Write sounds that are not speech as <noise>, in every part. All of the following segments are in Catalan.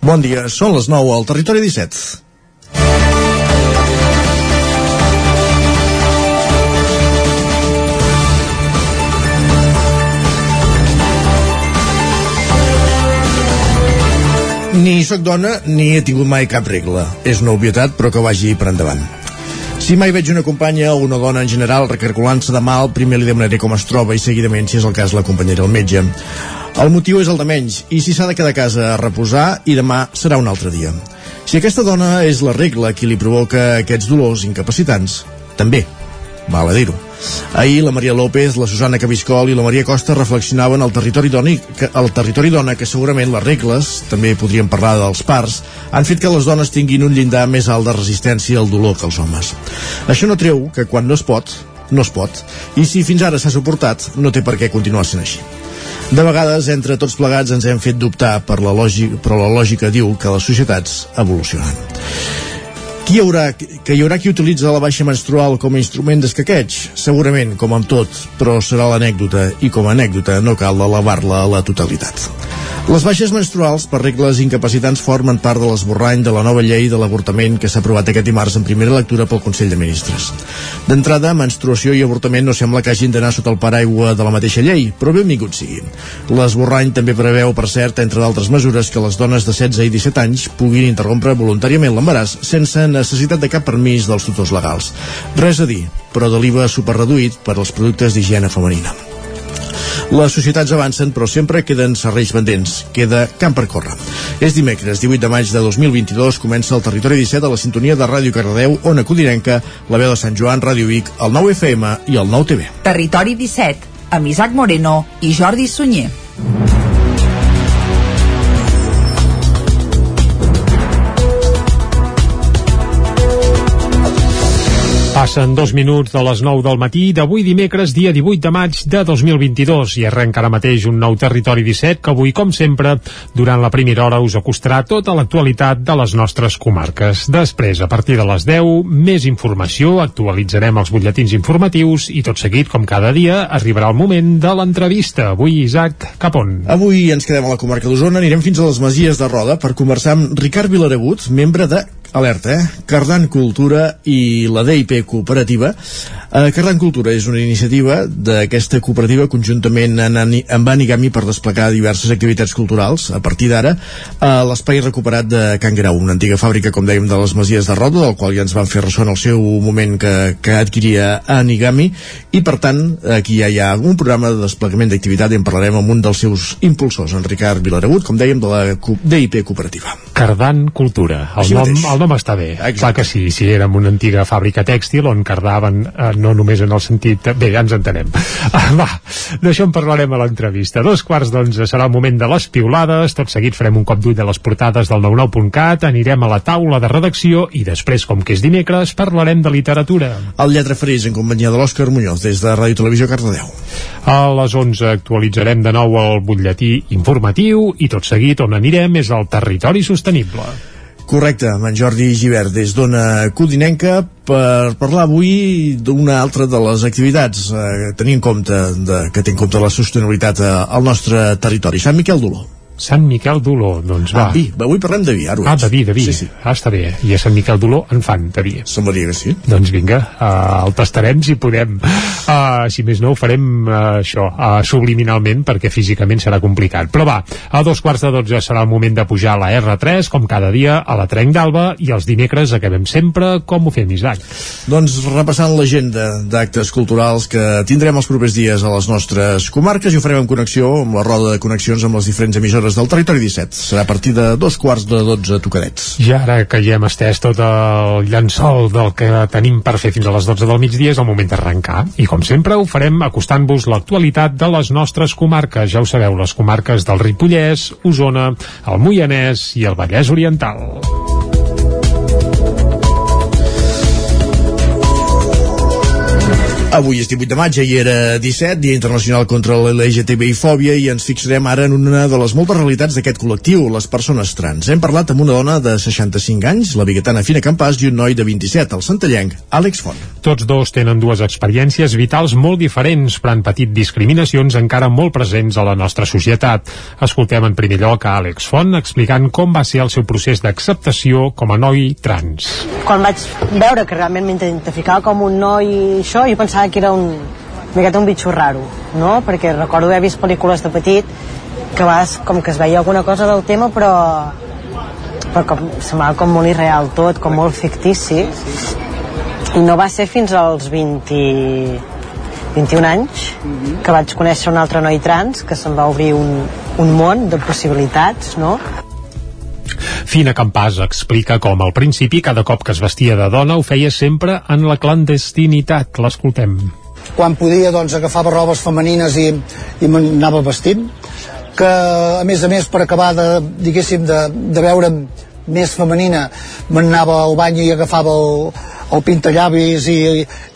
Bon dia, són les 9 al Territori 17. Ni sóc dona ni he tingut mai cap regla. És una obvietat, però que vagi per endavant. Si mai veig una companya o una dona en general recargolant-se de mal, primer li demanaré com es troba i seguidament, si és el cas, l'acompanyaré al metge. El motiu és el de menys, i si s'ha de quedar a casa a reposar, i demà serà un altre dia. Si aquesta dona és la regla qui li provoca aquests dolors incapacitants, també, val a dir-ho. Ahir la Maria López, la Susana Cabiscol i la Maria Costa reflexionaven al territori dona, que, al territori dona que segurament les regles, també podríem parlar dels parts, han fet que les dones tinguin un llindar més alt de resistència al dolor que els homes. Això no treu que quan no es pot, no es pot, i si fins ara s'ha suportat, no té per què continuar sent així. De vegades, entre tots plegats, ens hem fet dubtar per la lògica, però la lògica diu que les societats evolucionen. Qui hi haurà, que hi haurà qui utilitza la baixa menstrual com a instrument d'escaqueig? Segurament, com amb tot, però serà l'anècdota, i com a anècdota no cal elevar-la a la totalitat. Les baixes menstruals per regles incapacitants formen part de l'esborrany de la nova llei de l'avortament que s'ha aprovat aquest dimarts en primera lectura pel Consell de Ministres. D'entrada, menstruació i avortament no sembla que hagin d'anar sota el paraigua de la mateixa llei, però benvingut sigui. L'esborrany també preveu, per cert, entre d'altres mesures, que les dones de 16 i 17 anys puguin interrompre voluntàriament l'embaràs sense necessitat de cap permís dels tutors legals. Res a dir, però de l'IVA superreduït per als productes d'higiene femenina. Les societats avancen, però sempre queden serrells pendents. Queda camp per córrer. És dimecres, 18 de maig de 2022, comença el Territori 17 a la sintonia de Ràdio Cardedeu, Ona Codinenca, la veu de Sant Joan, Ràdio Vic, el 9 FM i el 9 TV. Territori 17, amb Isaac Moreno i Jordi Sunyer. Passen dos minuts de les 9 del matí d'avui dimecres, dia 18 de maig de 2022 i arrenca ara mateix un nou Territori 17 que avui, com sempre, durant la primera hora us acostarà tota l'actualitat de les nostres comarques. Després, a partir de les 10, més informació, actualitzarem els butlletins informatius i tot seguit, com cada dia, arribarà el moment de l'entrevista. Avui, Isaac, cap on? Avui ens quedem a la comarca d'Osona, anirem fins a les Masies de Roda per conversar amb Ricard Vilaragut, membre de alerta, eh? Cardan Cultura i la DIP Cooperativa. Eh, Cardan Cultura és una iniciativa d'aquesta cooperativa conjuntament amb Anigami per desplegar diverses activitats culturals a partir d'ara a l'espai recuperat de Can Grau, una antiga fàbrica, com dèiem, de les Masies de Roda, del qual ja ens van fer ressò en el seu moment que, que adquiria Anigami, i per tant aquí ja hi ha un programa de desplegament d'activitat i en parlarem amb un dels seus impulsors, en Ricard Vilaragut, com dèiem, de la DIP Cooperativa. Cardan Cultura. El Així nom, mateix. el nom està bé. Exacte. Clar que sí, si érem una antiga fàbrica tèxtil on cardaven eh, no només en el sentit... Bé, ja ens entenem. Ah, <laughs> va, d'això en parlarem a l'entrevista. Dos quarts d'onze serà el moment de les piulades, tot seguit farem un cop d'ull de les portades del 99.cat, anirem a la taula de redacció i després, com que és dimecres, parlarem de literatura. El Lletra Ferís, en companyia de l'Òscar Muñoz, des de Ràdio Televisió Cardedeu. A les 11 actualitzarem de nou el butlletí informatiu i tot seguit on anirem és al territori sostenible. Correcte, amb en Jordi Givert des d'Ona Codinenca per parlar avui d'una altra de les activitats eh, tenint en compte de, que té en compte la sostenibilitat eh, al nostre territori. Sant Miquel d'Oló. Sant Miquel d'Oló, doncs va. Ah, vi. Avui parlem de vi, ara Ah, de vi, de vi. Sí, sí. Ah, està bé. I a Sant Miquel d'Oló en fan, de vi. Semblaria que sí. Doncs vinga, uh, el tastarem si podem. Uh, si més no, ho farem uh, això, uh, subliminalment, perquè físicament serà complicat. Però va, a dos quarts de dotze serà el moment de pujar a la R3, com cada dia, a la Trenc d'Alba, i els dimecres acabem sempre com ho fem, Isaac. Doncs repassant l'agenda d'actes culturals que tindrem els propers dies a les nostres comarques i ho farem en connexió amb la roda de connexions amb les diferents emissores del Territori 17. Serà a partir de dos quarts de dotze tocadets. Ja ara que ja hem estès tot el llençol del que tenim per fer fins a les 12 del migdia, és el moment d'arrencar. I com sempre ho farem acostant-vos l'actualitat de les nostres comarques. Ja ho sabeu, les comarques del Ripollès, Osona, el Moianès i el Vallès Oriental. Avui és 18 de maig, ahir era 17, Dia Internacional contra l'LGTBI-fòbia, i ens fixarem ara en una de les moltes realitats d'aquest col·lectiu, les persones trans. Hem parlat amb una dona de 65 anys, la biguetana Fina Campàs, i un noi de 27, el santallenc, Àlex Font. Tots dos tenen dues experiències vitals molt diferents, però han patit discriminacions encara molt presents a la nostra societat. Escoltem en primer lloc a Àlex Font explicant com va ser el seu procés d'acceptació com a noi trans. Quan vaig veure que realment m'identificava com un noi això, jo pensava que era un, miqueta un bitxo raro, no? Perquè recordo haver vist pel·lícules de petit que vas com que es veia alguna cosa del tema però però com, semblava com molt irreal tot, com molt fictici i no va ser fins als 20 21 anys que vaig conèixer un altre noi trans que se'm va obrir un, un món de possibilitats no? Fina Campàs explica com al principi cada cop que es vestia de dona ho feia sempre en la clandestinitat. L'escoltem. Quan podia doncs agafava robes femenines i, i m'anava vestint que a més a més per acabar de, diguéssim, de, de veure'm més femenina m'anava al bany i agafava el, el pintallavis i,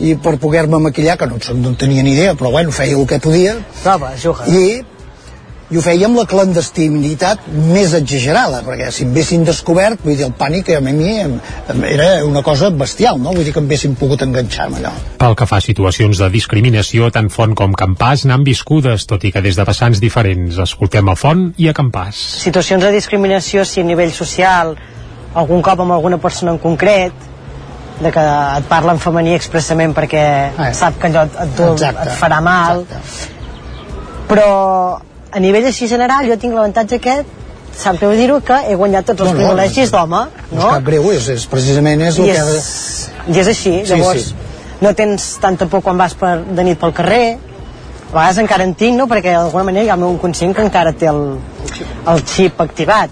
i per poder-me maquillar, que no, no en tenia ni idea, però bueno, feia el que podia. Prova, juga. I i ho feia amb la clandestinitat més exagerada, perquè si em haguessin descobert, vull dir, el pànic a mi era una cosa bestial, no? Vull dir que em haguessin pogut enganxar amb allò. Pel que fa a situacions de discriminació, tant Font com Campàs n'han viscudes, tot i que des de vessants diferents. Escoltem a Font i a Campàs. Situacions de discriminació, si a nivell social, algun cop amb alguna persona en concret, de que et parla en femení expressament perquè eh. sap que allò et, et, et farà mal exacte. però a nivell així general jo tinc l'avantatge aquest sap greu dir-ho que he guanyat tots els no, privilegis no, d'home no? no és cap greu, és, és precisament és el I és, que i és així, sí, llavors sí. no tens tanta por quan vas per, de nit pel carrer a vegades encara en tinc, no? perquè d'alguna manera hi ha el meu inconscient que encara té el, el xip activat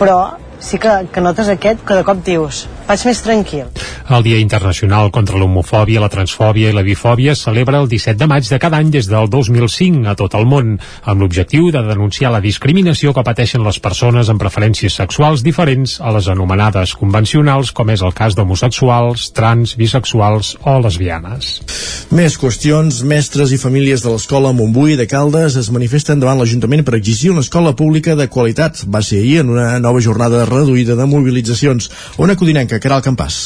però sí que, que notes aquest que de cop dius vaig més tranquil. El Dia Internacional contra l'homofòbia, la transfòbia i la bifòbia es celebra el 17 de maig de cada any des del 2005 a tot el món, amb l'objectiu de denunciar la discriminació que pateixen les persones amb preferències sexuals diferents a les anomenades convencionals, com és el cas d'homosexuals, trans, bisexuals o lesbianes. Més qüestions. Mestres i famílies de l'escola Montbui de Caldes es manifesten davant l'Ajuntament per exigir una escola pública de qualitat. Va ser ahir en una nova jornada reduïda de mobilitzacions. Una codinenca Caral Campàs.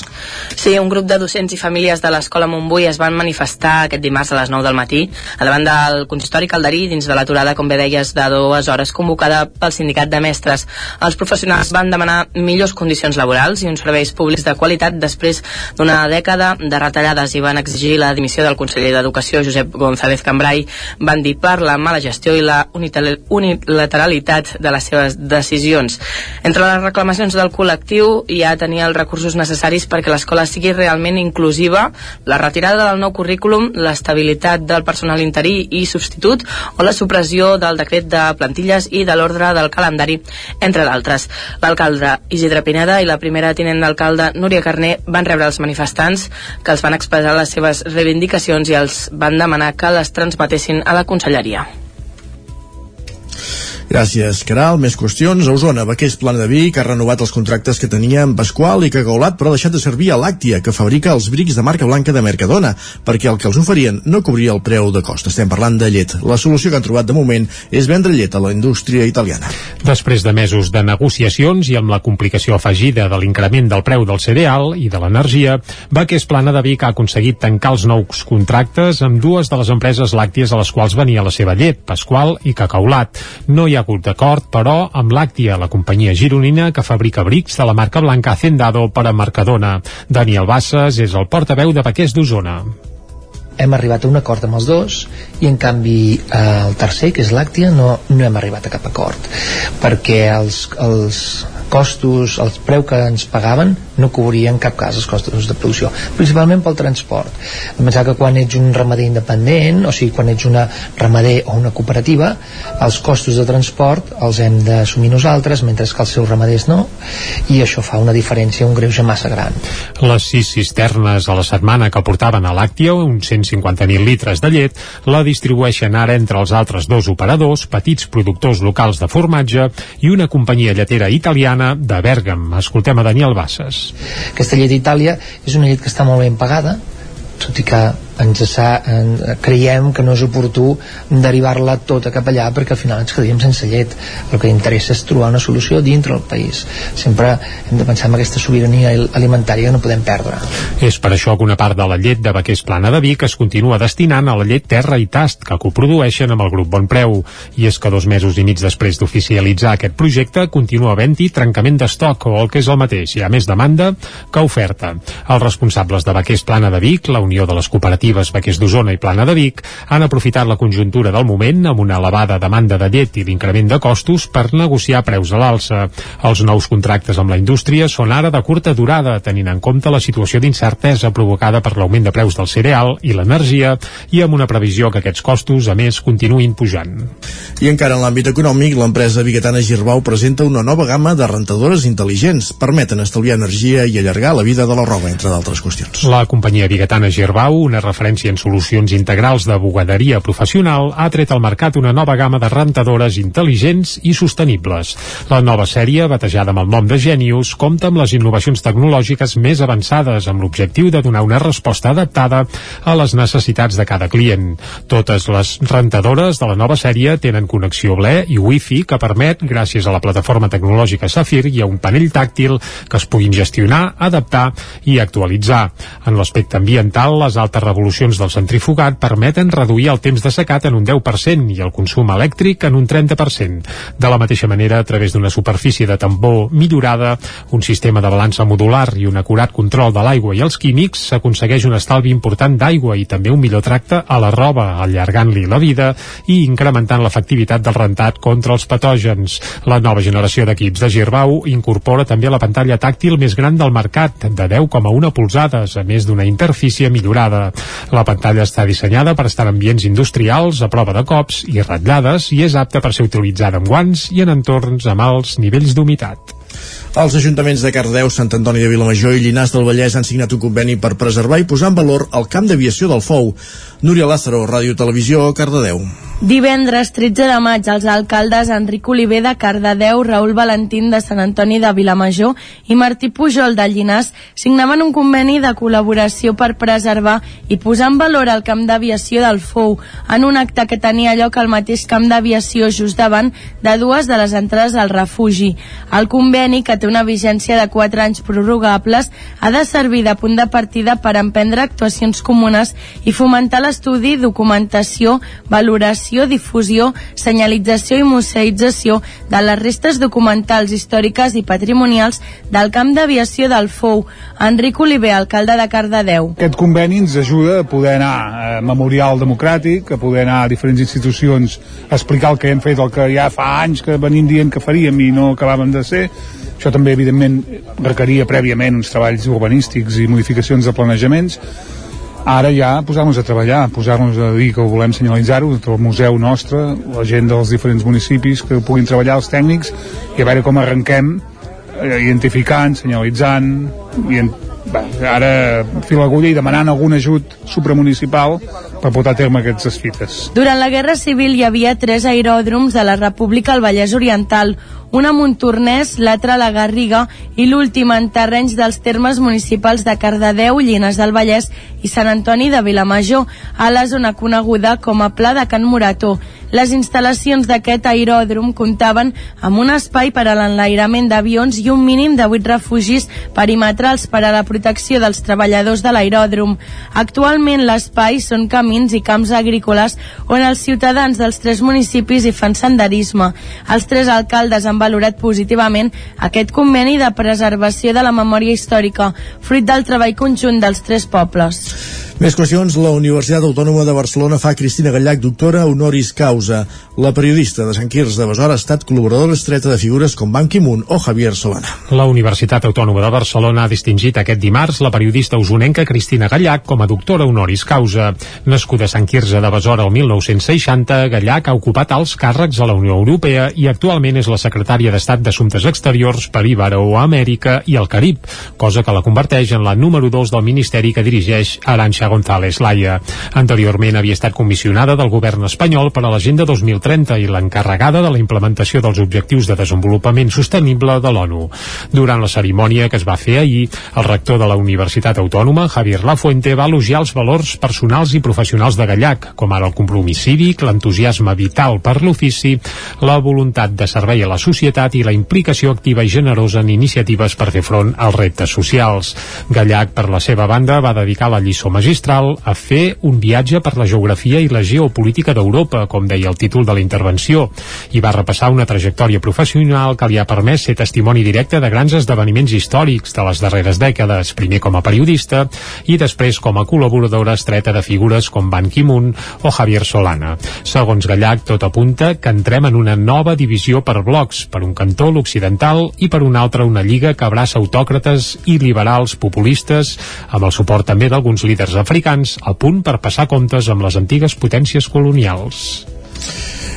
Sí, un grup de docents i famílies de l'Escola Montbui es van manifestar aquest dimarts a les 9 del matí a davant del consistori Calderí dins de l'aturada, com bé deies, de dues hores convocada pel sindicat de mestres. Els professionals van demanar millors condicions laborals i uns serveis públics de qualitat després d'una dècada de retallades i van exigir la dimissió del conseller d'Educació, Josep González Cambrai, van dir per la mala gestió i la unilateralitat de les seves decisions. Entre les reclamacions del col·lectiu hi ha tenir els recursos recursos necessaris perquè l'escola sigui realment inclusiva, la retirada del nou currículum, l'estabilitat del personal interí i substitut o la supressió del decret de plantilles i de l'ordre del calendari, entre d'altres. L'alcalde Isidre Pineda i la primera tinent d'alcalde Núria Carné van rebre els manifestants que els van expressar les seves reivindicacions i els van demanar que les transmetessin a la conselleria. Gràcies, Caral. Més qüestions. A Osona, Vaquers Plana de Vic ha renovat els contractes que tenia amb Pasqual i que Gaulat, però ha deixat de servir a Làctia, que fabrica els brics de marca blanca de Mercadona, perquè el que els oferien no cobria el preu de cost. Estem parlant de llet. La solució que han trobat de moment és vendre llet a la indústria italiana. Després de mesos de negociacions i amb la complicació afegida de l'increment del preu del cereal i de l'energia, Vaquers Plana de Vic ha aconseguit tancar els nous contractes amb dues de les empreses làcties a les quals venia la seva llet, Pasqual i Cacaulat. No hi hi ha hagut d'acord, però, amb Làctia, la companyia gironina que fabrica brics de la marca blanca Hacendado per a Mercadona. Daniel Bassas és el portaveu de Paquers d'Osona hem arribat a un acord amb els dos i en canvi eh, el tercer, que és l'Àctia, no, no hem arribat a cap acord perquè els, els costos, el preu que ens pagaven no cobrien en cap cas els costos de producció principalment pel transport. Em pensava que quan ets un ramader independent o sigui, quan ets una ramader o una cooperativa els costos de transport els hem d'assumir nosaltres mentre que els seus ramaders no i això fa una diferència, un greuge massa gran. Les sis cisternes a la setmana que portaven a l'Àctia un 100 250.000 litres de llet, la distribueixen ara entre els altres dos operadors, petits productors locals de formatge i una companyia lletera italiana de Bèrgam. Escoltem a Daniel Bassas. Aquesta llet d'Itàlia és una llet que està molt ben pagada, tot i que ens sa, en, creiem que no és oportú derivar-la tota cap allà perquè al final ens quedaríem sense llet. El que interessa és trobar una solució dintre del país. Sempre hem de pensar en aquesta sobirania alimentària que no podem perdre. És per això que una part de la llet de Vaquers Plana de Vic es continua destinant a la llet Terra i Tast que coprodueixen amb el grup Bon Preu i és que dos mesos i mig després d'oficialitzar aquest projecte continua havent-hi trencament d'estoc o el que és el mateix, hi ha més demanda que oferta. Els responsables de Vaquers Plana de Vic, la Unió de les Cooperatives Vaquers d'Osona i Plana de Vic, han aprofitat la conjuntura del moment amb una elevada demanda de llet i l'increment de costos per negociar preus a l'alça. Els nous contractes amb la indústria són ara de curta durada, tenint en compte la situació d'incertesa provocada per l'augment de preus del cereal i l'energia i amb una previsió que aquests costos, a més, continuïn pujant. I encara en l'àmbit econòmic, l'empresa biguetana Girbau presenta una nova gamma de rentadores intel·ligents. Permeten estalviar energia i allargar la vida de la roba, entre d'altres qüestions. La companyia biguetana Girbau, una referència en solucions integrals de bugaderia professional, ha tret al mercat una nova gamma de rentadores intel·ligents i sostenibles. La nova sèrie, batejada amb el nom de Genius, compta amb les innovacions tecnològiques més avançades amb l'objectiu de donar una resposta adaptada a les necessitats de cada client. Totes les rentadores de la nova sèrie tenen connexió BLE i Wi-Fi que permet, gràcies a la plataforma tecnològica Safir i a un panell tàctil que es puguin gestionar, adaptar i actualitzar. En l'aspecte ambiental, les altes revolucions del centrifugat permeten reduir el temps de secat en un 10% i el consum elèctric en un 30%. De la mateixa manera, a través d'una superfície de tambor millorada, un sistema de balança modular i un acurat control de l'aigua i els químics, s'aconsegueix un estalvi important d'aigua i també un millor tracte a la roba, allargant-li la vida i incrementant l'efectivitat del rentat contra els patògens. La nova generació d'equips de Girbau incorpora també la pantalla tàctil més gran del mercat, de 10,1 polzades, a més d'una interfície millorada. La pantalla està dissenyada per estar en ambients industrials, a prova de cops i ratllades i és apta per ser utilitzada amb guants i en entorns amb alts nivells d'humitat. Els ajuntaments de Cardeu, Sant Antoni de Vilamajor i Llinars del Vallès han signat un conveni per preservar i posar en valor el camp d'aviació del Fou. Núria Lázaro, Ràdio Televisió, Cardedeu. Divendres 13 de maig, els alcaldes Enric Oliver de Cardedeu, Raül Valentín de Sant Antoni de Vilamajor i Martí Pujol de Llinars signaven un conveni de col·laboració per preservar i posar en valor el camp d'aviació del Fou en un acte que tenia lloc al mateix camp d'aviació just davant de dues de les entrades al refugi. El conveni, que té una vigència de 4 anys prorrogables, ha de servir de punt de partida per emprendre actuacions comunes i fomentar l'estudi, documentació, valoració, difusió, senyalització i museïtzació de les restes documentals, històriques i patrimonials del camp d'aviació del Fou. Enric Oliver, alcalde de Cardedeu. Aquest conveni ens ajuda a poder anar a Memorial Democràtic, a poder anar a diferents institucions a explicar el que hem fet, el que ja fa anys que venim dient que faríem i no acabàvem de ser. Això també, evidentment, requeria prèviament uns treballs urbanístics i modificacions de planejaments. Ara ja posar-nos a treballar, posar-nos a dir que ho volem senyalitzar-ho, el museu nostre, la gent dels diferents municipis que puguin treballar, els tècnics, i a veure com arrenquem eh, identificant, senyalitzant, i en, bé, ara fil l'agulla i demanant algun ajut supramunicipal per portar a terme aquestes fites. Durant la Guerra Civil hi havia tres aeròdroms de la República al Vallès Oriental, un a Montornès, l'altre a la Garriga i l'últim en terrenys dels termes municipals de Cardedeu, Llines del Vallès i Sant Antoni de Vilamajor, a la zona coneguda com a Pla de Can Morató. Les instal·lacions d'aquest aeròdrom comptaven amb un espai per a l'enlairament d'avions i un mínim de 8 refugis perimetrals per a la protecció dels treballadors de l'aeròdrom. Actualment l'espai són camins i camps agrícoles on els ciutadans dels tres municipis hi fan senderisme. Els tres alcaldes han valorat positivament aquest conveni de preservació de la memòria històrica, fruit del treball conjunt dels tres pobles. Més qüestions, la Universitat Autònoma de Barcelona fa Cristina Gallac doctora honoris causa. La periodista de Sant Quirze de Besora ha estat col·laboradora estreta de figures com Ban Ki-moon o Javier Solana. La Universitat Autònoma de Barcelona ha distingit aquest dimarts la periodista usonenca Cristina Gallac com a doctora honoris causa. Nascuda a Sant Quirze de Besora el 1960, Gallac ha ocupat alts càrrecs a la Unió Europea i actualment és la secretària d'Estat d'Assumptes Exteriors per Iberoamèrica i el Carib, cosa que la converteix en la número 2 del ministeri que dirigeix Arantxa Aranxa González Laia. Anteriorment havia estat comissionada del govern espanyol per a l'Agenda 2030 i l'encarregada de la implementació dels Objectius de Desenvolupament Sostenible de l'ONU. Durant la cerimònia que es va fer ahir, el rector de la Universitat Autònoma, Javier Lafuente, va elogiar els valors personals i professionals de Gallac, com ara el compromís cívic, l'entusiasme vital per l'ofici, la voluntat de servei a la societat i la implicació activa i generosa en iniciatives per fer front als reptes socials. Gallac, per la seva banda, va dedicar la lliçó magistral a fer un viatge per la geografia i la geopolítica d'Europa, com deia el títol de la intervenció, i va repassar una trajectòria professional que li ha permès ser testimoni directe de grans esdeveniments històrics de les darreres dècades, primer com a periodista i després com a col·laboradora estreta de figures com Ban Ki-moon o Javier Solana. Segons Gallac, tot apunta que entrem en una nova divisió per blocs, per un cantó l'occidental i per un altre una lliga que abraça autòcrates i liberals populistes, amb el suport també d'alguns líders africans, a punt per passar comptes amb les antigues potències colonials.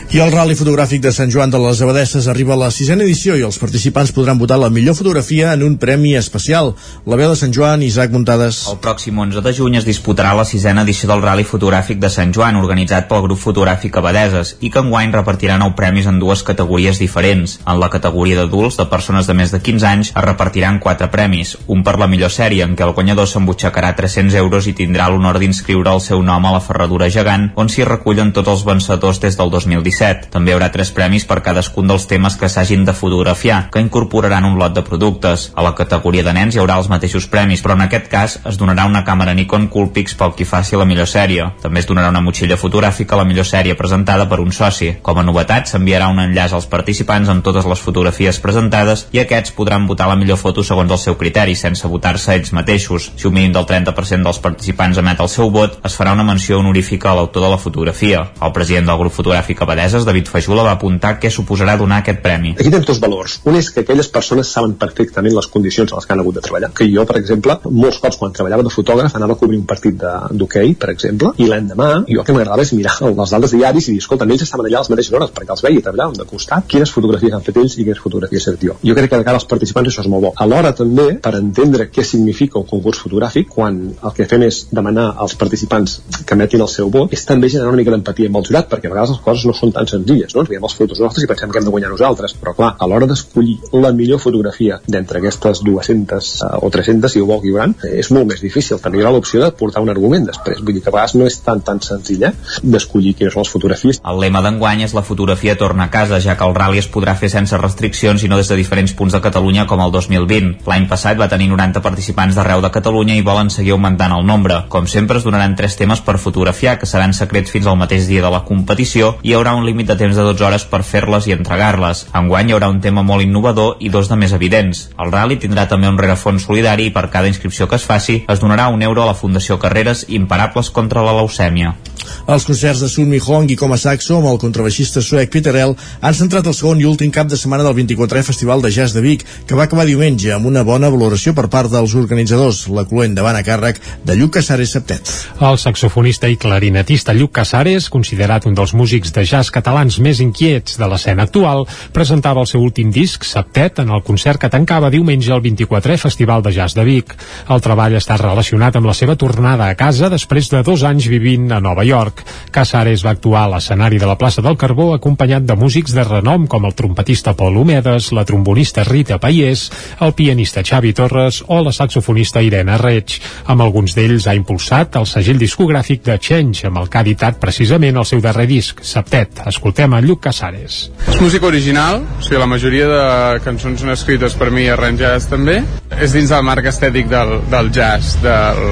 I el Rally Fotogràfic de Sant Joan de les Abadesses arriba a la sisena edició i els participants podran votar la millor fotografia en un premi especial. La veu de Sant Joan, Isaac Muntades. El pròxim 11 de juny es disputarà la sisena edició del Rally Fotogràfic de Sant Joan, organitzat pel grup fotogràfic Abadeses, i que enguany repartirà nou premis en dues categories diferents. En la categoria d'adults, de persones de més de 15 anys, es repartiran quatre premis. Un per la millor sèrie, en què el guanyador s'embutxacarà 300 euros i tindrà l'honor d'inscriure el seu nom a la ferradura gegant, on s'hi recullen tots els vencedors des del 2017 2017. També hi haurà tres premis per cadascun dels temes que s'hagin de fotografiar, que incorporaran un lot de productes. A la categoria de nens hi haurà els mateixos premis, però en aquest cas es donarà una càmera Nikon Coolpix pel qui faci la millor sèrie. També es donarà una motxilla fotogràfica a la millor sèrie presentada per un soci. Com a novetat, s'enviarà un enllaç als participants amb totes les fotografies presentades i aquests podran votar la millor foto segons el seu criteri, sense votar-se ells mateixos. Si un mínim del 30% dels participants emet el seu vot, es farà una menció honorífica a l'autor de la fotografia. El president del grup fotogràfic Abadeses, David Fajula, va apuntar què suposarà donar aquest premi. Aquí tens dos valors. Un és que aquelles persones saben perfectament les condicions a les que han hagut de treballar. Que jo, per exemple, molts cops quan treballava de fotògraf anava a cobrir un partit d'hoquei, per exemple, i l'endemà jo el que m'agradava és mirar <laughs> les dades diaris i dir, escolta, ells estaven allà a les mateixes hores perquè els veia treballar de costat, quines fotografies han fet ells i quines fotografies he fet jo. Jo crec que de cara als participants això és molt bo. Alhora també, per entendre què significa un concurs fotogràfic, quan el que fem és demanar als participants que emetin el seu vot, és també generar una mica d'empatia amb el jurat, perquè a vegades les coses no són tan senzilles, no? Ens veiem els fotos nostres i pensem que hem de guanyar nosaltres, però clar, a l'hora d'escollir la millor fotografia d'entre aquestes 200 uh, o 300, si ho vol Guibran, és molt més difícil. També hi haurà l'opció de portar un argument després, vull dir que a vegades no és tan tan senzill eh, d'escollir quines són les fotografies. El lema d'enguany és la fotografia torna a casa, ja que el rally es podrà fer sense restriccions i no des de diferents punts de Catalunya com el 2020. L'any passat va tenir 90 participants d'arreu de Catalunya i volen seguir augmentant el nombre. Com sempre, es donaran tres temes per fotografiar, que seran secrets fins al mateix dia de la competició i hi haurà un límit de temps de 12 hores per fer-les i entregar-les. Enguany hi haurà un tema molt innovador i dos de més evidents. El rally tindrà també un rerefons solidari i per cada inscripció que es faci es donarà un euro a la Fundació Carreres Imparables contra la leucèmia. Els concerts de Sun Mi Hong i com a saxo amb el contrabaixista suec Peter L han centrat el segon i últim cap de setmana del 24è Festival de Jazz de Vic, que va acabar diumenge amb una bona valoració per part dels organitzadors, la cluent davant a càrrec de Lluc Casares Septet. El saxofonista i clarinetista Lluc Casares, considerat un dels músics de jazz catalans més inquiets de l'escena actual, presentava el seu últim disc, Septet, en el concert que tancava diumenge el 24è Festival de Jazz de Vic. El treball està relacionat amb la seva tornada a casa després de dos anys vivint a Nova York. Casares va actuar a l'escenari de la plaça del Carbó acompanyat de músics de renom com el trompetista Pol Homedes, la trombonista Rita Paiés, el pianista Xavi Torres o la saxofonista Irene Reig. Amb alguns d'ells ha impulsat el segell discogràfic de Change, amb el que ha editat precisament el seu darrer disc, Septet. Escoltem a Lluc Casares. És música original, o sigui, la majoria de cançons són escrites per mi i arranjades també. És dins del marc estètic del, del jazz, del,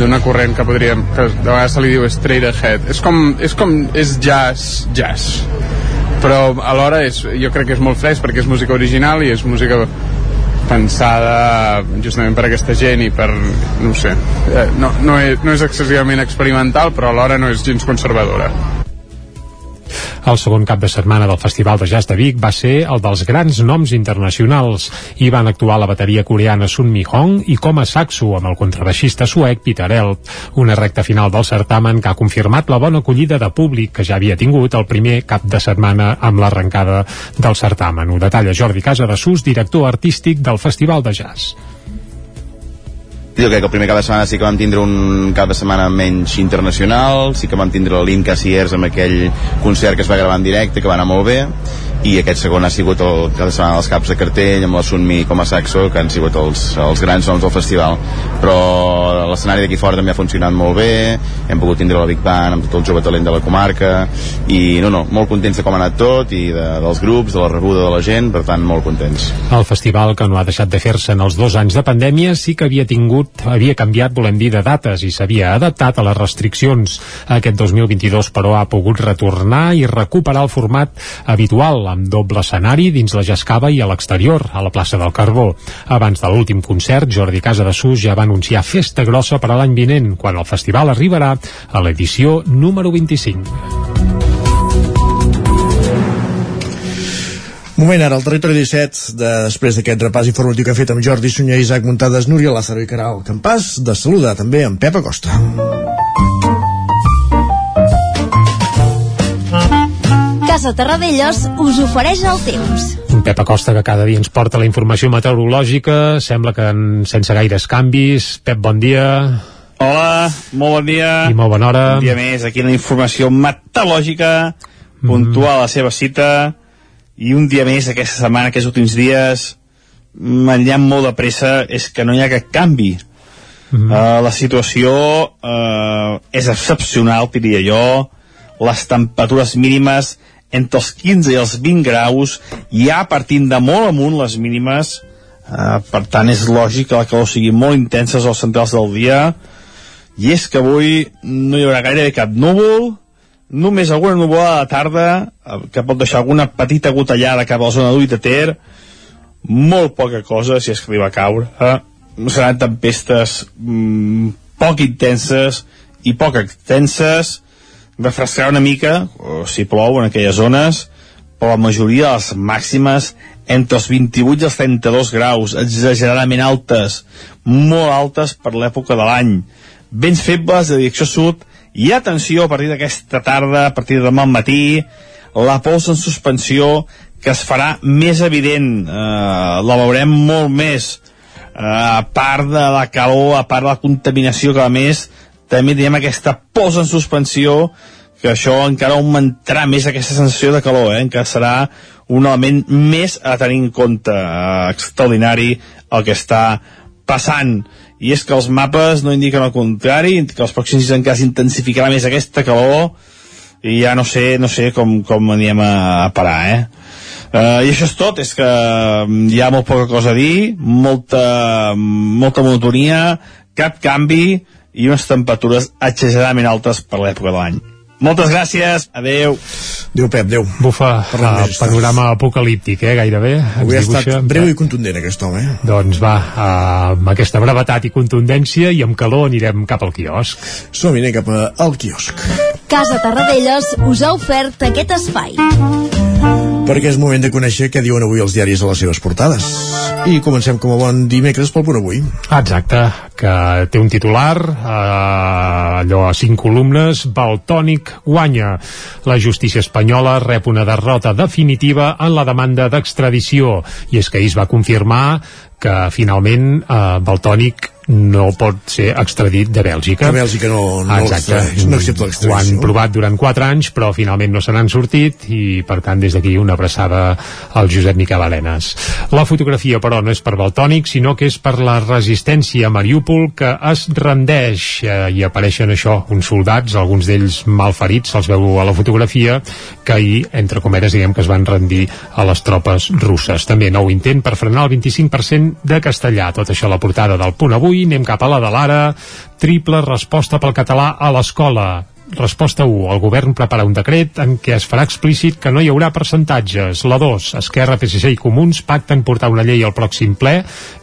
d'una corrent que podríem que de vegades se li diu straight ahead. És com, és com és jazz jazz. Però alhora és, jo crec que és molt fresc perquè és música original i és música pensada justament per aquesta gent i per, no sé eh, no, no, és, no és excessivament experimental però alhora no és gens conservadora el segon cap de setmana del Festival de Jazz de Vic va ser el dels grans noms internacionals. Hi van actuar la bateria coreana Sun Mi Hong i com a saxo amb el contrabaixista suec Peter Elp. Una recta final del certamen que ha confirmat la bona acollida de públic que ja havia tingut el primer cap de setmana amb l'arrencada del certamen. Ho detalla Jordi Casa de Sus, director artístic del Festival de Jazz. Jo crec que el primer cap de setmana sí que vam tindre un cap de setmana menys internacional, sí que vam tindre l'Inca Siers amb aquell concert que es va gravar en directe, que va anar molt bé, i aquest segon ha sigut el cap de setmana dels caps de cartell amb la Sunmi com a saxo que han sigut els, els grans noms del festival. Però l'escenari d'aquí fora també ha funcionat molt bé hem pogut tindre la Big Band amb tot el jove talent de la comarca i no, no, molt contents de com ha anat tot i de, dels grups, de la rebuda de la gent per tant molt contents. El festival que no ha deixat de fer-se en els dos anys de pandèmia sí que havia tingut, havia canviat volem dir de dates i s'havia adaptat a les restriccions. Aquest 2022 però ha pogut retornar i recuperar el format habitual amb doble escenari dins la Jascava i a l'exterior, a la plaça del Carbó. Abans de l'últim concert, Jordi Casa de Sus ja va anunciar festa grossa per a l'any vinent, quan el festival arribarà a l'edició número 25. Moment ara, al territori 17, de, després d'aquest repàs informatiu que ha fet amb Jordi Sunyer, Isaac Muntades, Núria Lázaro i Caral Campàs, de saludar també amb Pep Acosta. Casa Terradellos us ofereix el temps. Un Pep Acosta que cada dia ens porta la informació meteorològica, sembla que en, sense gaires canvis. Pep, bon dia. Hola, molt bon dia. I molt bona hora. Un dia més, aquí la informació meteorològica, puntual a la seva cita, i un dia més aquesta setmana, aquests últims dies, m'enllà molt de pressa, és que no hi ha cap canvi. Mm. Uh, la situació uh, és excepcional, diria jo, les temperatures mínimes entre els 15 i els 20 graus, ja partint de molt amunt les mínimes, eh, per tant és lògic que la calor sigui molt intensa als centrals del dia, i és que avui no hi haurà gairebé cap núvol, només alguna nuvolada a la tarda, eh, que pot deixar alguna petita gotellada cap a la zona d'Ull de Ter, molt poca cosa, si és que li va caure. Eh? Seran tempestes mm, poc intenses i poc extenses, refrescarà una mica, o si plou en aquelles zones, però la majoria de les màximes entre els 28 i els 32 graus, exageradament altes, molt altes per l'època de l'any. Vents febles de direcció sud i atenció a partir d'aquesta tarda, a partir de demà al matí, la pols en suspensió que es farà més evident, eh, la veurem molt més, eh, a part de la calor, a part de la contaminació que a més també tenim aquesta posa en suspensió que això encara augmentarà més aquesta sensació de calor, eh? encara serà un element més a tenir en compte eh, extraordinari el que està passant i és que els mapes no indiquen el contrari que els pròxims dies encara s'intensificarà més aquesta calor i ja no sé, no sé com, com anirem a, a parar eh? Uh, I això és tot, és que mm, hi ha molt poca cosa a dir, molta, molta monotonia, cap canvi, i unes temperatures exageradament altes per l'època de l'any. Moltes gràcies, adeu. Adéu, Pep, adéu. Bufa, uh, panorama apocalíptic, eh, gairebé. Avui ha estat breu i contundent, aquest home. Eh? Doncs va, uh, amb aquesta brevetat i contundència i amb calor anirem cap al quiosc. Som-hi, anem cap al quiosc. Casa Tarradellas us ha ofert aquest espai. Perquè és moment de conèixer què diuen avui els diaris a les seves portades. I comencem com a bon dimecres pel punt avui. Exacte, que té un titular, eh, allò a cinc columnes, Baltònic guanya. La justícia espanyola rep una derrota definitiva en la demanda d'extradició. I és que ahir es va confirmar que finalment eh, Baltònic no pot ser extradit de Bèlgica. Que Bèlgica no, no, Exacte. no accepta Ho l'extradició. han provat durant 4 anys, però finalment no se n'han sortit i, per tant, des d'aquí una abraçada al Josep Miquel Arenas. La fotografia, però, no és per Baltònic, sinó que és per la resistència a Mariúpol que es rendeix eh, i apareixen això, uns soldats, alguns d'ells malferits, se'ls veu a la fotografia, que ahir, entre cometes, diguem que es van rendir a les tropes russes. També nou intent per frenar el 25% de castellà. Tot això a la portada del punt avui. Anem cap a la de l'ara. Triple resposta pel català a l'escola. Resposta 1. El govern prepara un decret en què es farà explícit que no hi haurà percentatges. La 2. Esquerra, PSC i Comuns pacten portar una llei al pròxim ple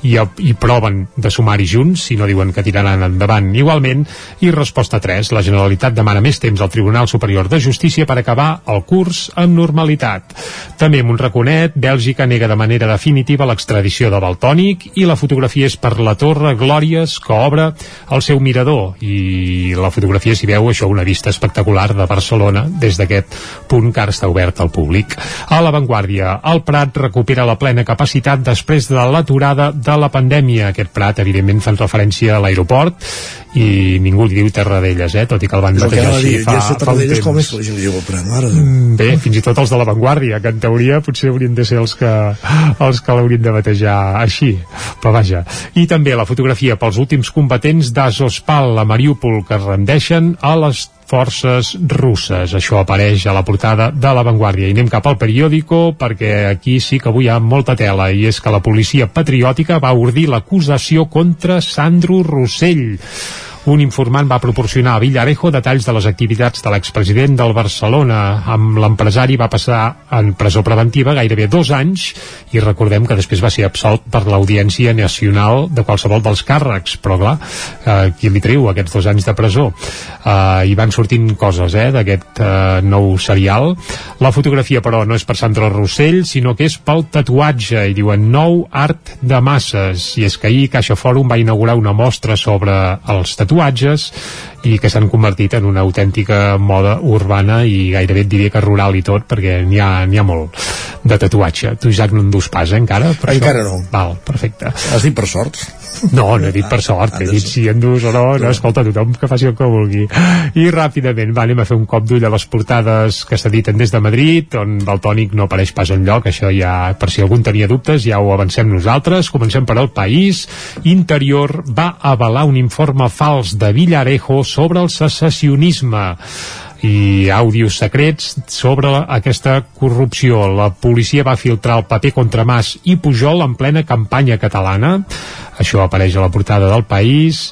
i, i proven de sumar-hi junts, si no diuen que tiraran endavant igualment. I resposta 3. La Generalitat demana més temps al Tribunal Superior de Justícia per acabar el curs amb normalitat. També amb un raconet, Bèlgica nega de manera definitiva l'extradició de Baltònic i la fotografia és per la Torre Glòries que obre el seu mirador i la fotografia s'hi veu això una vista vista espectacular de Barcelona des d'aquest punt que ara està obert al públic. A l'avantguàrdia, el Prat recupera la plena capacitat després de l'aturada de la pandèmia. Aquest Prat, evidentment, fan referència a l'aeroport i ningú li diu Terradellas, eh? tot i que el van És que batejar així dir, fa, ja fa un temps. com és que la gent diu el Prat, mare. Mm, Bé, fins i tot els de l'avantguàrdia, que en teoria potser haurien de ser els que, els que l'haurien de batejar així. Però vaja. I també la fotografia pels últims combatents d'Azospal a Mariúpol que es rendeixen a les forces russes. Això apareix a la portada de l'avantguàrdia. I anem cap al periòdico perquè aquí sí que avui hi ha molta tela i és que la policia patriòtica va ordir l'acusació contra Sandro Rossell un informant va proporcionar a Villarejo detalls de les activitats de l'expresident del Barcelona. Amb l'empresari va passar en presó preventiva gairebé dos anys i recordem que després va ser absolt per l'Audiència Nacional de qualsevol dels càrrecs, però clar, eh, qui li treu aquests dos anys de presó? Eh, I van sortint coses eh, d'aquest eh, nou serial. La fotografia, però, no és per Sandro Rossell, sinó que és pel tatuatge, i diuen nou art de masses. I és que ahir Caixa Fòrum va inaugurar una mostra sobre els tatuatges tatuatges i que s'han convertit en una autèntica moda urbana i gairebé et diria que rural i tot perquè n'hi ha, ha molt de tatuatge. Tu, Isaac, no en dus pas, eh, encara? Per Encara això? no. Val, perfecte. Has dit per sort? No, no he dit per sort, he dit si en dus o no, no, escolta, tothom que faci el que vulgui. I ràpidament, va, anem a fer un cop d'ull a les portades que s'editen des de Madrid, on el tònic no apareix pas enlloc, això ja, per si algú en tenia dubtes, ja ho avancem nosaltres. Comencem per al país. Interior va avalar un informe fals de Villarejo sobre el secessionisme i àudios secrets sobre aquesta corrupció. La policia va filtrar el paper contra Mas i Pujol en plena campanya catalana. Això apareix a la portada del País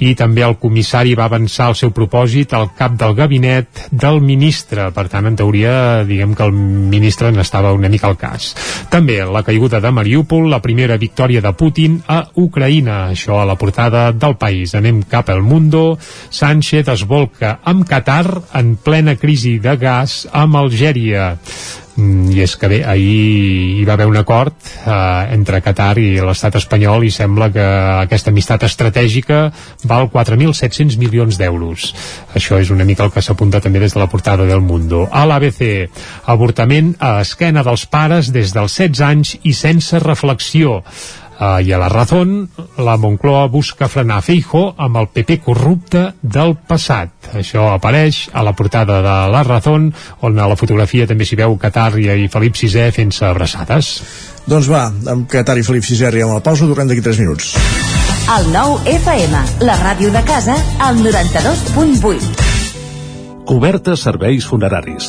i també el comissari va avançar el seu propòsit al cap del gabinet del ministre. Per tant, en teoria, diguem que el ministre n'estava una mica al cas. També la caiguda de Mariúpol, la primera victòria de Putin a Ucraïna. Això a la portada del país. Anem cap al Mundo. Sánchez es volca amb Qatar en plena crisi de gas amb Algèria. Mm, i és que bé, ahir hi va haver un acord eh, entre Qatar i l'estat espanyol i sembla que aquesta amistat estratègica val 4.700 milions d'euros. Això és una mica el que s'apunta també des de la portada del Mundo. A l'ABC, avortament a esquena dels pares des dels 16 anys i sense reflexió Uh, I a la Razón, la Moncloa busca frenar Feijo amb el PP corrupte del passat. Això apareix a la portada de la Razón, on a la fotografia també s'hi veu Qatar i Felip VI fent-se abraçades. Doncs va, amb Qatar i Felip VI arribem a la pausa, tornem d'aquí 3 minuts. El nou FM, la ràdio de casa, al 92.8. Cobertes serveis funeraris.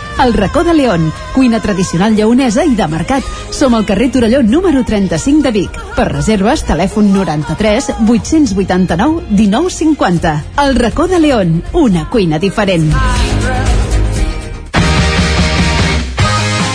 El racó de León, cuina tradicional lleonesa i de mercat. Som al carrer Torelló número 35 de Vic. Per reserves, telèfon 93 889 1950. El racó de León, una cuina diferent.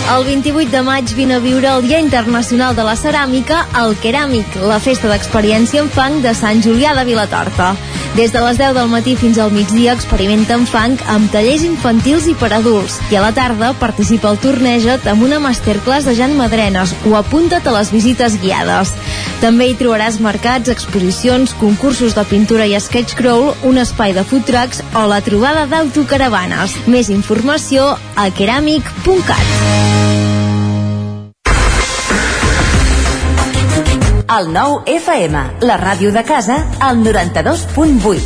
El 28 de maig vine a viure el Dia Internacional de la Ceràmica al Keràmic, la festa d'experiència en fang de Sant Julià de Vilatorta. Des de les 10 del matí fins al migdia experimenta en fang amb tallers infantils i per adults. I a la tarda participa al Torneja't amb una masterclass de Jan Madrenes o apunta't a les visites guiades. També hi trobaràs mercats, exposicions, concursos de pintura i sketch crawl, un espai de food trucks o la trobada d'autocaravanes. Més informació a keramic.cat. El nou FM, la ràdio de casa, al 92.8.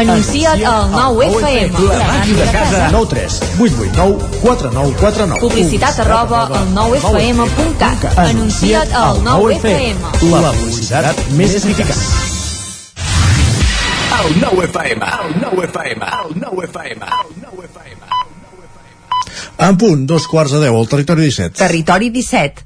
Anuncia't al 9 FM. La màquina de casa. 9 3 8 8 9 4 9 4 9. Publicitat arroba al 9fm.cat. Anuncia't al 9 FM. La publicitat més eficaç. El 9 FM, el 9 FM, el 9 FM, el 9 FM. En punt, dos quarts de deu, al territori 17. Territori 17,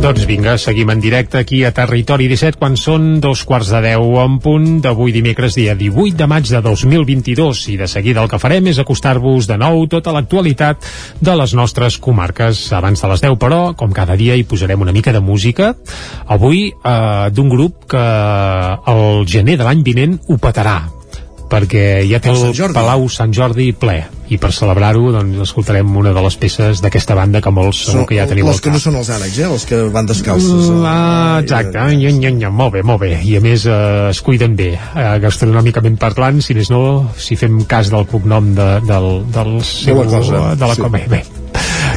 Doncs vinga, seguim en directe aquí a Territori 17 quan són dos quarts de deu en punt d'avui dimecres dia 18 de maig de 2022 i de seguida el que farem és acostar-vos de nou tota l'actualitat de les nostres comarques. Abans de les 10 però, com cada dia hi posarem una mica de música. Avui eh, d'un grup que el gener de l'any vinent ho petarà perquè ja té el Sant Palau Sant Jordi ple. I per celebrar-ho doncs escoltarem una de les peces d'aquesta banda que molts segur que ja teniu les que no són els ànecs, eh? Les que van descalços. Ah, exacte, nya, nya, nya, molt bé, molt bé. I a més eh, es cuiden bé eh, gastronòmicament parlant, si més no si fem cas del cognom de, del, del seu, la cosa, de la sí. com, bé, bé.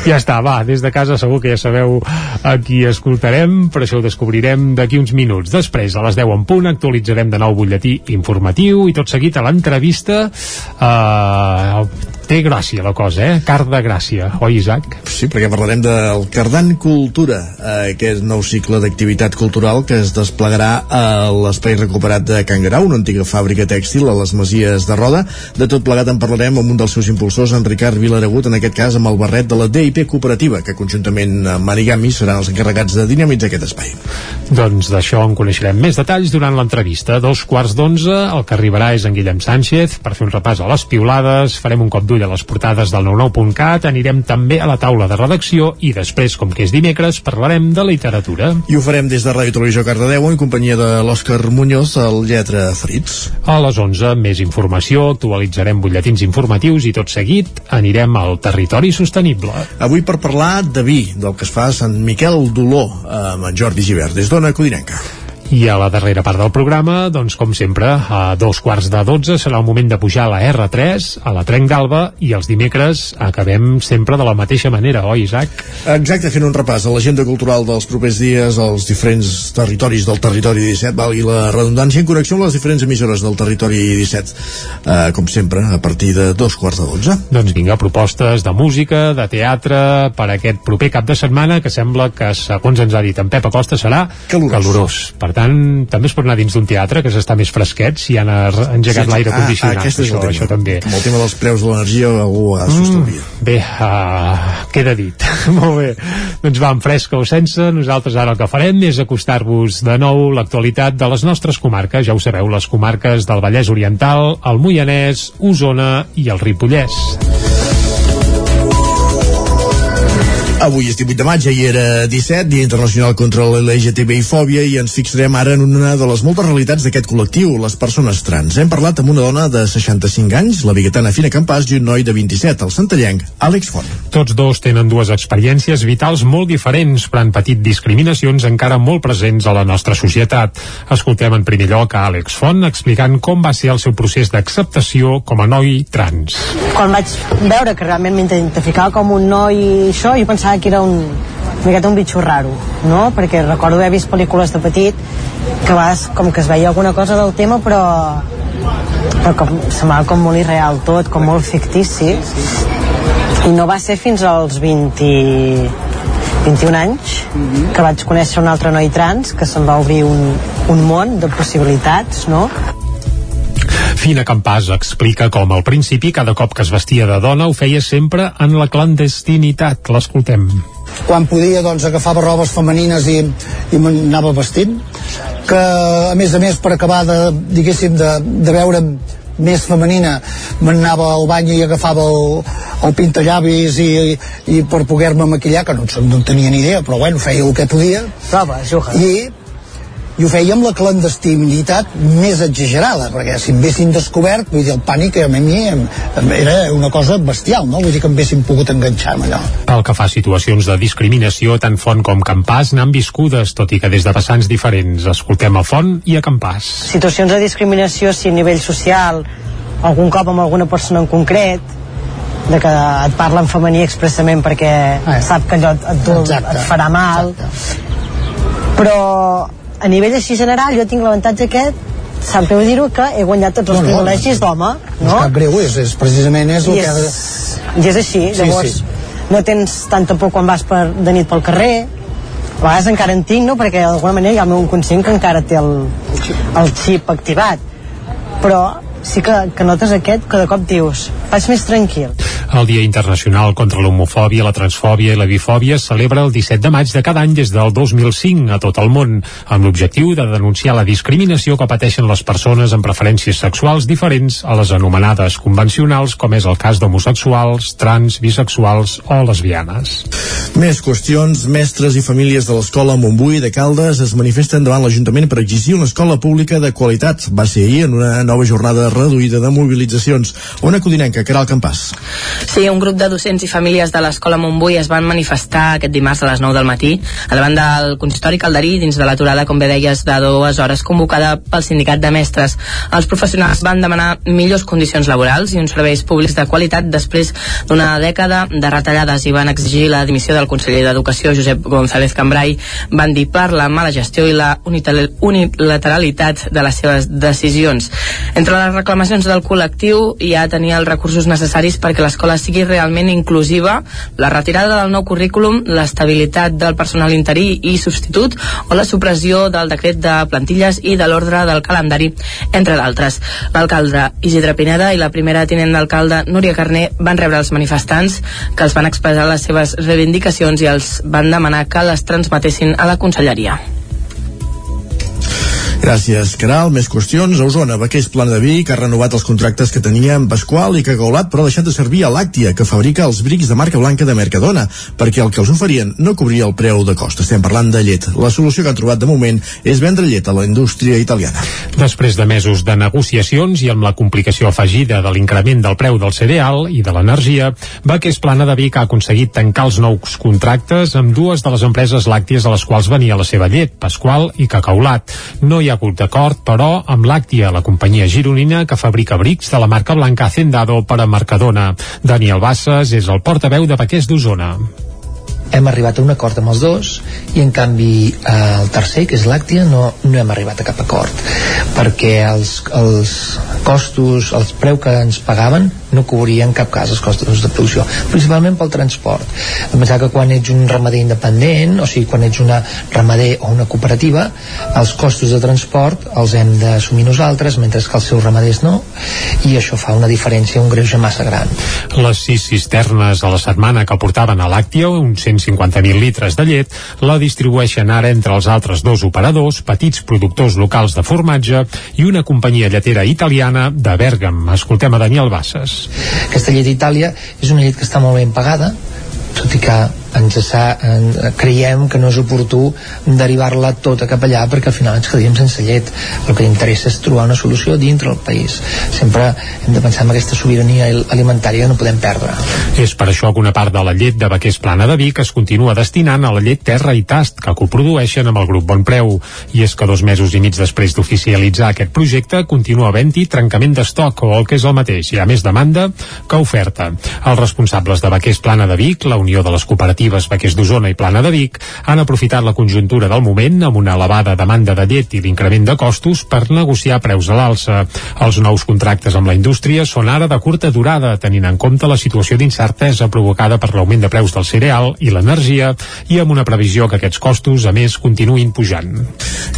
Ja està, va, des de casa segur que ja sabeu a qui escoltarem, però això ho descobrirem d'aquí uns minuts. Després, a les 10 en punt, actualitzarem de nou butlletí informatiu i tot seguit a l'entrevista eh, té gràcia la cosa, eh? Car de gràcia, oi Isaac? Sí, perquè parlarem del Cardan Cultura, eh, aquest nou cicle d'activitat cultural que es desplegarà a l'espai recuperat de Can Garau, una antiga fàbrica tèxtil a les Masies de Roda. De tot plegat en parlarem amb un dels seus impulsors, en Ricard Vilaragut, en aquest cas amb el barret de la DIP Cooperativa, que conjuntament amb Marigami seran els encarregats de dinamitzar aquest espai. Doncs d'això en coneixerem més detalls durant l'entrevista. Dos quarts d'onze, el que arribarà és en Guillem Sánchez per fer un repàs a les piulades, farem un cop d'ull a les portades del 99.cat, anirem també a la taula de redacció i després, com que és dimecres, parlarem de literatura. I ho farem des de Ràdio Televisió Cardedeu en companyia de l'Òscar Muñoz, el Lletra Ferits. A les 11, més informació, actualitzarem butlletins informatius i tot seguit anirem al territori sostenible. Avui per parlar de vi, del que es fa a Sant Miquel d'Oló, amb en Jordi Givert, des d'Ona Codinenca. I a la darrera part del programa, doncs com sempre, a dos quarts de dotze serà el moment de pujar a la R3, a la Trenc d'Alba, i els dimecres acabem sempre de la mateixa manera, oi, Isaac? Exacte, fent un repàs a l'agenda cultural dels propers dies als diferents territoris del territori 17, valgui la redundància, en connexió amb les diferents emissores del territori 17, eh, com sempre, a partir de dos quarts de dotze. Doncs vinga, propostes de música, de teatre, per aquest proper cap de setmana, que sembla que, segons ens ha dit en Pep Acosta, serà Calorós. calorós. Per tant, també es pot anar dins d'un teatre, que s'està més fresquet, si han engegat Sí, l'aire ah, condicionat. el això, tema. això també. Amb el tema dels preus de l'energia algú ha mm. Bé, uh, queda dit. <laughs> Molt bé. Doncs va, amb fresca o sense, nosaltres ara el que farem és acostar-vos de nou l'actualitat de les nostres comarques. Ja ho sabeu, les comarques del Vallès Oriental, el Moianès, Osona i el Ripollès. Avui és 18 de maig, ahir era 17, Dia Internacional contra la LGTBI-fòbia, i ens fixarem ara en una de les moltes realitats d'aquest col·lectiu, les persones trans. Hem parlat amb una dona de 65 anys, la biguetana Fina Campàs, i un noi de 27, el santallenc, Àlex Font. Tots dos tenen dues experiències vitals molt diferents, però han patit discriminacions encara molt presents a la nostra societat. Escoltem en primer lloc a Àlex Font explicant com va ser el seu procés d'acceptació com a noi trans. Quan vaig veure que realment m'identificava com un noi i això, jo pensava que era un, una miqueta un bitxo raro, no? Perquè recordo haver vist pel·lícules de petit que vegades com que es veia alguna cosa del tema però, però com, semblava com molt irreal tot, com molt fictici i no va ser fins als 20 21 anys que vaig conèixer un altre noi trans que se'm va obrir un, un món de possibilitats, no? Fina Campàs explica com al principi cada cop que es vestia de dona ho feia sempre en la clandestinitat. L'escoltem. quan podia doncs agafava robes femenines i, i m'anava vestint que a més a més per acabar de, diguéssim de, de veure'm més femenina m'anava al bany i agafava el, el pintallavis i, i per poder-me maquillar que no, no en tenia ni idea però bueno, feia el que podia Prova, juga. i i ho feia amb la clandestinitat més exagerada, perquè si em haguessin descobert, vull dir, el pànic a mi em, era una cosa bestial, no? Vull dir que em haguessin pogut enganxar amb allò. Pel que fa a situacions de discriminació, tant Font com Campàs n'han viscudes, tot i que des de vessants diferents. Escoltem a Font i a Campàs. Situacions de discriminació, si a nivell social, algun cop amb alguna persona en concret, de que et parla en femení expressament perquè eh. sap que allò et, et, et farà mal. Exacte. Però a nivell així general jo tinc l'avantatge aquest sap greu dir-ho que he guanyat tots els no, no, privilegis d'home no? és cap greu, és, és precisament és el I que ha de... i és així, sí, llavors sí. no tens tanta por quan vas per, de nit pel carrer a vegades encara en tinc, no? perquè d'alguna manera hi ha el meu inconscient que encara té el, el xip activat però sí que, que notes aquest que de cop dius vaig més tranquil el Dia Internacional contra l'Homofòbia, la Transfòbia i la Bifòbia es celebra el 17 de maig de cada any des del 2005 a tot el món, amb l'objectiu de denunciar la discriminació que pateixen les persones amb preferències sexuals diferents a les anomenades convencionals, com és el cas d'homosexuals, trans, bisexuals o lesbianes. Més qüestions. Mestres i famílies de l'escola Montbui de Caldes es manifesten davant l'Ajuntament per exigir una escola pública de qualitat. Va ser ahir en una nova jornada reduïda de mobilitzacions. Una codinenca, Caral Campàs. Sí, un grup de docents i famílies de l'Escola Montbui es van manifestar aquest dimarts a les 9 del matí a davant del consistori Calderí dins de l'aturada, com bé deies, de dues hores convocada pel sindicat de mestres. Els professionals van demanar millors condicions laborals i uns serveis públics de qualitat després d'una dècada de retallades i van exigir la dimissió del conseller d'Educació, Josep González Cambrai. Van dir per la mala gestió i la unilateralitat de les seves decisions. Entre les reclamacions del col·lectiu hi ha tenir els recursos necessaris perquè l'escola l'escola sigui realment inclusiva, la retirada del nou currículum, l'estabilitat del personal interí i substitut o la supressió del decret de plantilles i de l'ordre del calendari, entre d'altres. L'alcalde Isidre Pineda i la primera tinent d'alcalde Núria Carné van rebre els manifestants que els van expressar les seves reivindicacions i els van demanar que les transmetessin a la conselleria. Gràcies, Caral. Més qüestions. A Osona, Baquers Plana de Vic ha renovat els contractes que tenia amb Pasqual i Cagaulat, però ha deixat de servir a Làctia, que fabrica els brics de marca blanca de Mercadona, perquè el que els oferien no cobria el preu de cost. Estem parlant de llet. La solució que han trobat de moment és vendre llet a la indústria italiana. Després de mesos de negociacions i amb la complicació afegida de l'increment del preu del cereal i de l'energia, Baquers Plana de Vic ha aconseguit tancar els nous contractes amb dues de les empreses làcties a les quals venia la seva llet, Pasqual i Cacaulat. No hi ha hagut d'acord, però, amb Làctia, la companyia gironina que fabrica brics de la marca blanca Hacendado per a Mercadona. Daniel Bassas és el portaveu de Paquers d'Osona hem arribat a un acord amb els dos i en canvi el tercer, que és l'Àctia, no, no hem arribat a cap acord perquè els, els costos, els preu que ens pagaven no cobrien en cap cas els costos de producció, principalment pel transport. A pensar que quan ets un ramader independent, o sigui, quan ets una ramader o una cooperativa, els costos de transport els hem d'assumir nosaltres, mentre que els seus ramaders no, i això fa una diferència, un greuge massa gran. Les sis cisternes a la setmana que portaven a l'Àctia, uns 150.000 litres de llet, la distribueixen ara entre els altres dos operadors, petits productors locals de formatge i una companyia lletera italiana de Bèrgam. Escoltem a Daniel Bassas. Aquesta llet d'Itàlia. És una llet que està molt ben pagada, tot i que ens sa, en, creiem que no és oportú derivar-la tota cap allà perquè al final ens quedaríem sense llet. El que interessa és trobar una solució dintre del país. Sempre hem de pensar en aquesta sobirania alimentària que no podem perdre. És per això que una part de la llet de Baquers Plana de Vic es continua destinant a la llet Terra i Tast que coprodueixen amb el grup Bon Preu i és que dos mesos i mig després d'oficialitzar aquest projecte continua havent-hi trencament d'estoc o el que és el mateix, hi ha més demanda que oferta. Els responsables de Baquers Plana de Vic, la Unió de les Cooperatives cooperatives Baquers d'Osona i Plana de Vic han aprofitat la conjuntura del moment amb una elevada demanda de llet i l'increment de costos per negociar preus a l'alça. Els nous contractes amb la indústria són ara de curta durada, tenint en compte la situació d'incertesa provocada per l'augment de preus del cereal i l'energia i amb una previsió que aquests costos, a més, continuïn pujant.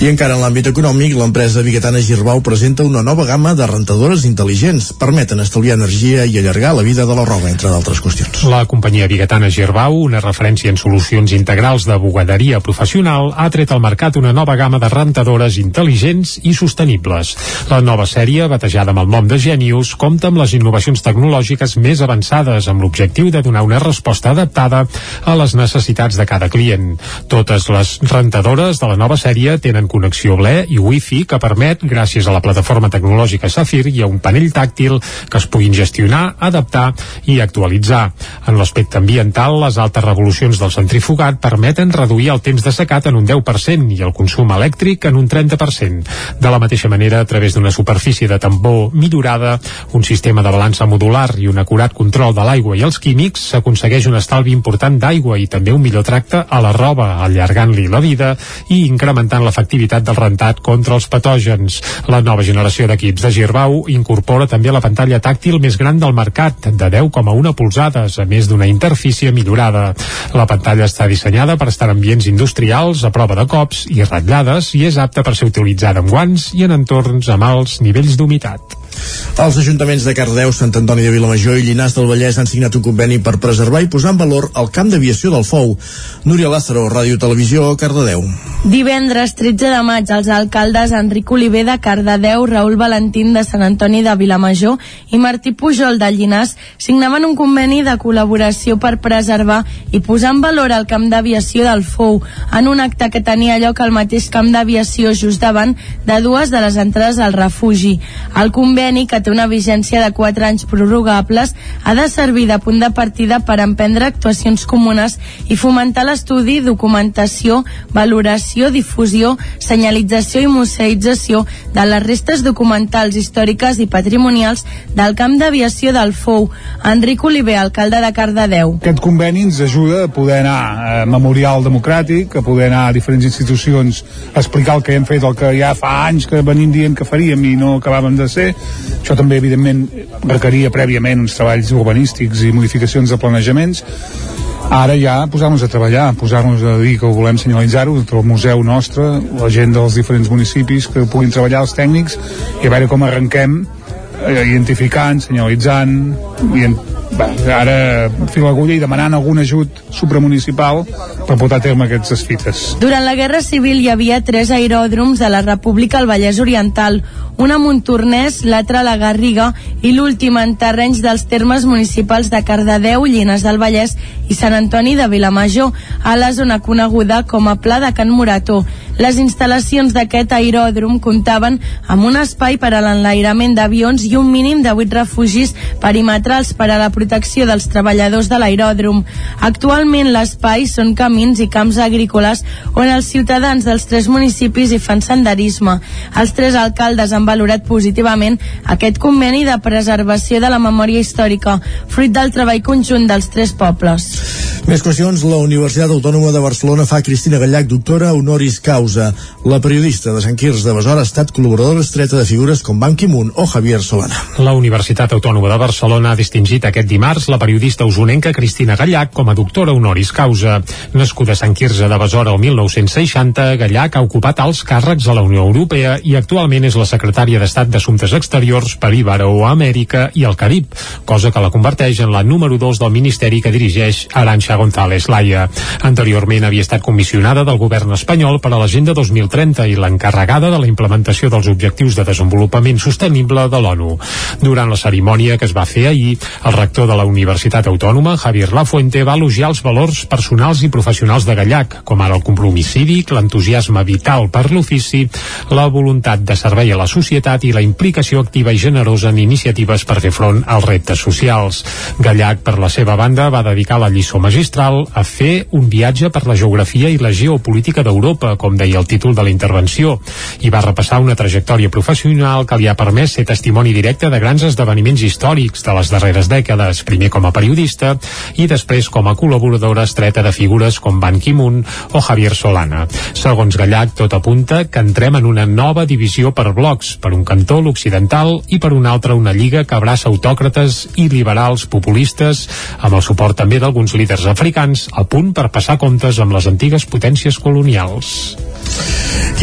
I encara en l'àmbit econòmic, l'empresa biguetana Girbau presenta una nova gamma de rentadores intel·ligents. Permeten estalviar energia i allargar la vida de la roba, entre d'altres qüestions. La companyia biguetana Girbau, una referència en solucions integrals de bugaderia professional, ha tret al mercat una nova gamma de rentadores intel·ligents i sostenibles. La nova sèrie, batejada amb el nom de Genius, compta amb les innovacions tecnològiques més avançades amb l'objectiu de donar una resposta adaptada a les necessitats de cada client. Totes les rentadores de la nova sèrie tenen connexió BLE i Wi-Fi que permet, gràcies a la plataforma tecnològica Safir i a un panell tàctil que es puguin gestionar, adaptar i actualitzar. En l'aspecte ambiental, les altes revolucions del centrifugat permeten reduir el temps de secat en un 10% i el consum elèctric en un 30%. De la mateixa manera, a través d'una superfície de tambor millorada, un sistema de balança modular i un acurat control de l'aigua i els químics, s'aconsegueix un estalvi important d'aigua i també un millor tracte a la roba, allargant-li la vida i incrementant l'efectivitat del rentat contra els patògens. La nova generació d'equips de Girbau incorpora també la pantalla tàctil més gran del mercat, de 10,1 polzades, a més d'una interfície millorada. La pantalla està dissenyada per estar en ambients industrials, a prova de cops i ratllades i és apta per ser utilitzada amb guants i en entorns amb alts nivells d'humitat. Els ajuntaments de Cardeu, Sant Antoni de Vilamajor i Llinars del Vallès han signat un conveni per preservar i posar en valor el camp d'aviació del Fou. Núria Lázaro, Ràdio Televisió, Cardedeu. Divendres 13 de maig, els alcaldes Enric Oliver de Cardedeu, Raül Valentín de Sant Antoni de Vilamajor i Martí Pujol de Llinars signaven un conveni de col·laboració per preservar i posar en valor el camp d'aviació del Fou en un acte que tenia lloc al mateix camp d'aviació just davant de dues de les entrades al refugi. El conveni, que té una vigència de 4 anys prorrogables, ha de servir de punt de partida per emprendre actuacions comunes i fomentar l'estudi, documentació, valoració, difusió, senyalització i museïtzació de les restes documentals, històriques i patrimonials del camp d'aviació del Fou. Enric Oliver, alcalde de Cardedeu. Aquest conveni ens ajuda a poder anar a Memorial Democràtic, a poder anar a diferents institucions a explicar el que hem fet, el que ja fa anys que venim dient que faríem i no acabàvem de ser. Això també, evidentment, requeria prèviament uns treballs urbanístics i modificacions de planejaments. Ara ja posar-nos a treballar, posar-nos a dir que ho volem senyalitzar-ho, el museu nostre, la gent dels diferents municipis que puguin treballar els tècnics i a veure com arrenquem eh, identificant, senyalitzant bé, ara fil l'agulla i demanant algun ajut supramunicipal per portar a terme aquestes fites. Durant la Guerra Civil hi havia tres aeròdroms de la República al Vallès Oriental, un a Montornès, l'altre a la Garriga i l'últim en terrenys dels termes municipals de Cardedeu, Llines del Vallès i Sant Antoni de Vilamajor, a la zona coneguda com a Pla de Can Morató. Les instal·lacions d'aquest aeròdrom comptaven amb un espai per a l'enlairament d'avions i un mínim de 8 refugis perimetrals per a la protecció dels treballadors de l'aeròdrom. Actualment l'espai són camins i camps agrícoles on els ciutadans dels tres municipis hi fan senderisme. Els tres alcaldes han valorat positivament aquest conveni de preservació de la memòria històrica, fruit del treball conjunt dels tres pobles. Més qüestions, la Universitat Autònoma de Barcelona fa Cristina Gallac doctora honoris causa. La periodista de Sant Quirze de Besora ha estat col·laboradora estreta de figures com Ban Ki-moon o Javier Solana. La Universitat Autònoma de Barcelona ha distingit aquest dimarts la periodista usonenca Cristina Gallac com a doctora honoris causa. Nascuda a Sant Quirze de Besora el 1960, Gallac ha ocupat alts càrrecs a la Unió Europea i actualment és la secretària d'Estat d'Assumptes Exteriors per Ibero-Amèrica i el Carib, cosa que la converteix en la número 2 del ministeri que dirigeix Aranxa González Laia. Anteriorment havia estat comissionada del govern espanyol per a l'Agenda 2030 i l'encarregada de la implementació dels Objectius de Desenvolupament Sostenible de l'ONU. Durant la cerimònia que es va fer ahir, el rector de la Universitat Autònoma, Javier Lafuente, va elogiar els valors personals i professionals de Gallac, com ara el compromís cívic, l'entusiasme vital per l'ofici, la voluntat de servei a la societat i la implicació activa i generosa en iniciatives per fer front als reptes socials. Gallac, per la seva banda, va dedicar la lliçó magistral a fer un viatge per la geografia i la geopolítica d'Europa, com deia el títol de la intervenció, i va repassar una trajectòria professional que li ha permès ser testimoni directe de grans esdeveniments històrics de les darreres dècades, primer com a periodista i després com a col·laboradora estreta de figures com Ban Ki-moon o Javier Solana. Segons Gallac, tot apunta que entrem en una nova divisió per blocs, per un cantó l'occidental i per un altre una lliga que abraça autòcrates i liberals populistes, amb el suport també d'alguns líders africans, a punt per passar comptes amb les antigues potències colonials.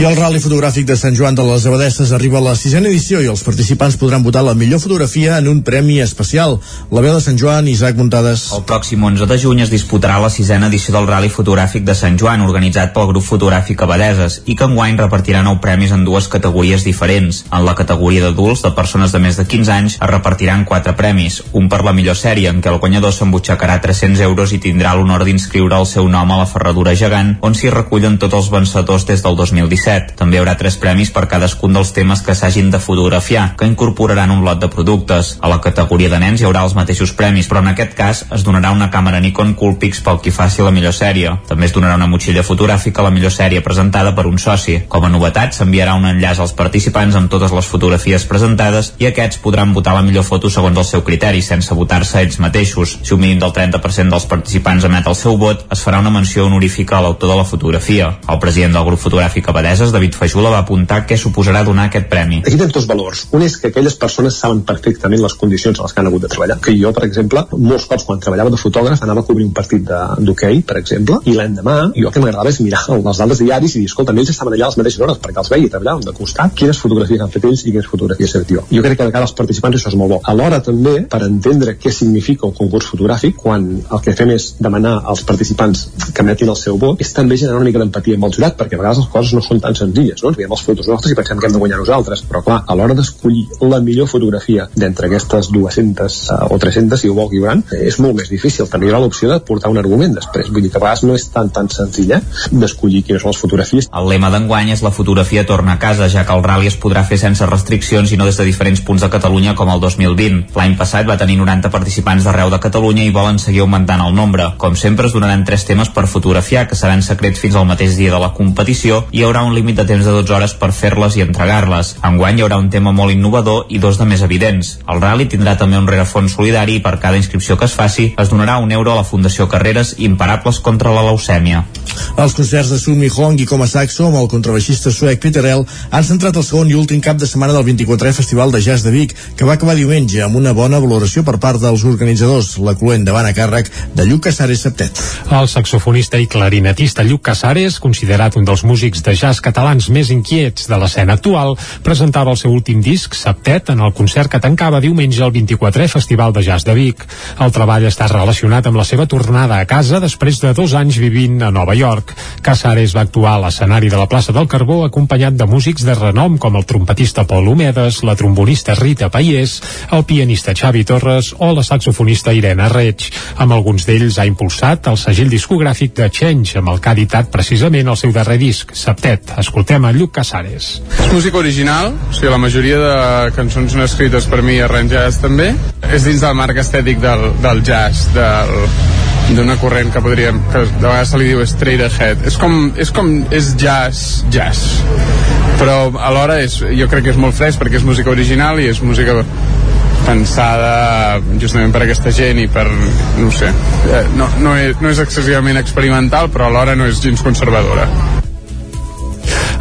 I el Rally Fotogràfic de Sant Joan de les Abadesses arriba a la sisena edició i els participants podran votar la millor fotografia en un premi especial. La veu de Sant Joan, Isaac Muntades. El pròxim 11 de juny es disputarà la sisena edició del Rally Fotogràfic de Sant Joan, organitzat pel grup fotogràfic Abadeses, i que enguany repartirà nou premis en dues categories diferents. En la categoria d'adults, de persones de més de 15 anys, es repartiran quatre premis. Un per la millor sèrie, en què el guanyador s'embutxacarà 300 euros i tindrà l'honor d'inscriure el seu nom a la ferradura gegant, on s'hi recullen tots els vencedors des del 2017. També hi haurà tres premis per cadascun dels temes que s'hagin de fotografiar, que incorporaran un lot de productes. A la categoria de nens hi haurà els mateixos premis, però en aquest cas es donarà una càmera Nikon Coolpix pel qui faci la millor sèrie. També es donarà una motxilla fotogràfica a la millor sèrie presentada per un soci. Com a novetat, s'enviarà un enllaç als participants amb totes les fotografies presentades i aquests podran votar la millor foto segons el seu criteri, sense votar-se ells mateixos. Si un mínim del 30% dels participants emet el seu vot, es farà una menció honorífica a l'autor de la fotografia. El president del grup fotogràfic Abadeses, David Fajula, va apuntar què suposarà donar aquest premi. Aquí tens dos valors. Un és que aquelles persones saben perfectament les condicions a les que han hagut de treballar. Que jo, per exemple, molts cops quan treballava de fotògraf anava a cobrir un partit d'hoquei, per exemple, i l'endemà jo el que m'agradava és mirar les dades diaris i dir, escolta, ells estaven allà a les mateixes hores perquè els veia treballaven de costat, quines fotografies han fet ells i quines fotografies he fet jo. Jo crec que de cara als participants això és molt bo. Alhora també, per entendre què significa un concurs fotogràfic, quan el que fem és demanar als participants que emetin el seu vot, és també generar una mica d'empatia amb el jurat, perquè a vegades les coses no són tan senzilles, no? Veiem els fotos nostres i pensem que hem de guanyar nosaltres, però clar, a l'hora d'escollir la millor fotografia d'entre aquestes 200 uh, o 300, si ho vol Guibran, és molt més difícil. També hi haurà l'opció de portar un argument després. Vull dir que a vegades no és tan tan senzill eh, d'escollir quines són les fotografies. El lema d'enguany és la fotografia torna a casa, ja que el rally es podrà fer sense restriccions i no des de diferents punts de Catalunya com el 2020. L'any passat va tenir 90 participants d'arreu de Catalunya i volen seguir augmentant el nombre. Com sempre, es donaran tres temes per fotografiar, que seran secrets fins al mateix dia de la competició i hi haurà un límit de temps de 12 hores per fer-les i entregar-les. Enguany hi haurà un tema molt innovador i dos de més evidents. El rally tindrà també un rerefons solidari i per cada inscripció que es faci es donarà un euro a la Fundació Carreres Imparables contra la leucèmia. Els concerts de Sumi Hong i com a saxo amb el contrabaixista suec Peter L han centrat el segon i últim cap de setmana del 24è Festival de Jazz de Vic, que va acabar diumenge amb una bona valoració per part dels organitzadors, la cluent davant a càrrec de Lluc Casares Septet. El saxofonista i clarinetista Lluc Casares, considerat un dels músics de jazz catalans més inquiets de l'escena actual, presentava el seu últim disc, Septet, en el concert que tancava diumenge el 24è Festival de Jazz de Vic. El treball està relacionat amb la seva tornada a casa després de dos anys vivint a Nova York. Casares va actuar a l'escenari de la plaça del Carbó acompanyat de músics de renom com el trompetista Paul Homedes, la trombonista Rita Paiés, el pianista Xavi Torres o la saxofonista Irene Reig. Amb alguns d'ells ha impulsat el segell discogràfic de Change, amb el que ha editat precisament el seu darrer disc, Septet. Escoltem a Lluc Casares. És música original, o sigui, la majoria de cançons són escrites per mi i arranjades també. És dins del marc estètic del, del jazz, del, d'una corrent que podríem que de vegades se li diu straight ahead és com, és com és jazz jazz. Però alhora és, jo crec que és molt fresc perquè és música original i és música pensada justament per aquesta gent i per, no sé. Eh, no, no, és, no és excessivament experimental però alhora no és gens conservadora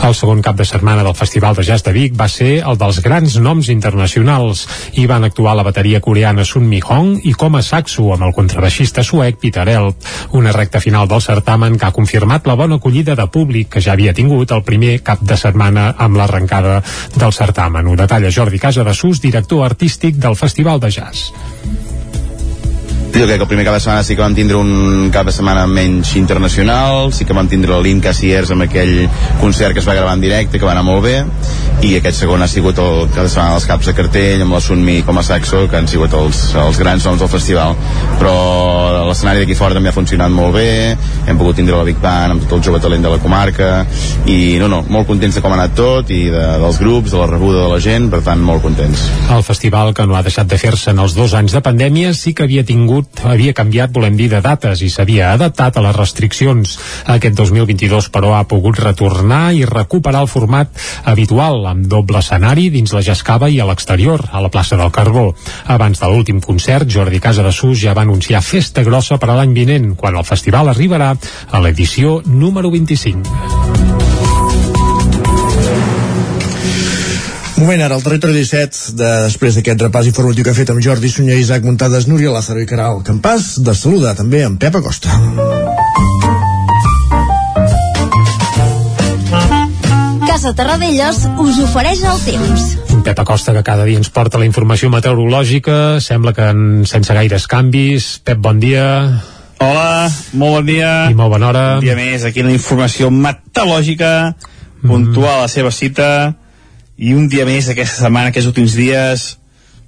el segon cap de setmana del Festival de Jazz de Vic va ser el dels grans noms internacionals. Hi van actuar la bateria coreana Sun Mi Hong i com a saxo amb el contrabaixista suec Peter Elp. Una recta final del certamen que ha confirmat la bona acollida de públic que ja havia tingut el primer cap de setmana amb l'arrencada del certamen. Ho detalla Jordi Casa de Sus, director artístic del Festival de Jazz. Jo crec que el primer cap de setmana sí que vam tindre un cap de setmana menys internacional, sí que vam tindre l'In Cassiers amb aquell concert que es va gravar en directe, que va anar molt bé, i aquest segon ha sigut el cap de setmana dels caps de cartell, amb la Sunmi com a saxo, que han sigut els, els grans noms del festival. Però l'escenari d'aquí fora també ha funcionat molt bé, hem pogut tindre la Big Band amb tot el jove talent de la comarca, i no, no, molt contents de com ha anat tot, i de, dels grups, de la rebuda de la gent, per tant, molt contents. El festival, que no ha deixat de fer-se en els dos anys de pandèmia, sí que havia tingut havia canviat, volem dir, de dates i s'havia adaptat a les restriccions. Aquest 2022, però, ha pogut retornar i recuperar el format habitual, amb doble escenari dins la Jascava i a l'exterior, a la plaça del Carbó. Abans de l'últim concert, Jordi Casa de Sus ja va anunciar festa grossa per a l'any vinent, quan el festival arribarà a l'edició número 25. Moment ara, al territori 17, de, després d'aquest repàs informatiu que ha fet amb Jordi Sunyer, Isaac Muntades, Núria Lázaro i Caral Campàs, de saludar també amb Pep Acosta. Casa Terradellos us ofereix el temps. Pep Acosta que cada dia ens porta la informació meteorològica, sembla que en, sense gaires canvis. Pep, bon dia. Hola, molt bon dia. I molt bona hora. Un dia més, aquí la informació meteorològica, puntual a la seva cita, i un dia més aquesta setmana, aquests últims dies,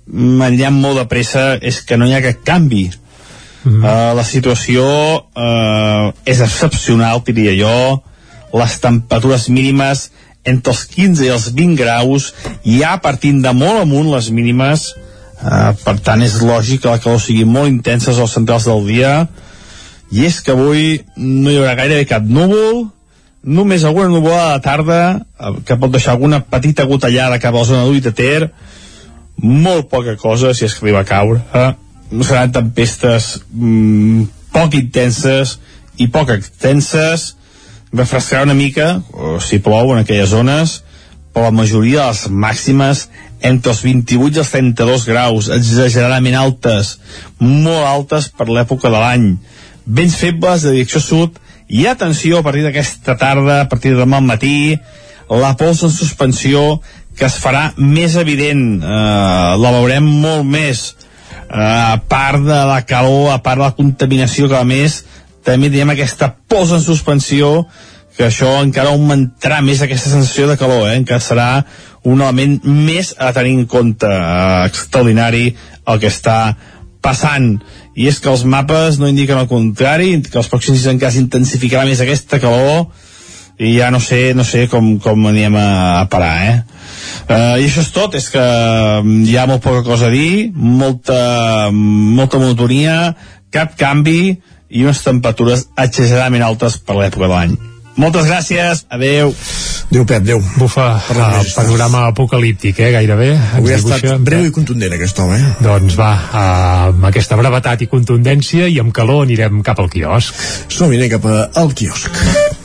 m'enllà molt de pressa, és que no hi ha cap canvi. Mm. Uh, la situació uh, és excepcional, diria jo, les temperatures mínimes entre els 15 i els 20 graus, ja partint de molt amunt les mínimes, uh, per tant és lògic que la calor sigui molt intensa als centrals del dia, i és que avui no hi haurà gairebé cap núvol, només alguna nuvolada de tarda, eh, que pot deixar alguna petita gotellada cap a la zona d'Ull de Ter, molt poca cosa, si que arriba a caure, eh? seran tempestes mm, poc intenses i poc extenses, refrescarà una mica, o si plou en aquelles zones, però la majoria de les màximes entre els 28 i els 32 graus, exageradament altes, molt altes per l'època de l'any. Vents febles de direcció sud i atenció a partir d'aquesta tarda a partir de demà al matí la pols en suspensió que es farà més evident eh, la veurem molt més eh, a part de la calor a part de la contaminació que a més també tenim aquesta pols en suspensió que això encara augmentarà més aquesta sensació de calor, eh? encara serà un element més a tenir en compte eh, extraordinari el que està passant i és que els mapes no indiquen el contrari, que els pròxims dies encara s'intensificarà més aquesta calor i ja no sé, no sé com, com anirem a, a parar, eh? Uh, I això és tot, és que mm, hi ha molt poca cosa a dir, molta, molta monotonia, cap canvi i unes temperatures exageradament altes per l'època de l'any. Moltes gràcies, adeu. Adéu, Pep, adéu. Bufa, uh, panorama apocalíptic, eh, gairebé. Avui ha estat breu i contundent aquest home, eh? Doncs va, uh, amb aquesta brevetat i contundència i amb calor anirem cap al quiosc. Som-hi, anem cap al quiosc.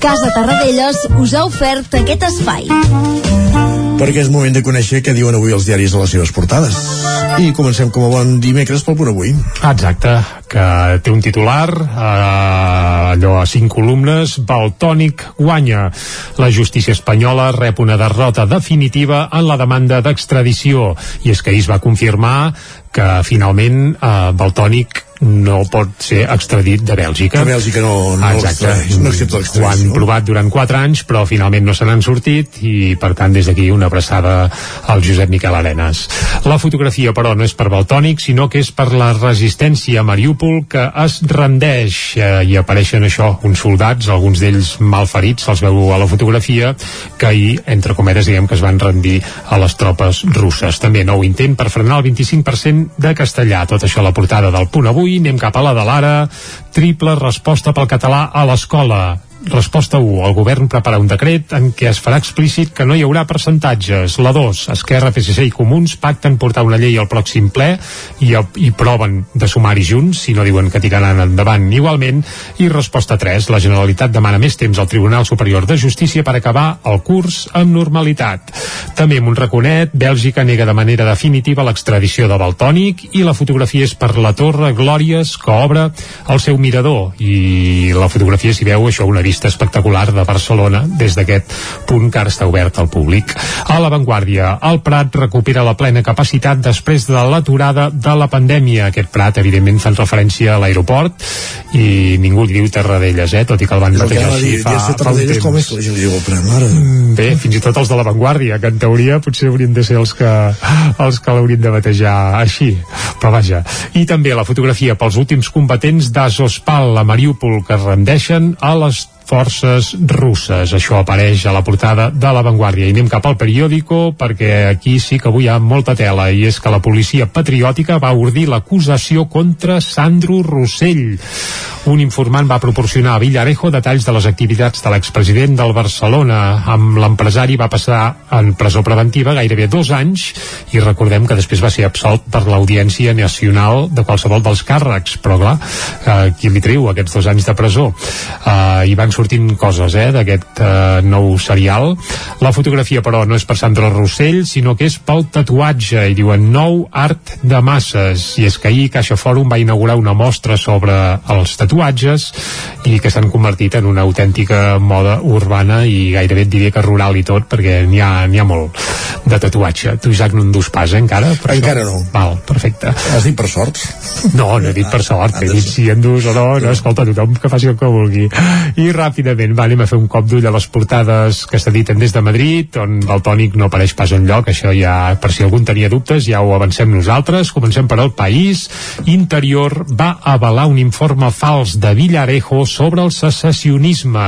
Casa Tarradellas us ha ofert aquest espai. Perquè és moment de conèixer què diuen avui els diaris a les seves portades. I comencem com a bon dimecres pel punt avui. Exacte, que té un titular, eh, allò a cinc columnes, Baltònic guanya. La justícia espanyola rep una derrota definitiva en la demanda d'extradició. I és que ahir es va confirmar que finalment eh, Baltònic no pot ser extradit de Bèlgica. Que Bèlgica no, no, Exacte. no accepta Ho han provat durant 4 anys, però finalment no se n'han sortit i, per tant, des d'aquí una abraçada al Josep Miquel Arenas. La fotografia, però, no és per Baltònic, sinó que és per la resistència a Mariúpol que es rendeix eh, i apareixen això, uns soldats, alguns d'ells malferits, se'ls veu a la fotografia, que ahir, entre cometes, diguem que es van rendir a les tropes russes. També nou intent per frenar el 25% de castellà. Tot això a la portada del punt avui avui anem cap a la de l'ara. Triple resposta pel català a l'escola Resposta 1. El govern prepara un decret en què es farà explícit que no hi haurà percentatges. La 2. Esquerra, PSC i Comuns pacten portar una llei al pròxim ple i, i proven de sumar-hi junts, si no diuen que tiraran endavant igualment. I resposta 3. La Generalitat demana més temps al Tribunal Superior de Justícia per acabar el curs amb normalitat. També amb un raconet, Bèlgica nega de manera definitiva l'extradició de Baltònic i la fotografia és per la Torre Glòries que obre el seu mirador i la fotografia s'hi veu això una vista espectacular de Barcelona des d'aquest punt que ara està obert al públic. A l'avantguàrdia, el Prat recupera la plena capacitat després de l'aturada de la pandèmia. Aquest Prat, evidentment, fan referència a l'aeroport i ningú li diu Terradellas, eh? tot i que el van batejar així fa, fa un temps. Com és que la gent li diu el Prat, mare? Mm, Bé, fins i tot els de l'avantguàrdia, que en teoria potser haurien de ser els que, els que l'haurien de batejar així. Però vaja. I també la fotografia pels últims combatents d'Azospal a Mariúpol que rendeixen a les forces russes. Això apareix a la portada de La Vanguardia. I anem cap al periòdico perquè aquí sí que avui hi ha molta tela i és que la policia patriòtica va ordir l'acusació contra Sandro Rossell. Un informant va proporcionar a Villarejo detalls de les activitats de l'expresident del Barcelona. Amb l'empresari va passar en presó preventiva gairebé dos anys i recordem que després va ser absolt per l'Audiència Nacional de qualsevol dels càrrecs. Però clar, eh, qui li treu aquests dos anys de presó? Eh, I van sortint coses eh, d'aquest eh, nou serial. La fotografia, però, no és per Sandra Rossell, sinó que és pel tatuatge, i diuen nou art de masses. I és que ahir Caixa Fòrum va inaugurar una mostra sobre els tatuatges i que s'han convertit en una autèntica moda urbana i gairebé et diria que rural i tot, perquè n'hi ha, ha molt de tatuatge. Tu, Isaac, no en dus pas, eh, encara? Per encara això? no. Val, perfecte. Has dit per sort? No, no he dit per sort, he dit si en dus o no, no, escolta, tothom que faci el que vulgui. I ràpidament, va, anem a fer un cop d'ull a les portades que s'editen des de Madrid, on el tònic no apareix pas en lloc, això ja, per si algun tenia dubtes, ja ho avancem nosaltres. Comencem per al país. Interior va avalar un informe fals de Villarejo sobre el secessionisme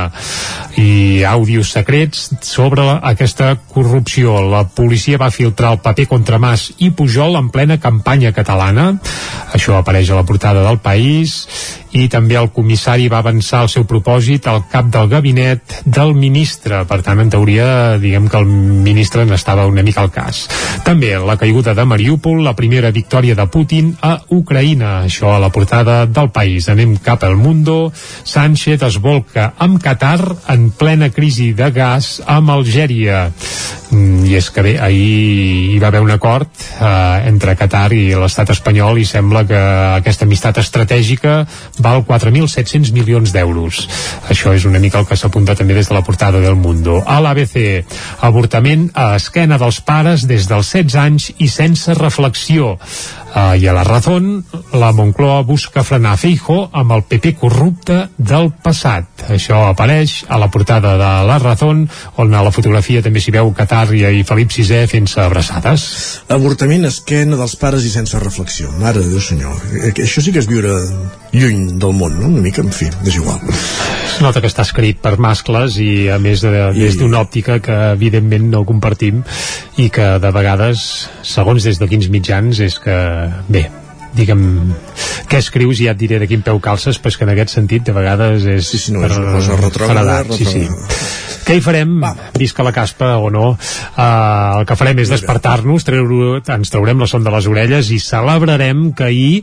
i àudios secrets sobre aquesta corrupció. La policia va filtrar el paper contra Mas i Pujol en plena campanya catalana. Això apareix a la portada del país i també el comissari va avançar el seu propòsit al cap del gabinet del ministre. Per tant, en teoria, diguem que el ministre n'estava una mica al cas. També la caiguda de Mariúpol, la primera victòria de Putin a Ucraïna. Això a la portada del país. Anem cap al Mundo. Sánchez es volca amb Qatar en plena crisi de gas amb Algèria. Mm, I és que bé, ahir hi va haver un acord eh, entre Qatar i l'estat espanyol i sembla que aquesta amistat estratègica val 4.700 milions d'euros. Això és una mica el que s'apunta també des de la portada del Mundo. A l'ABC, avortament a esquena dels pares des dels 16 anys i sense reflexió. Uh, I a la Razón, la Moncloa busca frenar Feijo amb el PP corrupte del passat. Això apareix a la portada de la Razón, on a la fotografia també s'hi veu Qatar i Felip VI fent-se abraçades. Avortament esquena dels pares i sense reflexió. Mare de Déu senyor. Eh, Això sí que és viure lluny del món, no? Una mica, en fi, és igual. Es nota que està escrit per mascles i a més de, des d'una òptica que evidentment no compartim i que de vegades, segons des de quins mitjans, és que, bé, diguem, què escrius i ja et diré de quin peu calces, que en aquest sentit de vegades és sí, sí, no, és una cosa sí, sí. Què hi farem? Va. Visca la caspa o no? Uh, el que farem és despertar-nos, treure, ens traurem la son de les orelles i celebrarem que ahir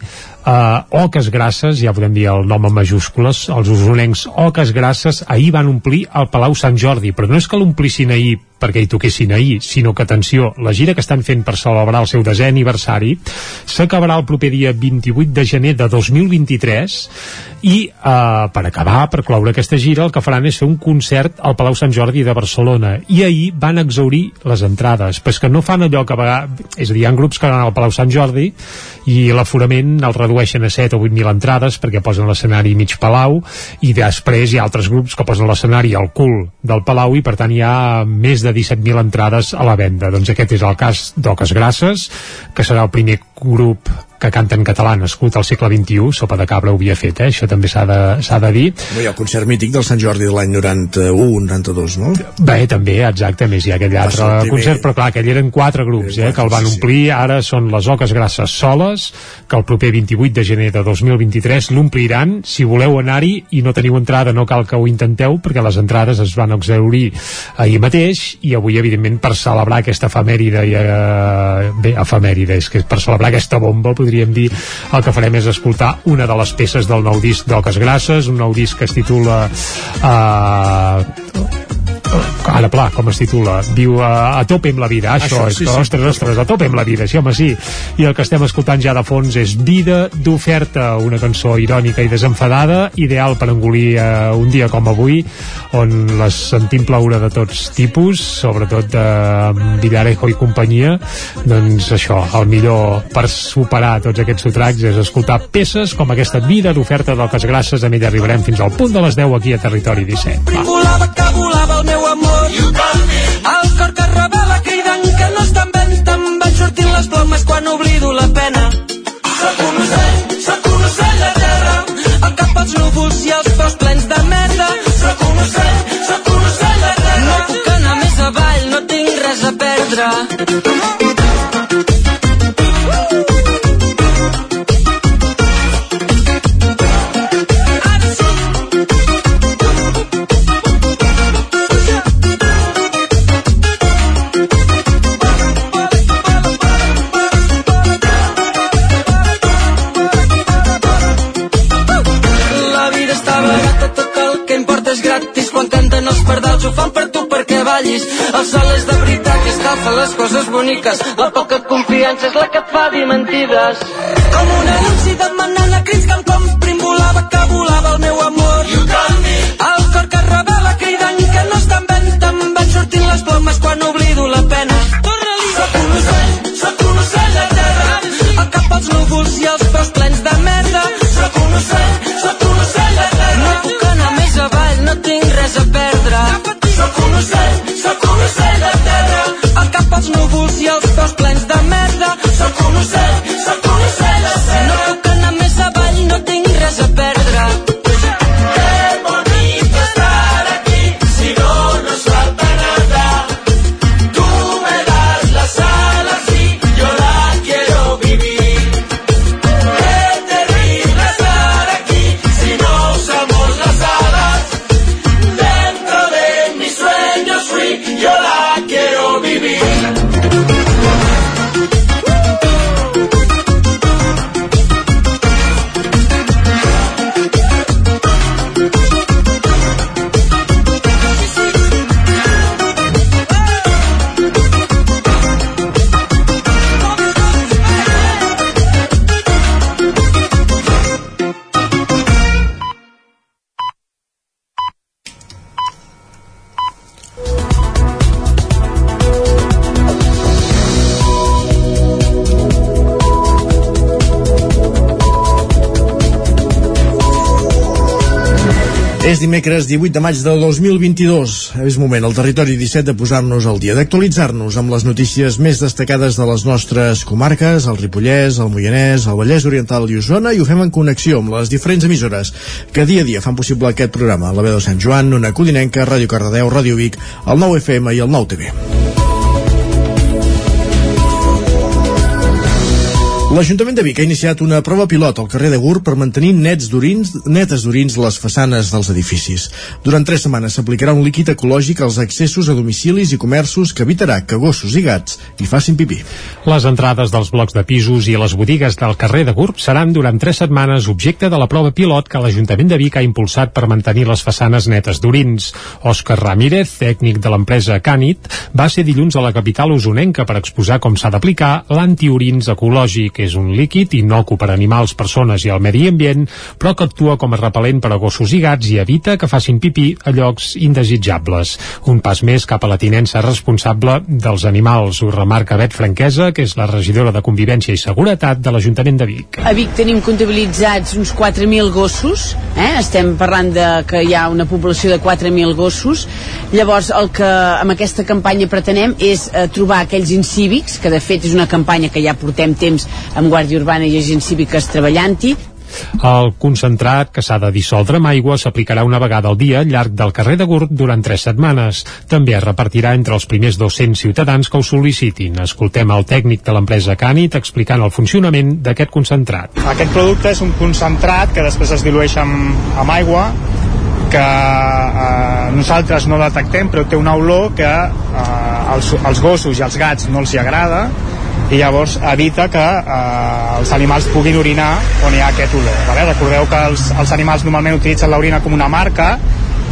uh, Oques Grasses, ja podem dir el nom en majúscules, els usonencs Oques Grasses ahir van omplir el Palau Sant Jordi, però no és que l'omplissin ahir perquè hi toquessin ahir, sinó que, atenció, la gira que estan fent per celebrar el seu desè aniversari s'acabarà el proper dia 28 de gener de 2023 i eh, per acabar, per cloure aquesta gira, el que faran és fer un concert al Palau Sant Jordi de Barcelona. I ahir van exaurir les entrades, però és que no fan allò que a vegades, és a dir, hi ha grups que van al Palau Sant Jordi i l'aforament el redueixen a 7 o 8.000 entrades perquè posen l'escenari mig Palau i després hi ha altres grups que posen l'escenari al cul del Palau i per tant hi ha més de 17.000 entrades a la venda. Doncs aquest és el cas d'Oques Grasses, que serà el primer grup que canta en català nascut al segle XXI, Sopa de Cabra ho havia fet, eh? això també s'ha de, de dir. No hi ha el concert mític del Sant Jordi de l'any 91-92, no? Bé, també, exacte, més hi ha aquell altre primer... concert, però clar, aquell eren quatre grups, eh, que el van omplir, ara són les Oques Grasses soles, que el proper 28 de gener de 2023 l'ompliran, si voleu anar-hi i no teniu entrada no cal que ho intenteu, perquè les entrades es van exaurir ahir mateix, i avui, evidentment, per celebrar aquesta efemèride, i, eh, bé, efemèride, és que per celebrar aquesta bomba, podríem dir, el que farem és escoltar una de les peces del nou disc d'Oques Grasses, un nou disc que es titula uh, ara pla, com es titula diu uh, a tope amb la vida, això, Això, és sí, que, sí. ostres, ostres, a tope amb la vida sí, home, sí, i el que estem escoltant ja de fons és Vida d'oferta una cançó irònica i desenfadada ideal per engolir uh, un dia com avui on les sentim ploure de tots tipus, sobretot de Villarejo i companyia doncs això, el millor per superar tots aquests sotracs és escoltar peces com aquesta Vida d'oferta d'Oques Grasses, amb ella arribarem fins al punt de les 10 aquí a Territori 17 Va. Volava que volava el meu amor. El cor que revela cridant que no està en vent Em van sortint les plomes quan oblido la pena. Sóc un ocell, sóc un ocell a terra El cap als núvols i els peus plens de merda. Sóc un ocell, sóc un ocell a terra. No puc anar més avall, no tinc res a perdre. La vida està barata, tot el que importa és gratis pardals ho fan per tu perquè ballis. El sol és de veritat i escalfa les coses boniques. La poca confiança és la que et fa dir mentides. Com un anunci demanant a crits que em comprin volava, que volava el meu amor. You got me. Soc un És dimecres 18 de maig de 2022. És moment al territori 17 de posar-nos al dia, d'actualitzar-nos amb les notícies més destacades de les nostres comarques, el Ripollès, el Moianès, el Vallès Oriental i Osona, i ho fem en connexió amb les diferents emissores que dia a dia fan possible aquest programa. La veu de Sant Joan, Ona Codinenca, Ràdio Cardedeu, Ràdio Vic, el 9 FM i el 9 TV. L'Ajuntament de Vic ha iniciat una prova pilot al carrer de Gur per mantenir nets d'orins, netes d'orins les façanes dels edificis. Durant tres setmanes s'aplicarà un líquid ecològic als accessos a domicilis i comerços que evitarà que gossos i gats hi facin pipí. Les entrades dels blocs de pisos i les botigues del carrer de Gurb seran durant tres setmanes objecte de la prova pilot que l'Ajuntament de Vic ha impulsat per mantenir les façanes netes d'orins. Òscar Ramírez, tècnic de l'empresa Canit, va ser dilluns a la capital usonenca per exposar com s'ha d'aplicar l'antiorins ecològic, que és un líquid inocu per animals, persones i al medi ambient, però que actua com a repel·lent per a gossos i gats i evita que facin pipí a llocs indesitjables. Un pas més cap a la tinença responsable dels animals, ho remarca Bet Franquesa, que és la regidora de Convivència i Seguretat de l'Ajuntament de Vic. A Vic tenim comptabilitzats uns 4.000 gossos, eh? estem parlant de que hi ha una població de 4.000 gossos, llavors el que amb aquesta campanya pretenem és eh, trobar aquells incívics, que de fet és una campanya que ja portem temps amb Guàrdia Urbana i agents cíviques treballant-hi, El concentrat, que s'ha de dissoldre amb aigua, s'aplicarà una vegada al dia al llarg del carrer de Gurb durant tres setmanes. També es repartirà entre els primers 200 ciutadans que ho sol·licitin. Escoltem el tècnic de l'empresa Canit explicant el funcionament d'aquest concentrat. Aquest producte és un concentrat que després es dilueix amb, amb aigua que eh, nosaltres no detectem però té una olor que eh, els, els gossos i els gats no els hi agrada i llavors evita que eh, els animals puguin orinar on hi ha aquest olor. Vale? Recordeu que els, els animals normalment utilitzen l'orina com una marca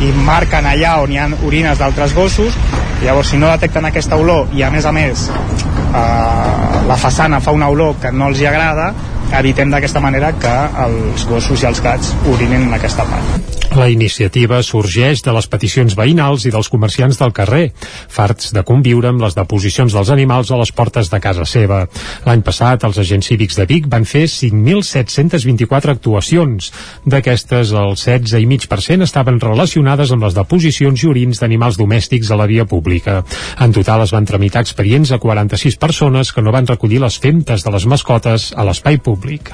i marquen allà on hi ha orines d'altres gossos llavors si no detecten aquesta olor i a més a més eh, la façana fa una olor que no els hi agrada evitem d'aquesta manera que els gossos i els gats orinin en aquesta part. La iniciativa sorgeix de les peticions veïnals i dels comerciants del carrer, farts de conviure amb les deposicions dels animals a les portes de casa seva. L'any passat, els agents cívics de Vic van fer 5.724 actuacions. D'aquestes, el 16,5% estaven relacionades amb les deposicions i orins d'animals domèstics a la via pública. En total es van tramitar expedients a 46 persones que no van recollir les femtes de les mascotes a l'espai públic.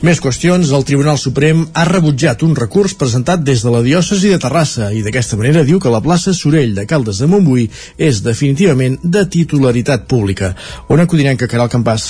Més qüestions. El Tribunal Suprem ha rebutjat un recurs presentat des de la diòcesi de Terrassa i d'aquesta manera diu que la plaça Sorell de Caldes de Montbui és definitivament de titularitat pública. On que Caral Campàs?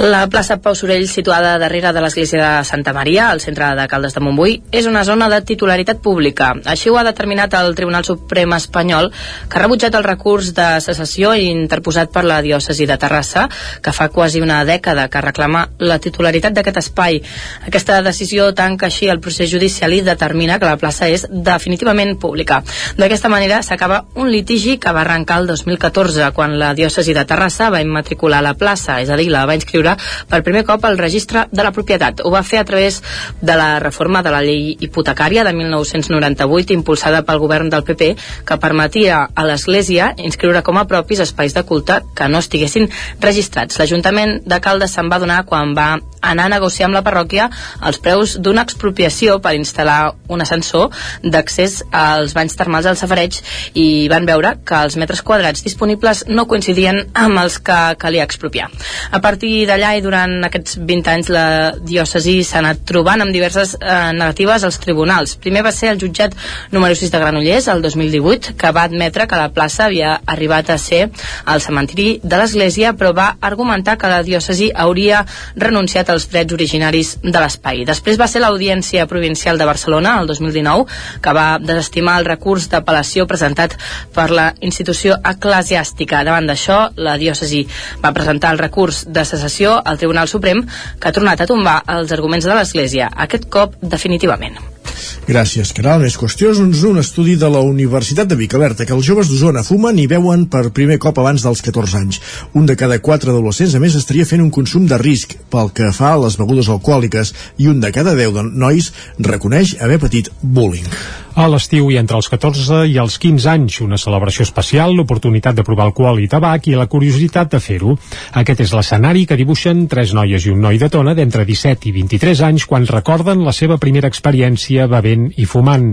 La plaça Pau Sorell, situada darrere de l'església de Santa Maria, al centre de Caldes de Montbui, és una zona de titularitat pública. Així ho ha determinat el Tribunal Suprem espanyol, que ha rebutjat el recurs de secessió interposat per la diòcesi de Terrassa, que fa quasi una dècada que reclama la titularitat d'aquest espai. Aquesta decisió tanca així el procés judicial i determina determina que la plaça és definitivament pública. D'aquesta manera s'acaba un litigi que va arrencar el 2014 quan la diòcesi de Terrassa va immatricular la plaça, és a dir, la va inscriure per primer cop al registre de la propietat. Ho va fer a través de la reforma de la llei hipotecària de 1998 impulsada pel govern del PP que permetia a l'Església inscriure com a propis espais de culte que no estiguessin registrats. L'Ajuntament de Caldes se'n va donar quan va anar a negociar amb la parròquia els preus d'una expropiació per instal·lar un ascensor d'accés als banys termals al safareig i van veure que els metres quadrats disponibles no coincidien amb els que calia expropiar. A partir d'allà i durant aquests 20 anys la diòcesi s'ha anat trobant amb diverses eh, negatives als tribunals. Primer va ser el jutjat número 6 de Granollers, el 2018, que va admetre que la plaça havia arribat a ser el cementiri de l'Església, però va argumentar que la diòcesi hauria renunciat als drets originaris de l'espai. Després va ser l'Audiència Provincial de Barcelona, el 2019, que va desestimar el recurs d'apel·lació presentat per la institució eclesiàstica. Davant d'això, la diòcesi va presentar el recurs de cessació al Tribunal Suprem, que ha tornat a tombar els arguments de l'Església, aquest cop definitivament. Gràcies, Caral. Més qüestions. Un estudi de la Universitat de Vic alerta que els joves d'Osona fumen i veuen per primer cop abans dels 14 anys. Un de cada quatre adolescents, a més, estaria fent un consum de risc pel que fa a les begudes alcohòliques i un de cada 10 de nois reconeix haver patit bullying. A l'estiu i entre els 14 i els 15 anys, una celebració especial, l'oportunitat de provar alcohol i tabac i la curiositat de fer-ho. Aquest és l'escenari que dibuixen tres noies i un noi de tona d'entre 17 i 23 anys quan recorden la seva primera experiència bevent i fumant.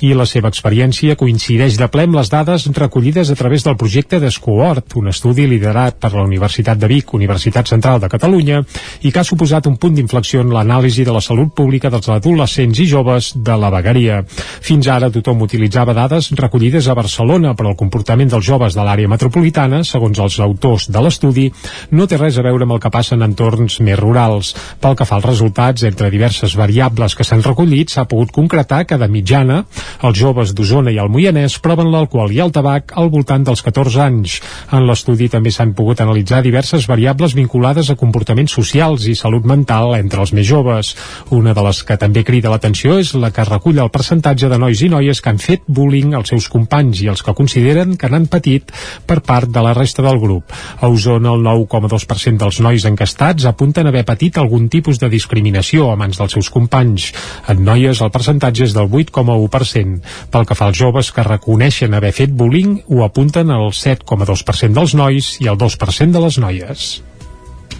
I la seva experiència coincideix de ple amb les dades recollides a través del projecte d'Escohort, un estudi liderat per la Universitat de Vic, Universitat Central de Catalunya, i que ha suposat un punt d'inflexió en l'anàlisi de la salut pública dels adolescents i joves de la vegueria. Fins ara tothom utilitzava dades recollides a Barcelona, però el comportament dels joves de l'àrea metropolitana, segons els autors de l'estudi, no té res a veure amb el que passa en entorns més rurals. Pel que fa als resultats, entre diverses variables que s'han recollit, s'ha pogut concretar que de mitjana els joves d'Osona i el Moianès proven l'alcohol i el tabac al voltant dels 14 anys. En l'estudi també s'han pogut analitzar diverses variables vinculades a comportaments socials i salut mental entre els més joves. Una de les que també crida l'atenció és la que recull el percentatge de nois i noies que han fet bullying als seus companys i els que consideren que n'han patit per part de la resta del grup. A Osona, el 9,2% dels nois encastats apunten haver patit algun tipus de discriminació a mans dels seus companys. En noies, el percentatge és del 8,1%. Pel que fa als joves que reconeixen haver fet bullying, ho apunten al 7,2% dels nois i al 2% de les noies.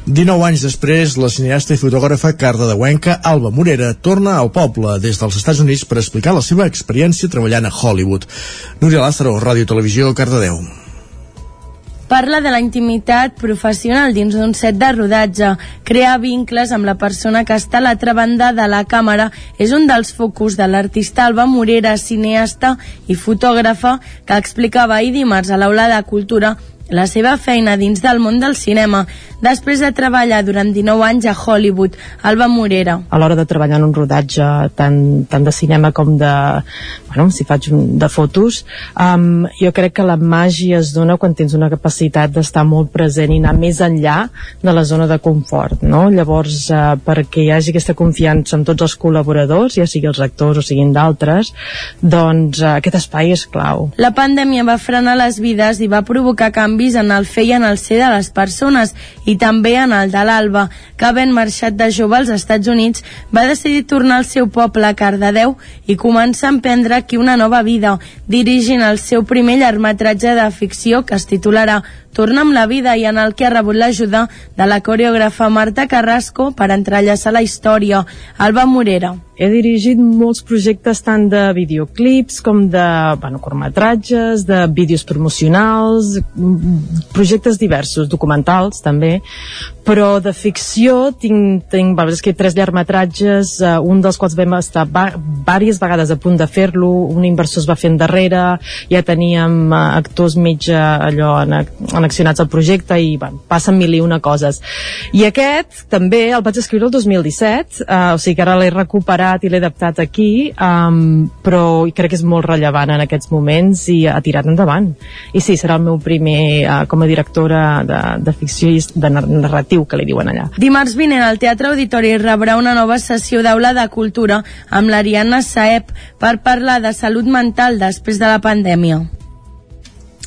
19 anys després, la cineasta i fotògrafa cardedeuenca Alba Morera torna al poble des dels Estats Units per explicar la seva experiència treballant a Hollywood. Núria Lázaro, Ràdio Televisió, Cardedeu. Parla de la intimitat professional dins d'un set de rodatge. Crear vincles amb la persona que està a l'altra banda de la càmera és un dels focus de l'artista Alba Morera, cineasta i fotògrafa, que explicava ahir dimarts a l'Aula de Cultura la seva feina dins del món del cinema, després de treballar durant 19 anys a Hollywood, Alba Morera. A l'hora de treballar en un rodatge tant, tant de cinema com de, bueno, si faig un, de fotos, um, jo crec que la màgia es dona quan tens una capacitat d'estar molt present i anar més enllà de la zona de confort, no? Llavors, uh, perquè hi hagi aquesta confiança amb tots els col·laboradors, ja sigui els actors o siguin d'altres, doncs uh, aquest espai és clau. La pandèmia va frenar les vides i va provocar canvis canvis en el fer i en el ser de les persones i també en el de l'Alba, que havent marxat de jove als Estats Units va decidir tornar al seu poble a Cardedeu i començar a emprendre aquí una nova vida, dirigint el seu primer llargmetratge de ficció que es titularà Torna amb la vida i en el que ha rebut l'ajuda de la coreògrafa Marta Carrasco per entrellaçar la història. Alba Morera. He dirigit molts projectes tant de videoclips com de bueno, curtmetratges, de vídeos promocionals, projectes diversos, documentals també, però de ficció tinc, tinc bueno, és que tres llargmetratges, uh, un dels quals vam estar diverses vegades a punt de fer-lo, un inversor es va fer endarrere, ja teníem uh, actors uh, allò en, en connexionats al projecte i bueno, passen mil i una coses. I aquest també el vaig escriure el 2017, eh, o sigui que ara l'he recuperat i l'he adaptat aquí, um, però crec que és molt rellevant en aquests moments i ha tirat endavant. I sí, serà el meu primer uh, com a directora de, de ficció i de narratiu, que li diuen allà. Dimarts vinent al Teatre Auditori rebrà una nova sessió d'aula de cultura amb l'Ariadna Saeb per parlar de salut mental després de la pandèmia.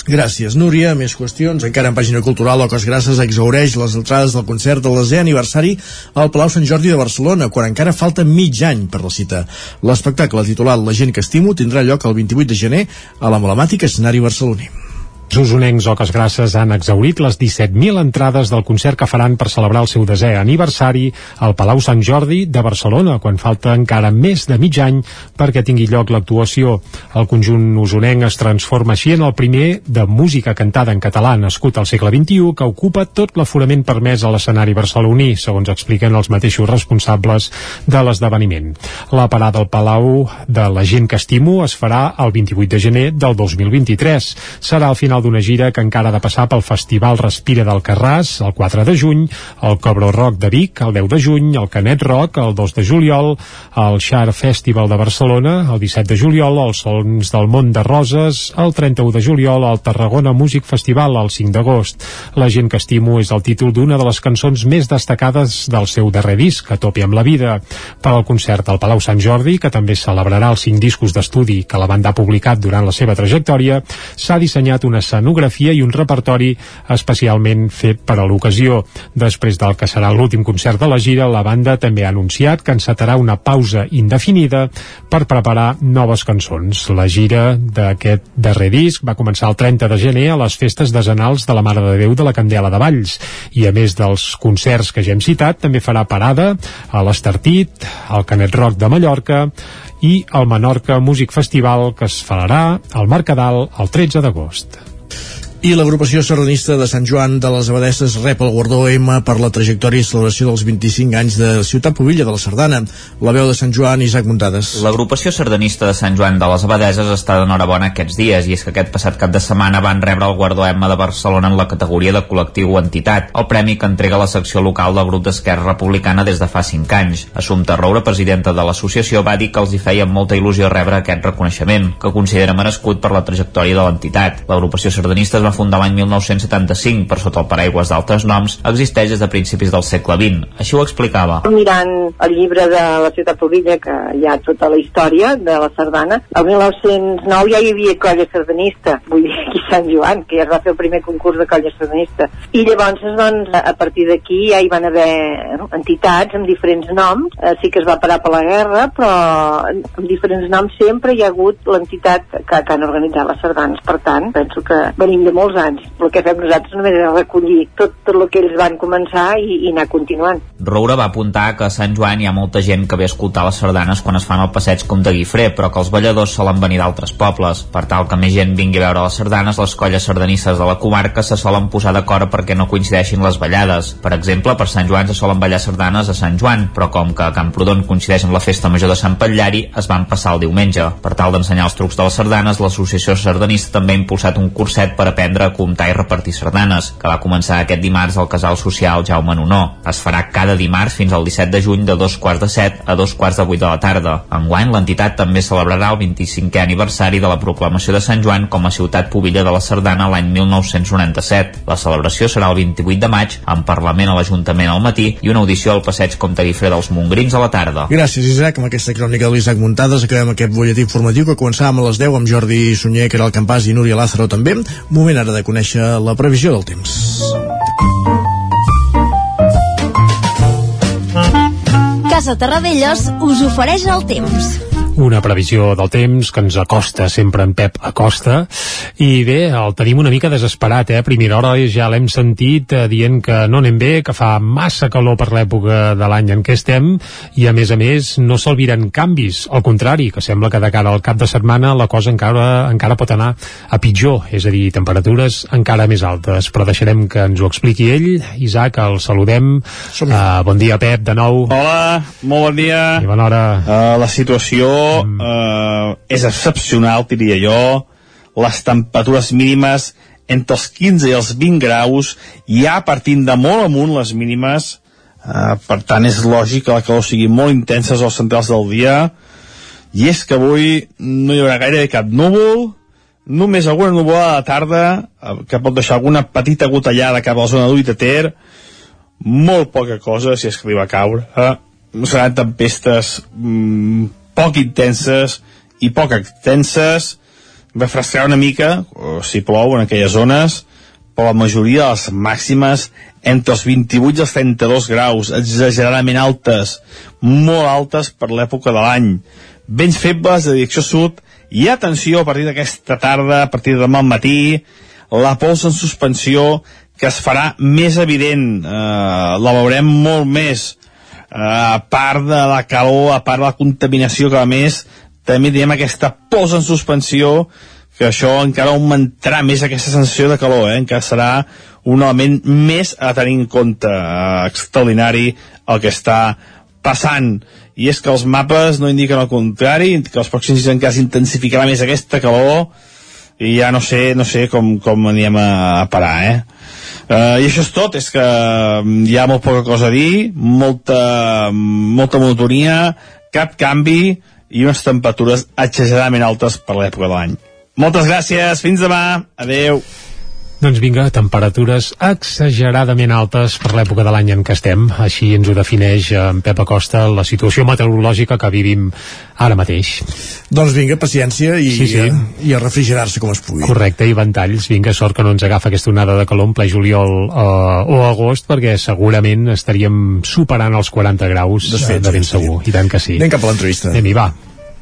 Gràcies, Núria. Més qüestions. Encara en pàgina cultural, Ocos Grasses exaureix les entrades del concert del desè aniversari al Palau Sant Jordi de Barcelona, quan encara falta mig any per la cita. L'espectacle titulat La gent que estimo tindrà lloc el 28 de gener a l'emblemàtic escenari barceloní. Usonencs Oques Grasses han exaurit les 17.000 entrades del concert que faran per celebrar el seu desè aniversari al Palau Sant Jordi de Barcelona, quan falta encara més de mig any perquè tingui lloc l'actuació. El conjunt usonenc es transforma així en el primer de música cantada en català nascut al segle XXI que ocupa tot l'aforament permès a l'escenari barceloní, segons expliquen els mateixos responsables de l'esdeveniment. La parada al Palau de la gent que estimo es farà el 28 de gener del 2023. Serà al final final d'una gira que encara ha de passar pel Festival Respira del Carràs, el 4 de juny, el Cobro Rock de Vic, el 10 de juny, el Canet Rock, el 2 de juliol, el Xar Festival de Barcelona, el 17 de juliol, els Sons del Món de Roses, el 31 de juliol, el Tarragona Music Festival, el 5 d'agost. La gent que estimo és el títol d'una de les cançons més destacades del seu darrer disc, A topi amb la vida. Per al concert al Palau Sant Jordi, que també celebrarà els cinc discos d'estudi que la banda ha publicat durant la seva trajectòria, s'ha dissenyat una escenografia i un repertori especialment fet per a l'ocasió. Després del que serà l'últim concert de la gira, la banda també ha anunciat que encetarà una pausa indefinida per preparar noves cançons. La gira d'aquest darrer disc va començar el 30 de gener a les festes desenals de la Mare de Déu de la Candela de Valls i a més dels concerts que ja hem citat també farà parada a l'Estartit, al Canet Rock de Mallorca i al Menorca Music Festival que es farà al Mercadal el 13 d'agost. I l'agrupació sardanista de Sant Joan de les Abadesses rep el guardó M per la trajectòria i celebració dels 25 anys de Ciutat Pobilla de la Sardana. La veu de Sant Joan, Isaac Muntades. L'agrupació sardanista de Sant Joan de les Abadeses està d'enhorabona aquests dies i és que aquest passat cap de setmana van rebre el guardó M de Barcelona en la categoria de col·lectiu o entitat, el premi que entrega la secció local del grup d'Esquerra Republicana des de fa 5 anys. Assumpta Roura, presidenta de l'associació, va dir que els hi feia molta il·lusió rebre aquest reconeixement, que considera merescut per la trajectòria de l'entitat. L'agrupació sardanista va fundar l'any 1975 per sota el paraigües d'altres noms, existeix des de principis del segle XX. Així ho explicava. Mirant el llibre de la ciutat Provilla, que hi ha tota la història de la sardana, el 1909 ja hi havia colla sardanista, vull dir aquí Sant Joan, que ja es va fer el primer concurs de colla sardanista. I llavors, doncs, a partir d'aquí ja hi van haver entitats amb diferents noms, eh, sí que es va parar per la guerra, però amb diferents noms sempre hi ha hagut l'entitat que, que han organitzat les sardanes. Per tant, penso que venim de molts anys. El que fem nosaltres només és recollir tot, tot el que ells van començar i, i anar continuant. Roura va apuntar que a Sant Joan hi ha molta gent que ve a escoltar les sardanes quan es fan el passeig com de Guifré, però que els balladors solen venir d'altres pobles. Per tal que més gent vingui a veure les sardanes, les colles sardanistes de la comarca se solen posar d'acord perquè no coincideixin les ballades. Per exemple, per Sant Joan se solen ballar sardanes a Sant Joan, però com que a Camprodon coincideix amb la festa major de Sant Patllari, es van passar el diumenge. Per tal d'ensenyar els trucs de les sardanes, l'associació sardanista també ha impulsat un curset per aprendre a comptar i repartir sardanes, que va començar aquest dimarts al Casal Social Jaume Nonó. Es farà cada dimarts fins al 17 de juny de dos quarts de set a dos quarts de vuit de la tarda. Enguany, l'entitat també celebrarà el 25è aniversari de la proclamació de Sant Joan com a ciutat pobilla de la Sardana l'any 1997. La celebració serà el 28 de maig, amb Parlament a l'Ajuntament al matí i una audició al passeig Comte Guifré dels Mongrins a la tarda. Gràcies, Isaac. Amb aquesta crònica de l'Isaac Muntades acabem aquest butlletí informatiu que començàvem a les 10 amb Jordi Sunyer, que era el Campàs, i Núria Lázaro també. Moment ara de conèixer la previsió del temps. Casa Terradellos us ofereix el temps. Una previsió del temps que ens acosta sempre en Pep Acosta. I bé, el tenim una mica desesperat eh? a primera hora ja l'hem sentit eh, dient que no anem bé, que fa massa calor per l'època de l'any en què estem i a més a més no s'alviren canvis. Al contrari, que sembla que de cara al cap de setmana la cosa encara, encara pot anar a pitjor, és a dir, temperatures encara més altes, però deixarem que ens ho expliqui ell, Isaac, el saludem. Uh, bon dia Pep, de nou. Hola, molt bon dia. I bona hora. Uh, la situació uh, és excepcional, diria jo les temperatures mínimes entre els 15 i els 20 graus, ja partint de molt amunt les mínimes, eh, per tant és lògic que la calor sigui molt intensa als centrals del dia, i és que avui no hi haurà gaire cap núvol, només alguna nuvolada a la tarda, eh, que pot deixar alguna petita gotellada cap a la zona de Ter, molt poca cosa, si és que li va caure. Eh? Seran tempestes mm, poc intenses i poc extenses, refrescarà una mica, o si plou en aquelles zones, però la majoria de les màximes entre els 28 i els 32 graus, exageradament altes, molt altes per l'època de l'any. Vents febles de direcció sud i atenció a partir d'aquesta tarda, a partir de demà al matí, la pols en suspensió que es farà més evident, eh, la veurem molt més, a part de la calor, a part de la contaminació que a més també diem aquesta pols en suspensió que això encara augmentarà més aquesta sensació de calor, eh? encara serà un element més a tenir en compte eh, extraordinari el que està passant i és que els mapes no indiquen el contrari que els pròxims dies encara s'intensificarà més aquesta calor i ja no sé, no sé com, com anirem a, a parar eh? Uh, I això és tot, és que mm, hi ha molt poca cosa a dir, molta, molta monotonia, cap canvi i unes temperatures exageradament altes per l'època de l'any. Moltes gràcies, fins demà, adeu. Doncs vinga, temperatures exageradament altes per l'època de l'any en què estem. Així ens ho defineix eh, en Pep Acosta la situació meteorològica que vivim ara mateix. Doncs vinga, paciència i, sí, sí. i a refrigerar-se com es pugui. Correcte, i ventalls. Vinga, sort que no ens agafa aquesta onada de calor en ple juliol eh, o agost, perquè segurament estaríem superant els 40 graus Desfets, eh, de ben segur. I tant que sí. Anem cap a l'entrevista. Anem-hi, va.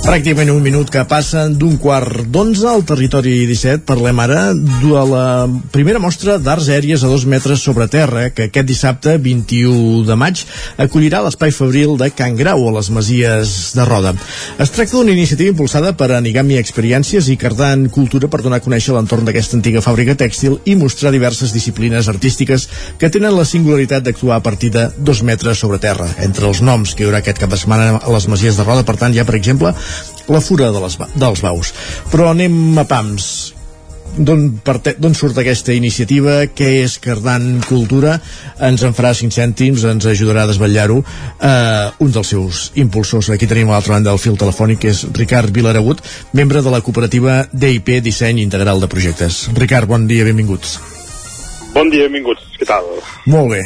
Pràcticament un minut que passen d'un quart d'onze al territori 17. Parlem ara de la primera mostra d'arts aèries a dos metres sobre terra que aquest dissabte, 21 de maig, acollirà l'espai fabril de Can Grau a les Masies de Roda. Es tracta d'una iniciativa impulsada per Anigami Experiències i Cardan Cultura per donar a conèixer l'entorn d'aquesta antiga fàbrica tèxtil i mostrar diverses disciplines artístiques que tenen la singularitat d'actuar a partir de dos metres sobre terra. Entre els noms que hi haurà aquest cap de setmana a les Masies de Roda, per tant, hi ha, per exemple, la fura de les, dels baus. Però anem a pams d'on surt aquesta iniciativa, què és Cardan Cultura, ens en farà 5 cèntims, ens ajudarà a desvetllar-ho eh, un dels seus impulsors. Aquí tenim a l'altra banda del fil telefònic, que és Ricard Vilaragut, membre de la cooperativa DIP Disseny Integral de Projectes. Ricard, bon dia, benvinguts. Bon dia, benvinguts. Què tal? Molt bé.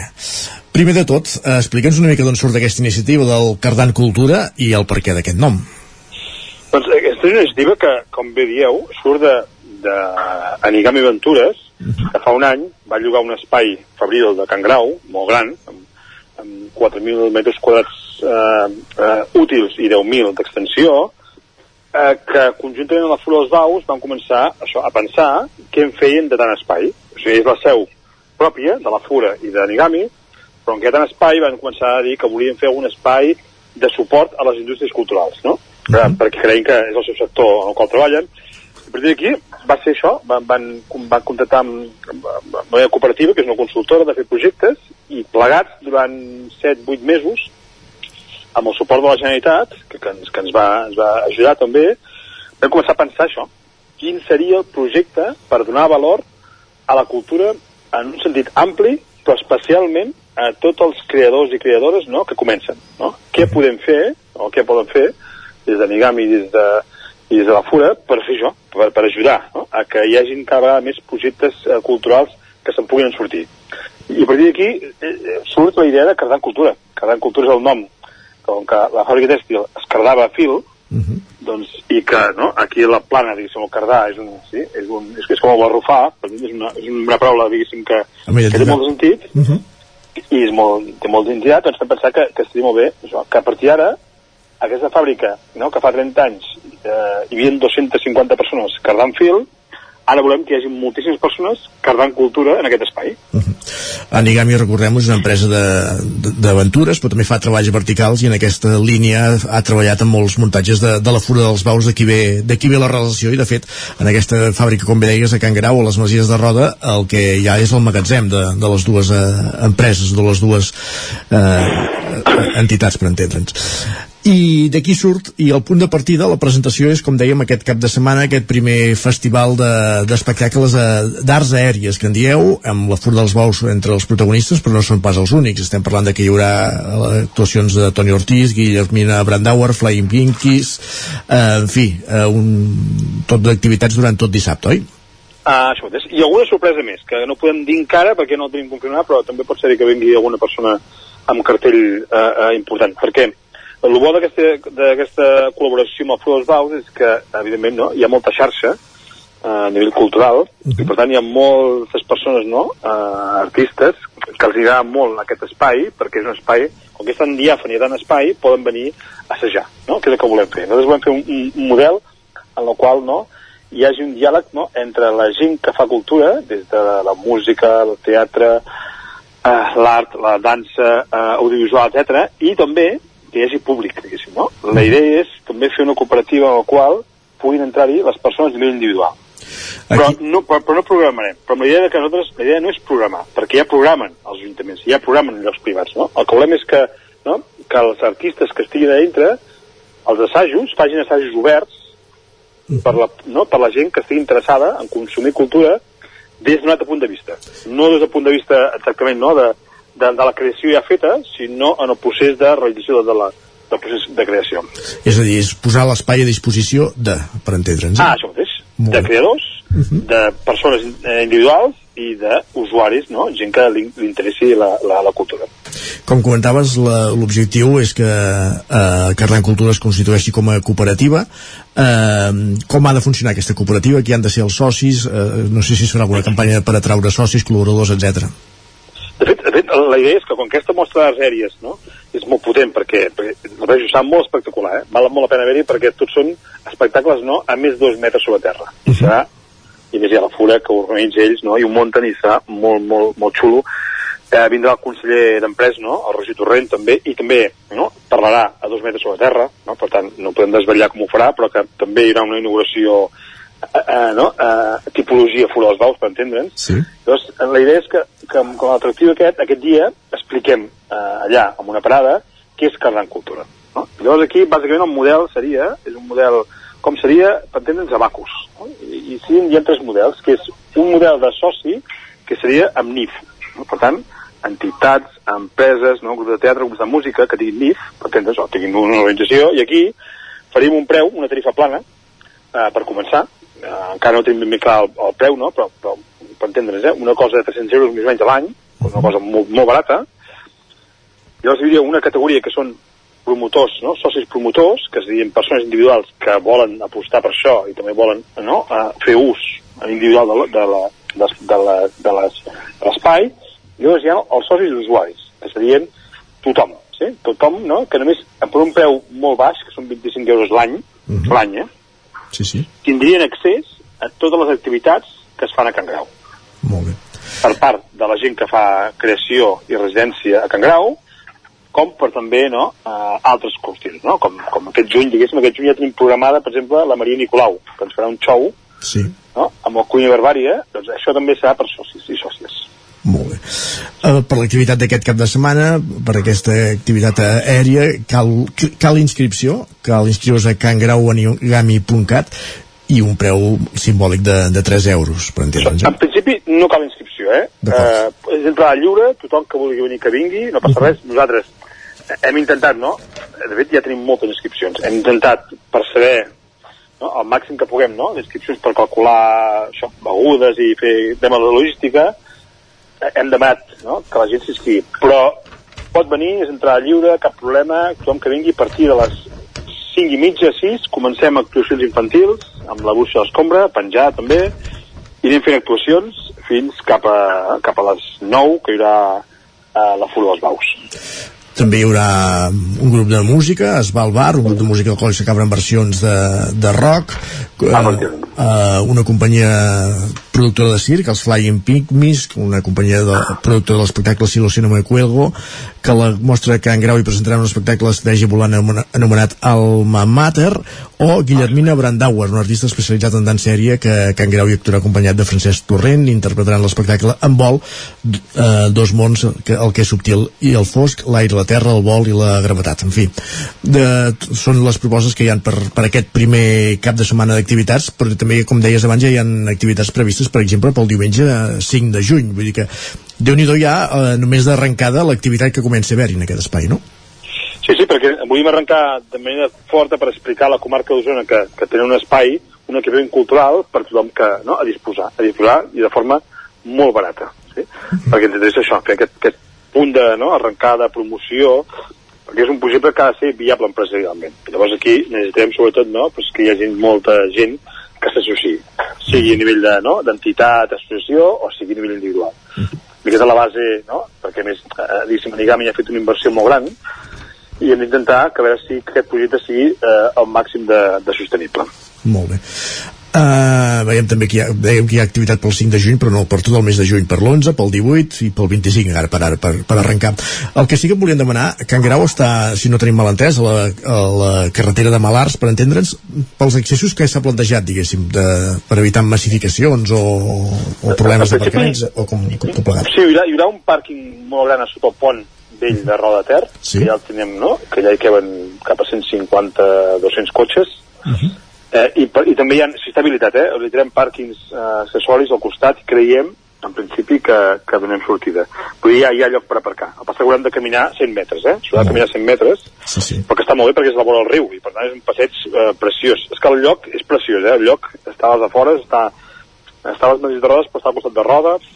Primer de tot, eh, explica'ns una mica d'on surt aquesta iniciativa del Cardan Cultura i el perquè d'aquest nom. Aquesta és una iniciativa que, com bé dieu, surt de, de Anigami Ventures, que fa un any va llogar un espai fabril de Can Grau, molt gran, amb, amb 4.000 metres quadrats eh, eh, útils i 10.000 d'extensió, eh, que conjuntament amb la Fura dels Baus van començar això, a pensar què en feien de tant espai. O sigui, és la seu pròpia de la Fura i d'Anigami, però en aquest espai van començar a dir que volien fer un espai de suport a les indústries culturals, no? Uh -huh. perquè creiem que és el seu sector en el qual treballen. A partir d'aquí va ser això, van, van, van contactar amb, amb una cooperativa, que és una consultora de fer projectes, i plegats durant 7-8 mesos, amb el suport de la Generalitat, que, que, ens, que ens, va, ens va ajudar també, vam començar a pensar això, quin seria el projecte per donar valor a la cultura en un sentit ampli, però especialment a tots els creadors i creadores no, que comencen. No? Què podem fer, o què poden fer, des de Nigami i des de, i des de la Fura per fer això, per, per ajudar no? a que hi hagin cada vegada més projectes eh, culturals que se'n puguin sortir. I a partir d'aquí eh, surt la idea de Cardan Cultura. Cardan Cultura és el nom, com que la fàbrica tèxtil es cardava a fil, uh -huh. doncs, i que no, aquí la plana, diguéssim, el cardar és, un, sí, és, un, és, és com el barrufar, per mi és una, és una paraula, diguéssim, que, que té molt de sentit, uh -huh. i és molt, té molta identitat, doncs pensar que, que estaria molt bé això, que a partir d'ara aquesta fàbrica no, que fa 30 anys eh, hi havia 250 persones cardant fil ara volem que hi hagi moltíssimes persones cardant cultura en aquest espai. Anigami, recordem és una empresa d'aventures, però també fa treballs verticals i en aquesta línia ha treballat en molts muntatges de, de la Fura dels Baus, d'aquí ve, ve la relació, i de fet, en aquesta fàbrica, com bé deies, a Can Grau, a les Masies de Roda, el que hi ha és el magatzem de, de les dues eh, empreses, de les dues eh, entitats, per entendre'ns i d'aquí surt, i el punt de partida la presentació és, com dèiem, aquest cap de setmana aquest primer festival de- d'espectacles de, d'arts aèries que en dieu, amb la Fura dels Bous entre els protagonistes, però no són pas els únics estem parlant de que hi haurà eh, actuacions de Toni Ortiz, Guillermina Brandauer Flying Pinkies eh, en fi, eh, un, tot d'activitats durant tot dissabte, oi? Ah, això mateix. I alguna sorpresa més, que no podem dir encara perquè no ho tenim confirmat, però també pot ser que vingui alguna persona amb cartell eh, eh, important. Perquè el bo d'aquesta col·laboració amb el dels Baus és que, evidentment, no, hi ha molta xarxa eh, a nivell cultural i per tant hi ha moltes persones, no, eh, artistes, que els agrada molt aquest espai, perquè és un espai, com que és tan diàfan i tan espai, poden venir a assajar, no? que és el que volem fer. Nosaltres volem fer un, un, un model en el qual no, hi hagi un diàleg no, entre la gent que fa cultura, des de la música, el teatre, eh, l'art, la dansa, eh, audiovisual, etc, i també que hi hagi públic, diguéssim, no? La idea és també fer una cooperativa en la qual puguin entrar-hi les persones a nivell individual. Però no, però, però no programarem. Però la idea que nosaltres, la idea no és programar, perquè ja programen els ajuntaments, ja programen llocs privats, no? El que volem és que, no, que els artistes que estiguin a dintre, els assajos, facin assajos oberts per la, no, per la gent que estigui interessada en consumir cultura des d'un altre punt de vista. No des del punt de vista exactament no, de, de, de la creació ja feta, sinó en el procés de realització de la, del procés de creació. És a dir, és posar l'espai a disposició de, per entendre'ns. Ah, això mateix. De creadors, de persones eh, individuals i d'usuaris, no? gent que li, li interessi la, la, la cultura. Com comentaves, l'objectiu és que eh, Carlan Cultura es constitueixi com a cooperativa. Eh, com ha de funcionar aquesta cooperativa? Qui han de ser els socis? Eh, no sé si es farà alguna campanya per atraure socis, col·laboradors, etc. De fet, de fet, la idea és que com aquesta mostra aèries no, és molt potent perquè, perquè la veig està molt espectacular, eh? val molt la pena haver-hi perquè tots són espectacles no, a més de dos metres sobre terra. Uh -huh. serà, I més hi ha la fura que organitza ells no, i ho munten i serà molt, molt, molt xulo. Eh, vindrà el conseller d'Empresa, no, el Roger Torrent també, i també no, parlarà a dos metres sobre terra, no, per tant no podem desvetllar com ho farà, però que també hi haurà una inauguració eh, eh, no, eh, tipologia fura dels baus, per entendre'ns, Sí. Llavors, la idea és que, que com a l'atractiu aquest, aquest dia, expliquem eh, allà, amb una parada, què és Cardan Cultura. No? Llavors aquí, bàsicament, el model seria, és un model, com seria, per entendre'ns, abacus. No? I, i sí, hi ha tres models, que és un model de soci, que seria amb NIF. No? Per tant, entitats, empreses, no? grups de teatre, grups de música, que tinguin NIF, per entendre's, o tinguin una organització, i aquí faríem un preu, una tarifa plana, eh, per començar, eh, encara no tenim ben bé clar el, el preu, no? però, però per entendre's, eh? una cosa de 300 euros més o menys a l'any, una cosa molt, molt barata, llavors hi hauria una categoria que són promotors, no? socis promotors, que es diuen persones individuals que volen apostar per això i també volen no? eh, fer ús individual de, la- de, la, de, de, la, de les- de l'espai, i llavors hi ha els socis usuaris, que serien tothom, sí? tothom no? que només per un preu molt baix, que són 25 euros l'any, l'any, eh? Sí, sí. tindrien accés a totes les activitats que es fan a Can Grau. Molt bé. Per part de la gent que fa creació i residència a Can Grau, com per també no, uh, altres qüestions, no? com, com aquest juny, diguéssim, aquest juny ja tenim programada, per exemple, la Maria Nicolau, que ens farà un show Sí. no? amb el Cuina Barbària, doncs això també serà per socis i sòcies. Uh, per l'activitat d'aquest cap de setmana, per aquesta activitat aèria, cal, cal inscripció, cal inscriure's a cangrauanigami.cat i un preu simbòlic de, de 3 euros, per entendre'ns. En principi no cal inscripció, eh? eh és entrada lliure, tothom que vulgui venir que vingui, no passa res. Nosaltres hem intentat, no? De fet, ja tenim moltes inscripcions. Hem intentat, per saber no, el màxim que puguem, no?, d'inscripcions per calcular això, begudes i fer tema de logística, eh, hem demanat no, que la gent s'inscrigui. Però pot venir, és entrada lliure, cap problema, tothom que vingui a partir de les 5 i mitja, 6, comencem actuacions infantils, amb la buixa a l'escombra, penjar també, i anem fent actuacions fins cap a, cap a les 9, que hi haurà a la Fura dels Baus. També hi haurà un grup de música, es va al bar, un grup de música alcohòlica que cabra en versions de, de rock, eh, eh, una companyia productora de circ, els Flying Pygmies, una companyia de, productora de l'espectacle Silo Cinema de Cuelgo, que la mostra que en Grau hi presentarà un espectacle d'estratègia volant anomenat, Alma Mater, o Guillermina Brandauer, una artista especialitzada en dansa aèria que, que en Grau hi actuarà acompanyat de Francesc Torrent, interpretaran l'espectacle en vol, eh, dos mons, que, el que és subtil i el fosc, l'aire, la terra, el vol i la gravetat, en fi. De, són les propostes que hi han per, per aquest primer cap de setmana d'activitats, però també, com deies abans, ja hi ha activitats previstes, per exemple, pel diumenge 5 de juny, vull dir que déu nhi ja, eh, només d'arrencada, l'activitat que comença a haver-hi en aquest espai, no? Sí, sí, perquè volíem arrencar de manera forta per explicar a la comarca d'Osona que, que tenen un espai, un equipament cultural per tothom que, no, a disposar, a disposar i de forma molt barata. Sí? Perquè ens interessa això, fer aquest, aquest punt de no, arrencada, promoció, perquè és un projecte que ha de ser viable empresarialment. Llavors aquí necessitem sobretot no, pues que hi hagi molta gent que s'associï, sigui a nivell de, no, d'entitat, associació o sigui a nivell individual. I aquesta és la base, no? perquè a més, eh, diguéssim, Anigami ha fet una inversió molt gran i hem d'intentar que a veure si aquest projecte sigui eh, el màxim de, de sostenible. Molt bé. Uh, veiem també que hi ha, dèiem que hi ha activitat pel 5 de juny però no per tot el mes de juny, per l'11, pel 18 i pel 25 ara per, ara, per, per arrencar el que sí que volíem demanar Can Grau està, si no tenim mal entès a la, a la carretera de Malars per entendre'ns pels accessos que s'ha plantejat diguéssim, de, per evitar massificacions o, o problemes d'aparcaments o com, com, com plegat Sí, hi haurà, hi haurà un pàrquing molt gran a sota el pont vell de Roda de Ter, Sí. que ja el tenim, no? Que ja hi queben cap a 150-200 cotxes. Eh, i, I també hi ha, si està habilitat, eh? Habilitarem pàrquings eh, accessoris al costat i creiem, en principi, que, que donem sortida. Vull dir, hi ha, hi ha lloc per aparcar. El que haurem de caminar 100 metres, eh? S'haurà de caminar 100 metres, sí, sí. però que està molt bé perquè és la vora del riu, i per tant és un passeig eh, preciós. És que el lloc és preciós, eh? El lloc està a les afores, està, està a les Masis de Rodes, però està al costat de Rodes,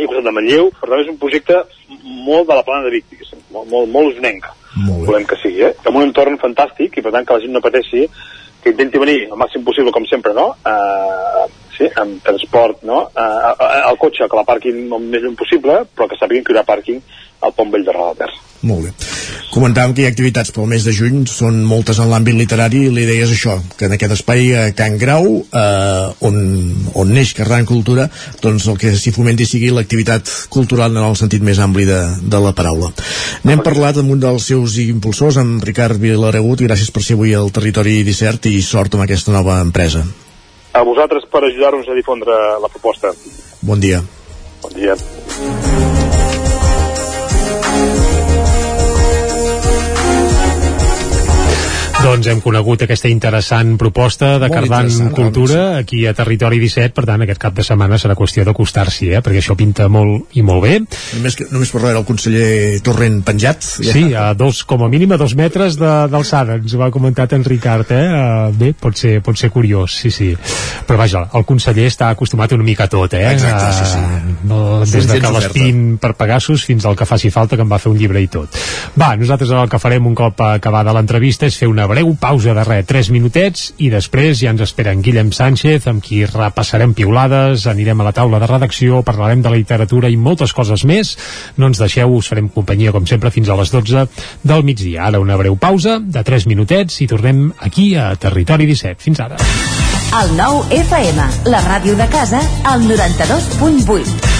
i al costat de Manlleu, per tant és un projecte molt de la plana de Vic, diguéssim, molt, molt, molt usnenc, volem que sigui, eh? amb un entorn fantàstic i per tant que la gent no pateixi, que intenti venir el màxim possible, com sempre, no? Uh, sí, amb transport, no? Uh, el cotxe, que la parquin el més lluny possible, però que sàpiguen que hi haurà pàrquing al Pont Vell de Roda. Molt bé. Comentàvem que hi ha activitats pel mes de juny, són moltes en l'àmbit literari, i l'idea és això, que en aquest espai a Can Grau, eh, on, on neix Carran Cultura, doncs el que s'hi fomenti sigui l'activitat cultural en el sentit més ampli de, de la paraula. N'hem parlat amb un dels seus impulsors, amb Ricard Vilaragut, i gràcies per ser avui al Territori 17 i sort amb aquesta nova empresa. A vosaltres per ajudar-nos a difondre la proposta. Bon dia. Bon dia. Doncs hem conegut aquesta interessant proposta de Molt Cardan Cultura aquí a Territori 17, per tant aquest cap de setmana serà qüestió d'acostar-s'hi, eh? perquè això pinta molt i molt bé. Només, que, només per veure el conseller Torrent penjat. Ja. Sí, a dos, com a mínim a dos metres de- d'alçada, ens ho ha comentat en Ricard, eh? Uh, bé, pot ser, pot ser curiós, sí, sí. Però vaja, el conseller està acostumat una mica a tot, eh? Exacte, sí, sí. Uh, no, des de que l'espin per Pegasus fins al que faci falta, que em va fer un llibre i tot. Va, nosaltres el que farem un cop acabada l'entrevista és fer una breu pausa de res, 3 minutets, i després ja ens espera en Guillem Sánchez, amb qui repassarem piulades, anirem a la taula de redacció, parlarem de la literatura i moltes coses més. No ens deixeu, us farem companyia, com sempre, fins a les 12 del migdia. Ara una breu pausa de 3 minutets i tornem aquí a Territori 17. Fins ara. El nou FM, la ràdio de casa, al 92.8.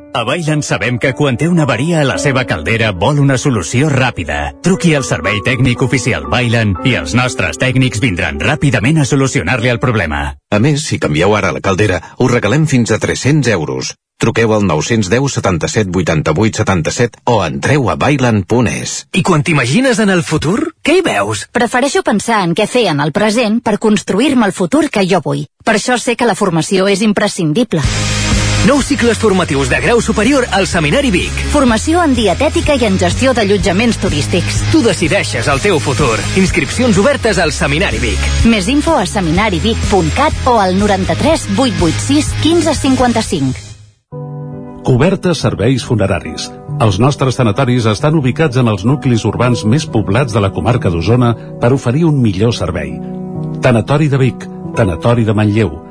A Bailen sabem que quan té una avaria a la seva caldera vol una solució ràpida. Truqui al servei tècnic oficial Bailen i els nostres tècnics vindran ràpidament a solucionar-li el problema. A més, si canvieu ara la caldera, us regalem fins a 300 euros. Truqueu al 910 77 88 77 o entreu a bailan.es. I quan t'imagines en el futur, què hi veus? Prefereixo pensar en què fer en el present per construir-me el futur que jo vull. Per això sé que la formació és imprescindible. Nous cicles formatius de grau superior al Seminari Vic. Formació en dietètica i en gestió d'allotjaments turístics. Tu decideixes el teu futur. Inscripcions obertes al Seminari Vic. Més info a seminarivic.cat o al 93 886 1555. Cobertes serveis funeraris. Els nostres tanatoris estan ubicats en els nuclis urbans més poblats de la comarca d'Osona per oferir un millor servei. Tanatori de Vic, Tanatori de Manlleu,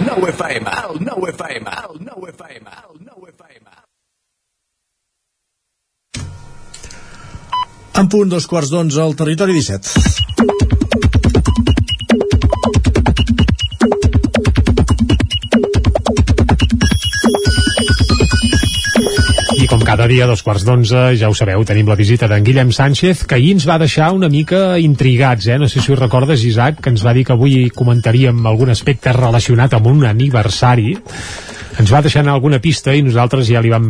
9 FM, el 9 FM, el 9 FM, el 9 FM. En punt dos quarts d'onze al territori 17. Cada dia, a dos quarts d'onze, ja ho sabeu, tenim la visita d'en Guillem Sánchez, que ahir ens va deixar una mica intrigats, eh? No sé si ho recordes, Isaac, que ens va dir que avui comentaríem algun aspecte relacionat amb un aniversari ens va deixant alguna pista i nosaltres ja li vam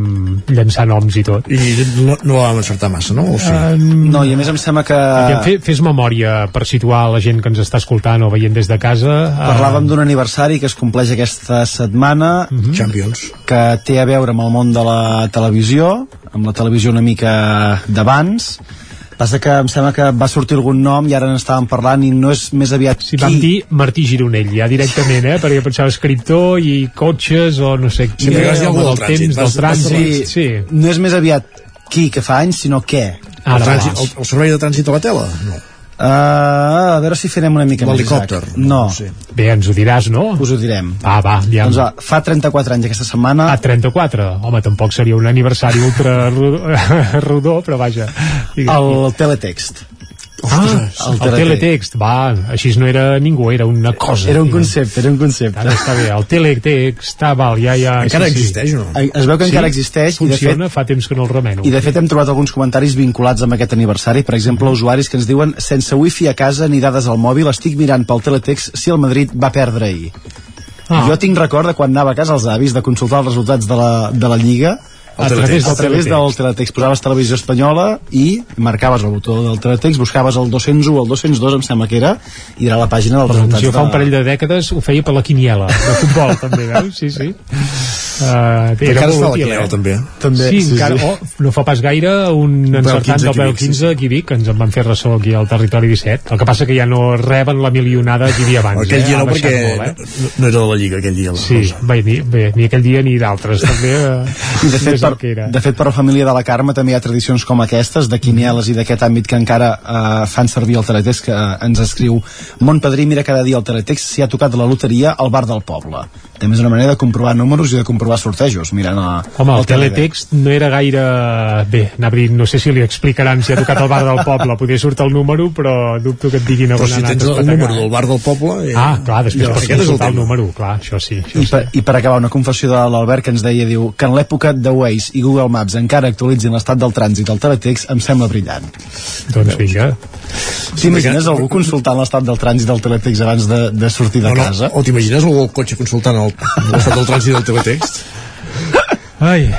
llançar noms i tot. I no, no vam encertar massa, no? O sí? No, i a més em sembla que... Fe, fes memòria per situar la gent que ens està escoltant o veient des de casa. Parlàvem d'un aniversari que es compleix aquesta setmana Mhm. Champions que té a veure amb el món de la televisió amb la televisió una mica d'abans passa que em sembla que va sortir algun nom i ara n'estàvem parlant i no és més aviat Si vam dir Martí Gironell, ja directament, eh? Perquè pensava escriptor i cotxes o no sé qui, Sempre vas dir algú del del trànsit, temps, del trànsit, sí. no és més aviat qui que fa anys sinó què Ara el, trànsit, el, el servei de trànsit a la tela? No. Uh, a veure si farem una mica més L'helicòpter, Isaac. no, Bé, ens ho diràs, no? us ho direm Va, va, ja. doncs va, fa 34 anys aquesta setmana A 34? Home, tampoc seria un aniversari ultra <laughs> rodó, però vaja. Digues. el teletext Ah, el, el teletext, va, així no era ningú, era una cosa. era un concepte, era un concepte Ara està bé, el teletext, està, val, ja, ja... Encara existeix o no? Es veu que encara existeix i de Funciona, fet- fa temps que no el remeno. I de fet hem trobat alguns comentaris vinculats amb aquest aniversari, per exemple, usuaris que ens diuen sense wifi a casa ni dades al mòbil, estic mirant pel teletext si el Madrid va perdre ahir. Ah. Jo tinc record de quan anava a casa als avis de consultar els resultats de la, de la Lliga A través a través del teletext. Posaves televisió espanyola i marcaves el botó del teletext, buscaves el 201 o el 202, em sembla que era, i era la pàgina dels resultats. jo fa un parell de dècades ho feia per la quiniela, de futbol, també, veus? Sí, sí. <laughs> Uh, Encara es fa la quiniela, també. També, sí, sí, encara, sí. Oh, no fa pas gaire un encertant 15 del sí, 15 aquí a Vic, ens en van fer ressò aquí al territori 17. El que passa que ja no reben la milionada que hi havia abans. Aquell eh? dia no, perquè molt, eh? no, no era de la Lliga aquell dia. La Sí, bé, ni, bé, ni aquell dia ni d'altres, també. Eh, I de fet, que per, era. de fet, per la família de la Carme també hi ha tradicions com aquestes, de quinieles i d'aquest àmbit que encara eh, fan servir el teletext, que eh, ens escriu Mon padrí mira cada dia el teletext si ha tocat la loteria al bar del poble. També és una manera de comprovar números i de comprovar a sortejos mirant a, Home, el teletext no era gaire... Bé, anava a dir, no sé si li explicaran si ha tocat el bar del poble, potser surt el número, però dubto que et diguin Però on si tens el número del bar del poble... Eh, Ah, clar, després ja, pots el consultar el tema. número, clar, això sí. Això I per, I per acabar, una confessió de l'Albert que ens deia, diu, que en l'època de Waze i Google Maps encara actualitzin l'estat del trànsit al teletext em sembla brillant. Doncs vinga. T'imagines algú consultant l'estat del trànsit del teletext abans de, de sortir de No, no, casa? o t'imagines algú al cotxe consultant el- l'estat del trànsit del teletext? Ai.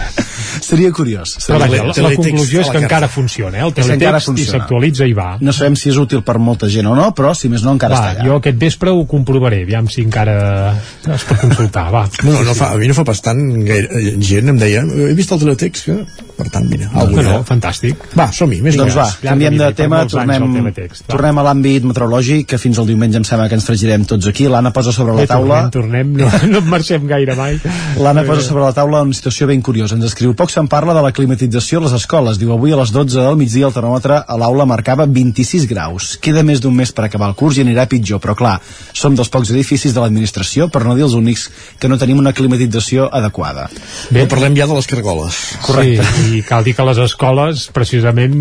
Seria curiós. Però Seria vaja, la, la conclusió és que encara funciona, eh? El teletext i s'actualitza i va. No sabem si és útil per molta gent o no, però si més no encara va, està allà. jo aquest vespre ho comprovaré, aviam si encara es pot consultar, va. No, no, no fa, a mi no fa bastant gaire, eh, gent em deia he vist el teletext que, per tant, mira No, no, fantàstic. va, som-hi, més doncs va, canviem de tema, tornem, al teletext, va. tornem a l'àmbit meteorològic, que fins al diumenge em sembla que ens fregirem tots aquí. L'Anna posa sobre la taula... tornem, tornem, no, no marxem gaire mai. L'Anna posa sobre la taula una situació ben curiosa. Ens escriu, poc se'n parla de la climatització a les escoles. Diu, avui a les 12 del migdia el termòmetre a l'aula marcava 26 graus. Queda més d'un mes per acabar el curs i anirà pitjor, però clar, som dels pocs edificis de l'administració, per no dir els únics, que no tenim una climatització adequada. Bé, parlem ja de les cargoles. Correcte. Sí, i cal dir que les escoles precisament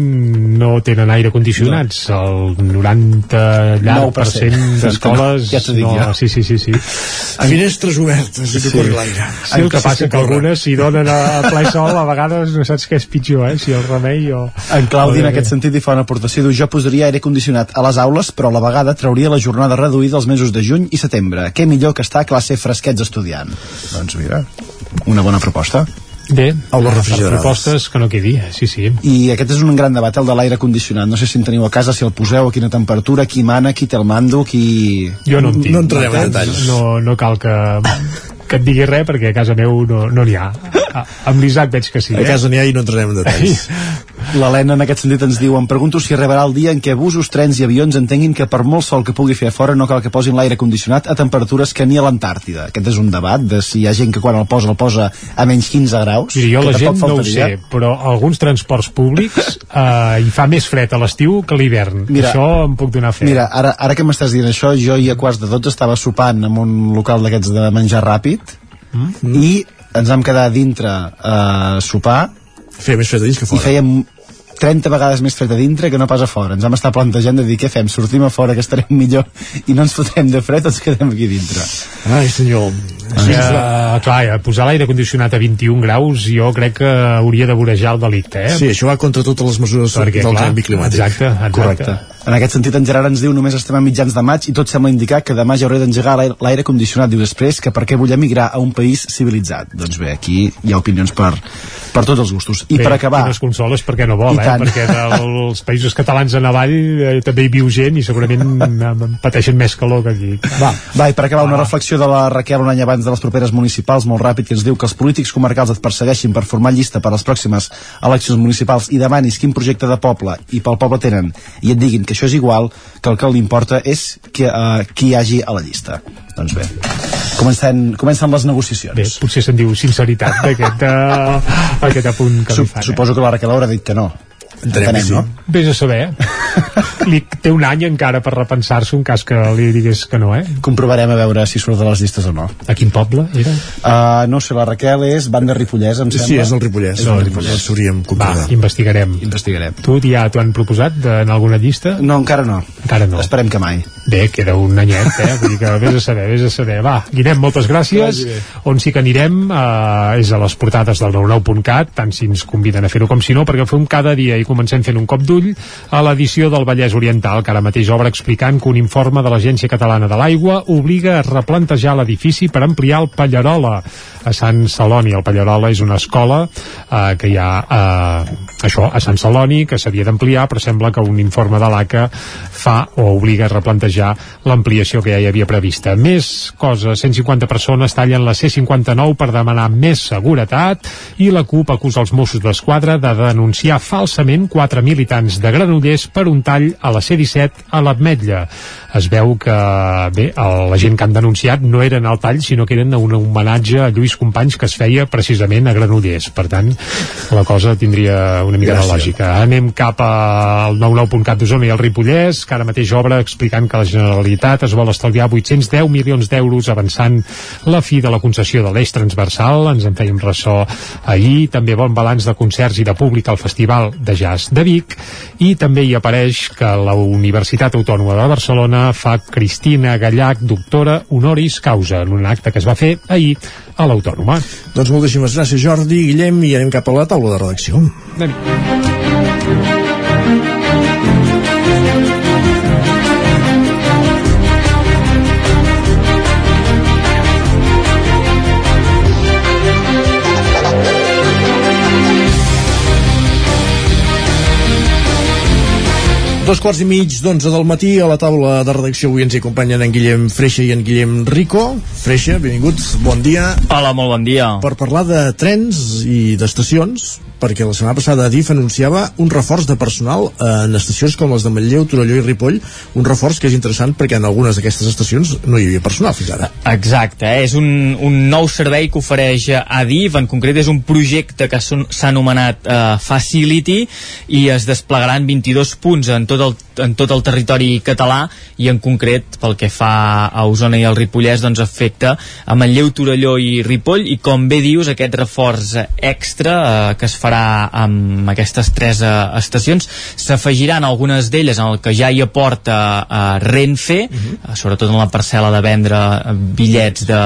no tenen aire condicionats. El 90 llarg per cent <laughs> d'escoles... Ja dic no, jo. Sí, sí, sí, sí. Finestres obertes Sí. corri l'aire. Sí, el que passa que algunes s'hi donen a, a ple sol a vegades no saps què és pitjor, eh? Si el remei o... En Claudi, en aquest sentit, hi fa una aportació. Diu, jo posaria aire condicionat a les aules, però a la vegada trauria la jornada reduïda els mesos de juny i setembre. Què millor que estar a classe fresquets estudiant? Doncs mira, una bona proposta. Bé, per refrigerades. propostes que no quedi, eh? sí, sí. I aquest és un gran debat, el de l'aire condicionat. No sé si en teniu a casa, si el poseu, a quina temperatura, qui mana, qui té el mando, qui... Jo no en tinc. No entrarem en detalls. No, no cal que, que et digui res perquè a casa meu no n'hi no ha. A, amb l'Isaac veig que sí. A casa n'hi ha i no entrarem en detalls. L'Helena en aquest sentit ens diu em pregunto si arribarà el dia en què busos, trens i avions entenguin que per molt sol que pugui fer a fora no cal que posin l'aire condicionat a temperatures que ni a l'Antàrtida. Aquest és un debat de si hi ha gent que quan el posa el posa a menys 15 graus. Mira, jo que la gent no ho sé, però alguns transports públics eh, hi fa més fred a l'estiu que a l'hivern. Mira, Això em puc donar fe. Mira, ara, ara que m'estàs dient això, jo ahir a quarts de 12 estava sopant en un local d'aquests de menjar ràpid Mm? i ens vam quedar dintre a sopar Feia més fred a dins que i fora. fèiem 30 vegades més fred a dintre que no pas a fora. Ens vam estar plantejant de dir què fem, sortim a fora que estarem millor i no ens fotrem de fred o ens quedem aquí dintre. Ai, senyor. Sí, uh, clar, eh, posar l'aire condicionat a 21 graus jo crec que hauria de vorejar el delicte, eh? Sí, això va contra totes les mesures Perquè, del clar, canvi climàtic. Exacte, exacte. Correcte. En aquest sentit, en Gerard ens diu només estem a mitjans de maig i tot sembla indicar que demà ja hauré d'engegar l'aire- condicionat. Diu després que per què vull emigrar a un país civilitzat. Doncs bé, aquí hi ha opinions per, per tots els gustos. I Bé, per acabar... Qui no es consola és perquè no vol, I eh? Tant. Perquè dels països catalans en avall eh, també hi viu gent i segurament <laughs> eh, pateixen més calor que aquí. Va, va, i per acabar una reflexió de la Raquel un any abans de les properes municipals, molt ràpid, que ens diu que els polítics comarcals et persegueixin per formar llista per a les pròximes eleccions municipals i demanis quin projecte de poble i pel poble tenen i et diguin que això és igual, que el que li importa és que, uh, qui hi hagi a la llista. Doncs bé, comencen, comencen les negociacions. Bé, potser se'n diu sinceritat d'aquest uh, aquest apunt que Sup li fan. Suposo que la Raquel haurà dit que no. Entenem sí. no? Vés a saber. <laughs> li, té un any encara per repensar-se un cas que li digués que no, eh? Comprovarem a veure si surt de les llistes o no. A quin poble era? Uh, no sé, la Raquel és banda Ripollès, em Sí, sembla. sí, és el Ripollès. És No, el Ripollès. Ens hauríem Va, investigarem. Investigarem. Tu ja t'ho han proposat de, en alguna llista? No, encara no. Encara no. Esperem que mai. Bé, queda un anyet, eh? Vull dir que vés a saber, vés a saber. Va, Guillem, moltes gràcies. On sí que anirem eh, és a les portades del 99.cat, tant si ens conviden a fer-ho com si no, perquè fem cada dia i comencem fent un cop d'ull a l'edició del Vallès Oriental, que ara mateix obre explicant que un informe de l'Agència Catalana de l'Aigua obliga a replantejar l'edifici per ampliar el Pallarola a Sant Celoni. El Pallarola és una escola eh, que hi ha eh, això, a Sant Celoni, que s'havia d'ampliar, però sembla que un informe de l'ACA fa o obliga a replantejar l'ampliació que ja hi havia prevista. Més coses, 150 persones tallen la C59 per demanar més seguretat i la CUP acusa els Mossos d'Esquadra de denunciar falsament quatre militants de Granollers per un tall a la C17 a l'Ametlla. Es veu que, bé, el- la gent que han denunciat no eren al tall, sinó que eren un homenatge a Lluís Companys que es feia precisament a Granollers. Per tant, la cosa tindria una mica de Gràcies. lògica. Anem cap al 99.cat d'Osona i al Ripollès, que ara mateix obre explicant que la Generalitat es vol estalviar 810 milions d'euros avançant la fi de la concessió de l'eix transversal. Ens en fèiem ressò ahir. També bon balanç de concerts i de públic al Festival de Jazz de Vic. I també hi apareix que la Universitat Autònoma de Barcelona fa Cristina Gallac, doctora honoris causa, en un acte que es va fer ahir a l'Autònoma. Doncs moltíssimes gràcies, Jordi, Guillem, i anem cap a la taula de redacció. Anem. Dos quarts i mig d'onze del matí a la taula de redacció avui ens hi acompanyen en Guillem Freixa i en Guillem Rico. Freixa, benvinguts, bon dia. Hola, molt bon dia. Per parlar de trens i d'estacions, perquè la setmana passada DIF anunciava un reforç de personal en estacions com les de Manlleu, Torelló i Ripoll, un reforç que és interessant perquè en algunes d'aquestes estacions no hi havia personal fins ara. Exacte, eh? és un, un nou servei que ofereix ADIF, en concret és un projecte que s'ha anomenat eh, Facility i es desplegaran 22 punts en tot el en tot el territori català i en concret pel que fa a Osona i al Ripollès doncs afecta a Manlleu, Torelló i Ripoll i com bé dius aquest reforç extra eh, que es farà amb aquestes tres eh, estacions s'afegiran algunes d'elles en el que ja hi aporta eh, Renfe uh -huh. sobretot en la parcel·la de vendre bitllets de,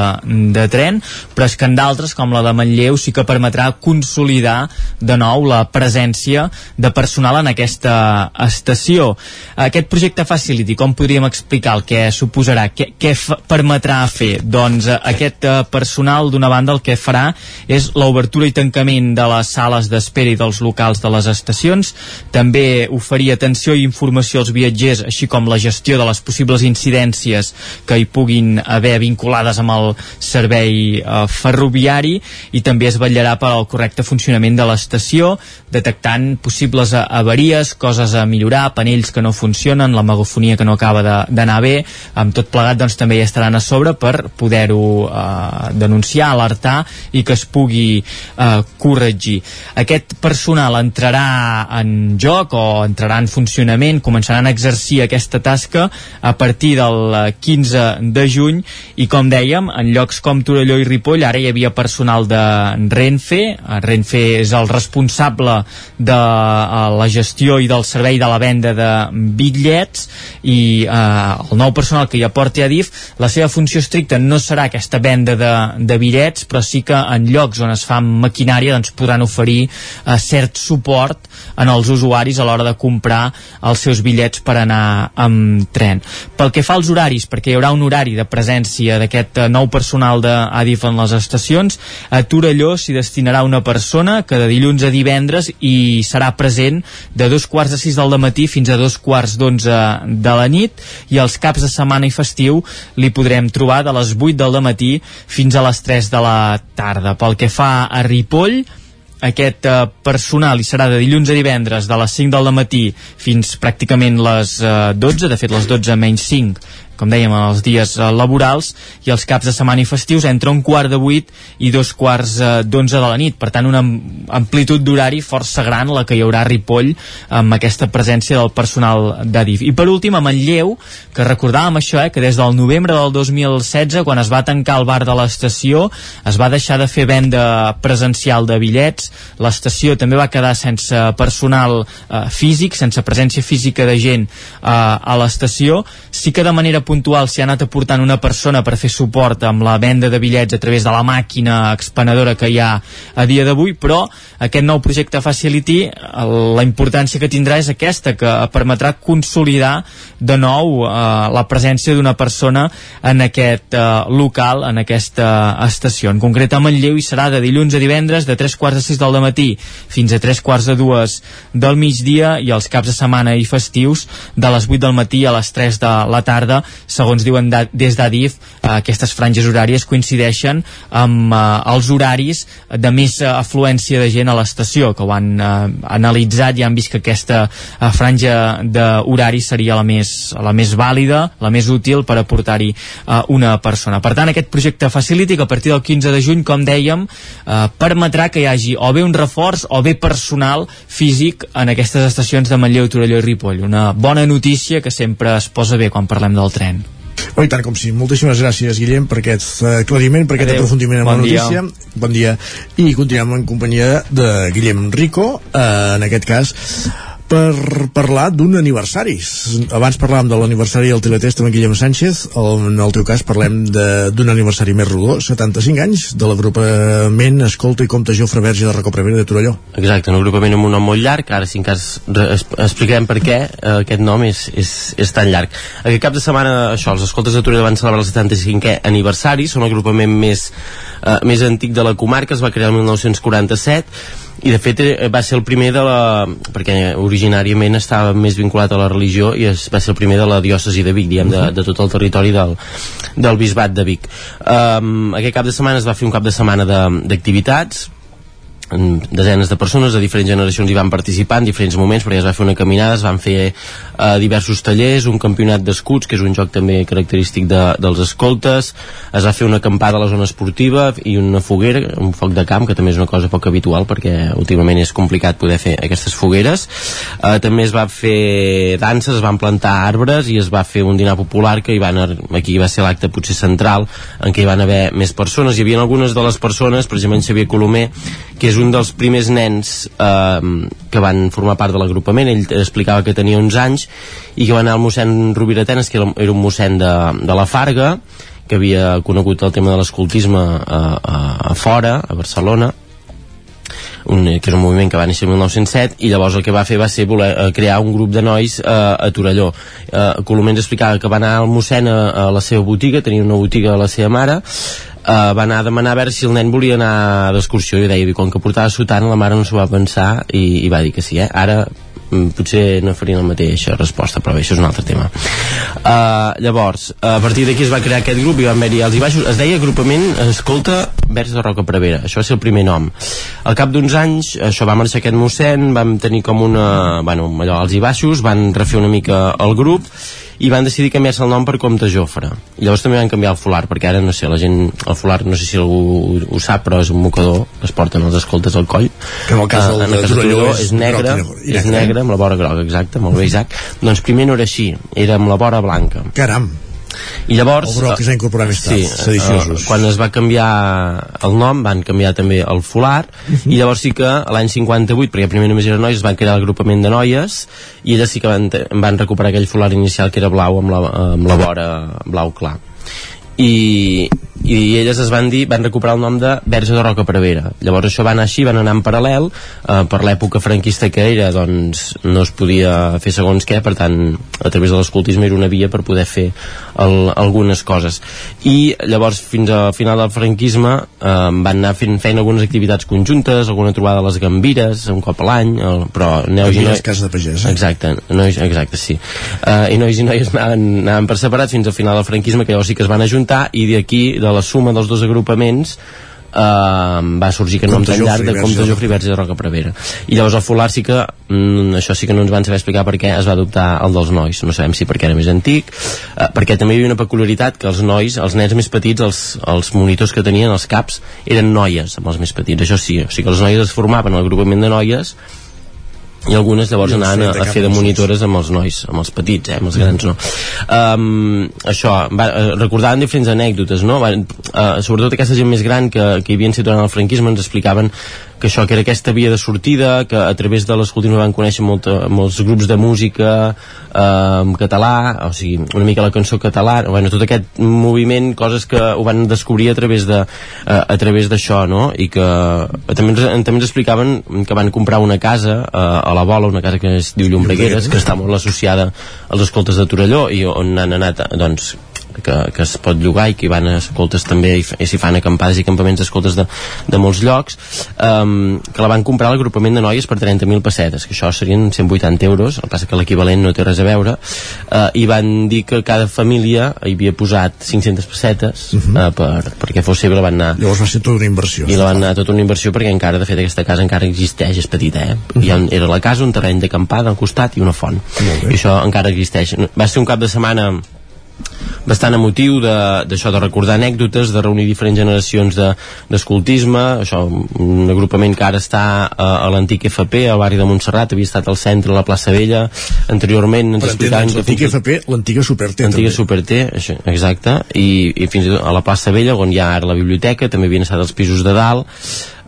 de tren però és que en d'altres com la de Manlleu sí que permetrà consolidar de nou la presència de personal en aquesta estació aquest projecte Facility, com podríem explicar el que suposarà, què, què permetrà fer? Doncs eh, aquest eh, personal d'una banda el que farà és l'obertura i tancament de les sales d'espera i dels locals de les estacions, també oferir atenció i informació als viatgers, així com la gestió de les possibles incidències que hi puguin haver vinculades amb el servei eh, ferroviari. I també es vetllarà per al correcte funcionament de l'estació, detectant possibles avaries, coses a millorar, panells que no funcionen, la megafonia que no acaba d'anar bé, amb tot plegat doncs també hi estaran a sobre per poder-ho eh, denunciar, alertar i que es pugui eh, corregir. Aquest personal entrarà en joc o entrarà en funcionament, començaran a exercir aquesta tasca a partir del 15 de juny i com dèiem, en llocs com Torelló i Ripoll ara hi havia personal de Renfe, Renfe és el responsable de uh, la gestió i del servei de la venda de bitllets i eh, el nou personal que hi aporti a DIF la seva funció estricta no serà aquesta venda de, de bitllets però sí que en llocs on es fa maquinària doncs podran oferir eh, cert suport en els usuaris a l'hora de comprar els seus bitllets per anar amb tren. Pel que fa als horaris, perquè hi haurà un horari de presència d'aquest eh, nou personal d'ADIF en les estacions, a Torelló s'hi destinarà una persona que de dilluns a divendres i serà present de dos quarts de sis del matí fins a dos quarts d'onze de la nit i els caps de setmana i festiu li podrem trobar de les 8 del matí fins a les 3 de la tarda. Pel que fa a Ripoll, aquest eh, personal hi serà de dilluns a divendres de les 5 del matí fins pràcticament les eh, 12, de fet les 12 menys 5 com dèiem, els dies eh, laborals i els caps de setmana i festius entre un quart de vuit i dos quarts eh, d'onze de la nit. Per tant, una amplitud d'horari força gran la que hi haurà a Ripoll amb aquesta presència del personal d'Adif. I per últim, a Manlleu, que recordàvem això, eh, que des del novembre del 2016, quan es va tancar el bar de l'estació, es va deixar de fer venda presencial de bitllets, l'estació també va quedar sense personal eh, físic, sense presència física de gent eh, a l'estació, sí que de manera puntual s'hi ha anat aportant una persona per fer suport amb la venda de bitllets a través de la màquina expenedora que hi ha a dia d'avui, però aquest nou projecte Facility, la importància que tindrà és aquesta, que permetrà consolidar de nou eh, la presència d'una persona en aquest eh, local, en aquesta estació. En concret a Manlleu hi serà de dilluns a divendres de 3 quarts de 6 del matí fins a 3 quarts de 2 del migdia i els caps de setmana i festius de les 8 del matí a les 3 de la tarda segons diuen da, des d'Adif, eh, aquestes franges horàries coincideixen amb eh, els horaris de més eh, afluència de gent a l'estació, que ho han eh, analitzat i han vist que aquesta eh, franja d'horari seria la més, la més vàlida, la més útil per aportar-hi eh, una persona. Per tant, aquest projecte Facility, que a partir del 15 de juny, com dèiem, eh, permetrà que hi hagi o bé un reforç o bé personal físic en aquestes estacions de Manlleu, Torelló i Ripoll. Una bona notícia que sempre es posa bé quan parlem del tren. Oh, i tant com sí. Moltíssimes gràcies, Guillem, per aquest uh, aclariment, per aquest Adeu. aprofundiment en Bon la dia. notícia. Bon dia. I continuem en companyia de Guillem Rico, uh, en aquest cas, per parlar d'un aniversari. Abans parlàvem de l'aniversari del Teletest amb Guillem Sánchez, en el teu cas parlem d'un aniversari més rodó, 75 anys, de l'agrupament Escolta i Compte Jofre Verge de Recoprevera de Torelló. Exacte, un agrupament amb un nom molt llarg, ara si en cas explicarem per què eh, aquest nom és, és, és tan llarg. Aquest cap de setmana, això, els escoltes de Torelló van celebrar el 75è aniversari, són l'agrupament més, eh, més antic de la comarca, es va crear el 1947, i de fet eh, va ser el primer de la... perquè originàriament estava més vinculat a la religió i es, va ser el primer de la diòcesi de Vic, diguem, de, de tot el territori del, del bisbat de Vic. Um, aquest cap de setmana es va fer un cap de setmana d'activitats, desenes de persones de diferents generacions hi van participar en diferents moments perquè es va fer una caminada, es van fer eh, diversos tallers, un campionat d'escuts que és un joc també característic de, dels escoltes, es va fer una acampada a la zona esportiva i una foguera un foc de camp, que també és una cosa poc habitual perquè últimament és complicat poder fer aquestes fogueres. Eh, també es va fer danses, es van plantar arbres i es va fer un dinar popular que hi van, aquí va ser l'acte potser central en què hi van haver més persones. Hi havia algunes de les persones, per exemple Xavier Colomer que és un dels primers nens eh, que van formar part de l'agrupament. Ell explicava que tenia 11 anys i que va anar al mossèn Rovira Tenes que era, un mossèn de, de la Farga que havia conegut el tema de l'escoltisme a, a, a fora, a Barcelona un, que és un moviment que va néixer el 1907 i llavors el que va fer va ser voler eh, crear un grup de nois eh, a Torelló. Eh, Colomer ens explicava que va anar al mossèn a, a la seva botiga, tenia una botiga a la seva mare eh, va anar a demanar a veure si el nen volia anar d'excursió. I deia, quan que portava sotana la mare no s'ho va pensar i, i va dir que sí, eh? ara mm, potser no farien la mateixa resposta però bé, això és un altre tema. Uh, llavors, a partir d'aquí es va crear aquest grup i van haver-hi alts i baixos. Es deia agrupament Escolta Vers de Roca Prevera. Això va ser el primer nom. Al cap d'uns anys, això va marxar aquest mossèn vam tenir com una, bueno, allò, alts i baixos van refer una mica el grup i van decidir canviar-se el nom per Comte Jofre i llavors també van canviar el folar perquè ara no sé, la gent, el folar no sé si algú ho, sap però és un mocador que es porten els escoltes al coll Que en el cas Ah, del de Torelló és és negre, groc i negre, és eh? negre amb la vora groga, exacte, molt bé Isaac doncs primer no era així, era amb la vora blanca Caram! I llavors El groc que es va incorporar més tard, sediciosos. eh, quan es va canviar el nom van canviar també el folar Mhm. i llavors sí que l'any 58 perquè primer només eren noies, es van crear l'agrupament de noies i elles sí que van, van recuperar aquell folar inicial que era blau amb la, amb la vora blau clar i, i elles es van dir van recuperar el nom de Verge de Roca Prevera. Llavors això va anar així, van anar en paral·lel eh, per l'època franquista que era doncs no es podia fer segons què per tant a través de l'escoltisme era una via per poder fer el, algunes coses. I llavors fins al final del franquisme eh, van anar fent, fent algunes activitats conjuntes alguna trobada a les Gambires un cop a l'any però neus i nois casa de pagès, eh? exacte, nois, exacte sí. Uh, i nois i noies anaven, anaven per separat fins al final del franquisme que llavors sí que es van ajuntar i d'aquí, de la suma dels dos agrupaments uh, va sorgir nom Comte tan llarg de Comte Jofre Verge de Roca Prevera. I llavors el Folar sí que mm, això sí que no ens van saber explicar per què es va adoptar el dels nois. No sabem si perquè era més antic uh, perquè també hi havia una peculiaritat que els nois, els nens més petits els, els monitors que tenien, els caps eren noies amb els més petits, això sí, o sigui que les noies es formaven en l'agrupament de noies i algunes llavors I anaven a, a fer de monitores amb els nois, amb els petits, eh, amb els grans no. Um, això, va, eh, recordaven diferents anècdotes, no? Van, uh, sobretot aquesta gent més gran que, que hi havien situat en el franquisme ens explicaven que això, que era aquesta via de sortida, que a través de l'escoltisme van conèixer molta, molts grups de música eh, en català, o sigui, una mica la cançó catalana, bueno, tot aquest moviment, coses que ho van descobrir a través de eh, a través d'això, no? I que també ens, també ens explicaven que van comprar una casa eh, a la Vola, una casa que es diu Llombregueres, que està molt associada als escoltes de Torelló i on han anat, doncs, que, que es pot llogar i que hi van a escoltes també i, i s'hi fan acampades i campaments d'escoltes de, de molts llocs um, que la van comprar l'agrupament de noies per 30.000 pessetes, que això serien 180 euros, el que passa que l'equivalent no té res a veure uh, i van dir que cada família hi havia posat 500 pessetes uh -huh. uh, per, perquè fos seva la van anar Llavors va ser tota una inversió. i la van anar tota una inversió perquè encara, de fet, aquesta casa encara existeix, és petita, eh? Uh -huh. Hi ha, era la casa, un terreny d'acampada al costat i una font. I això encara existeix. Va ser un cap de setmana bastant emotiu de- d'això de, de recordar anècdotes, de reunir diferents generacions de- d'escoltisme, això un agrupament que ara està a, a l'antic FP, al barri de Montserrat, havia estat al centre, a la plaça Vella, anteriorment ens explicaven l'antic FP, l'antiga Superté L'antiga també. Superté, això, exacte, i, i fins i tot a la plaça Vella, on hi ha ara la biblioteca, també havien estat els pisos de dalt,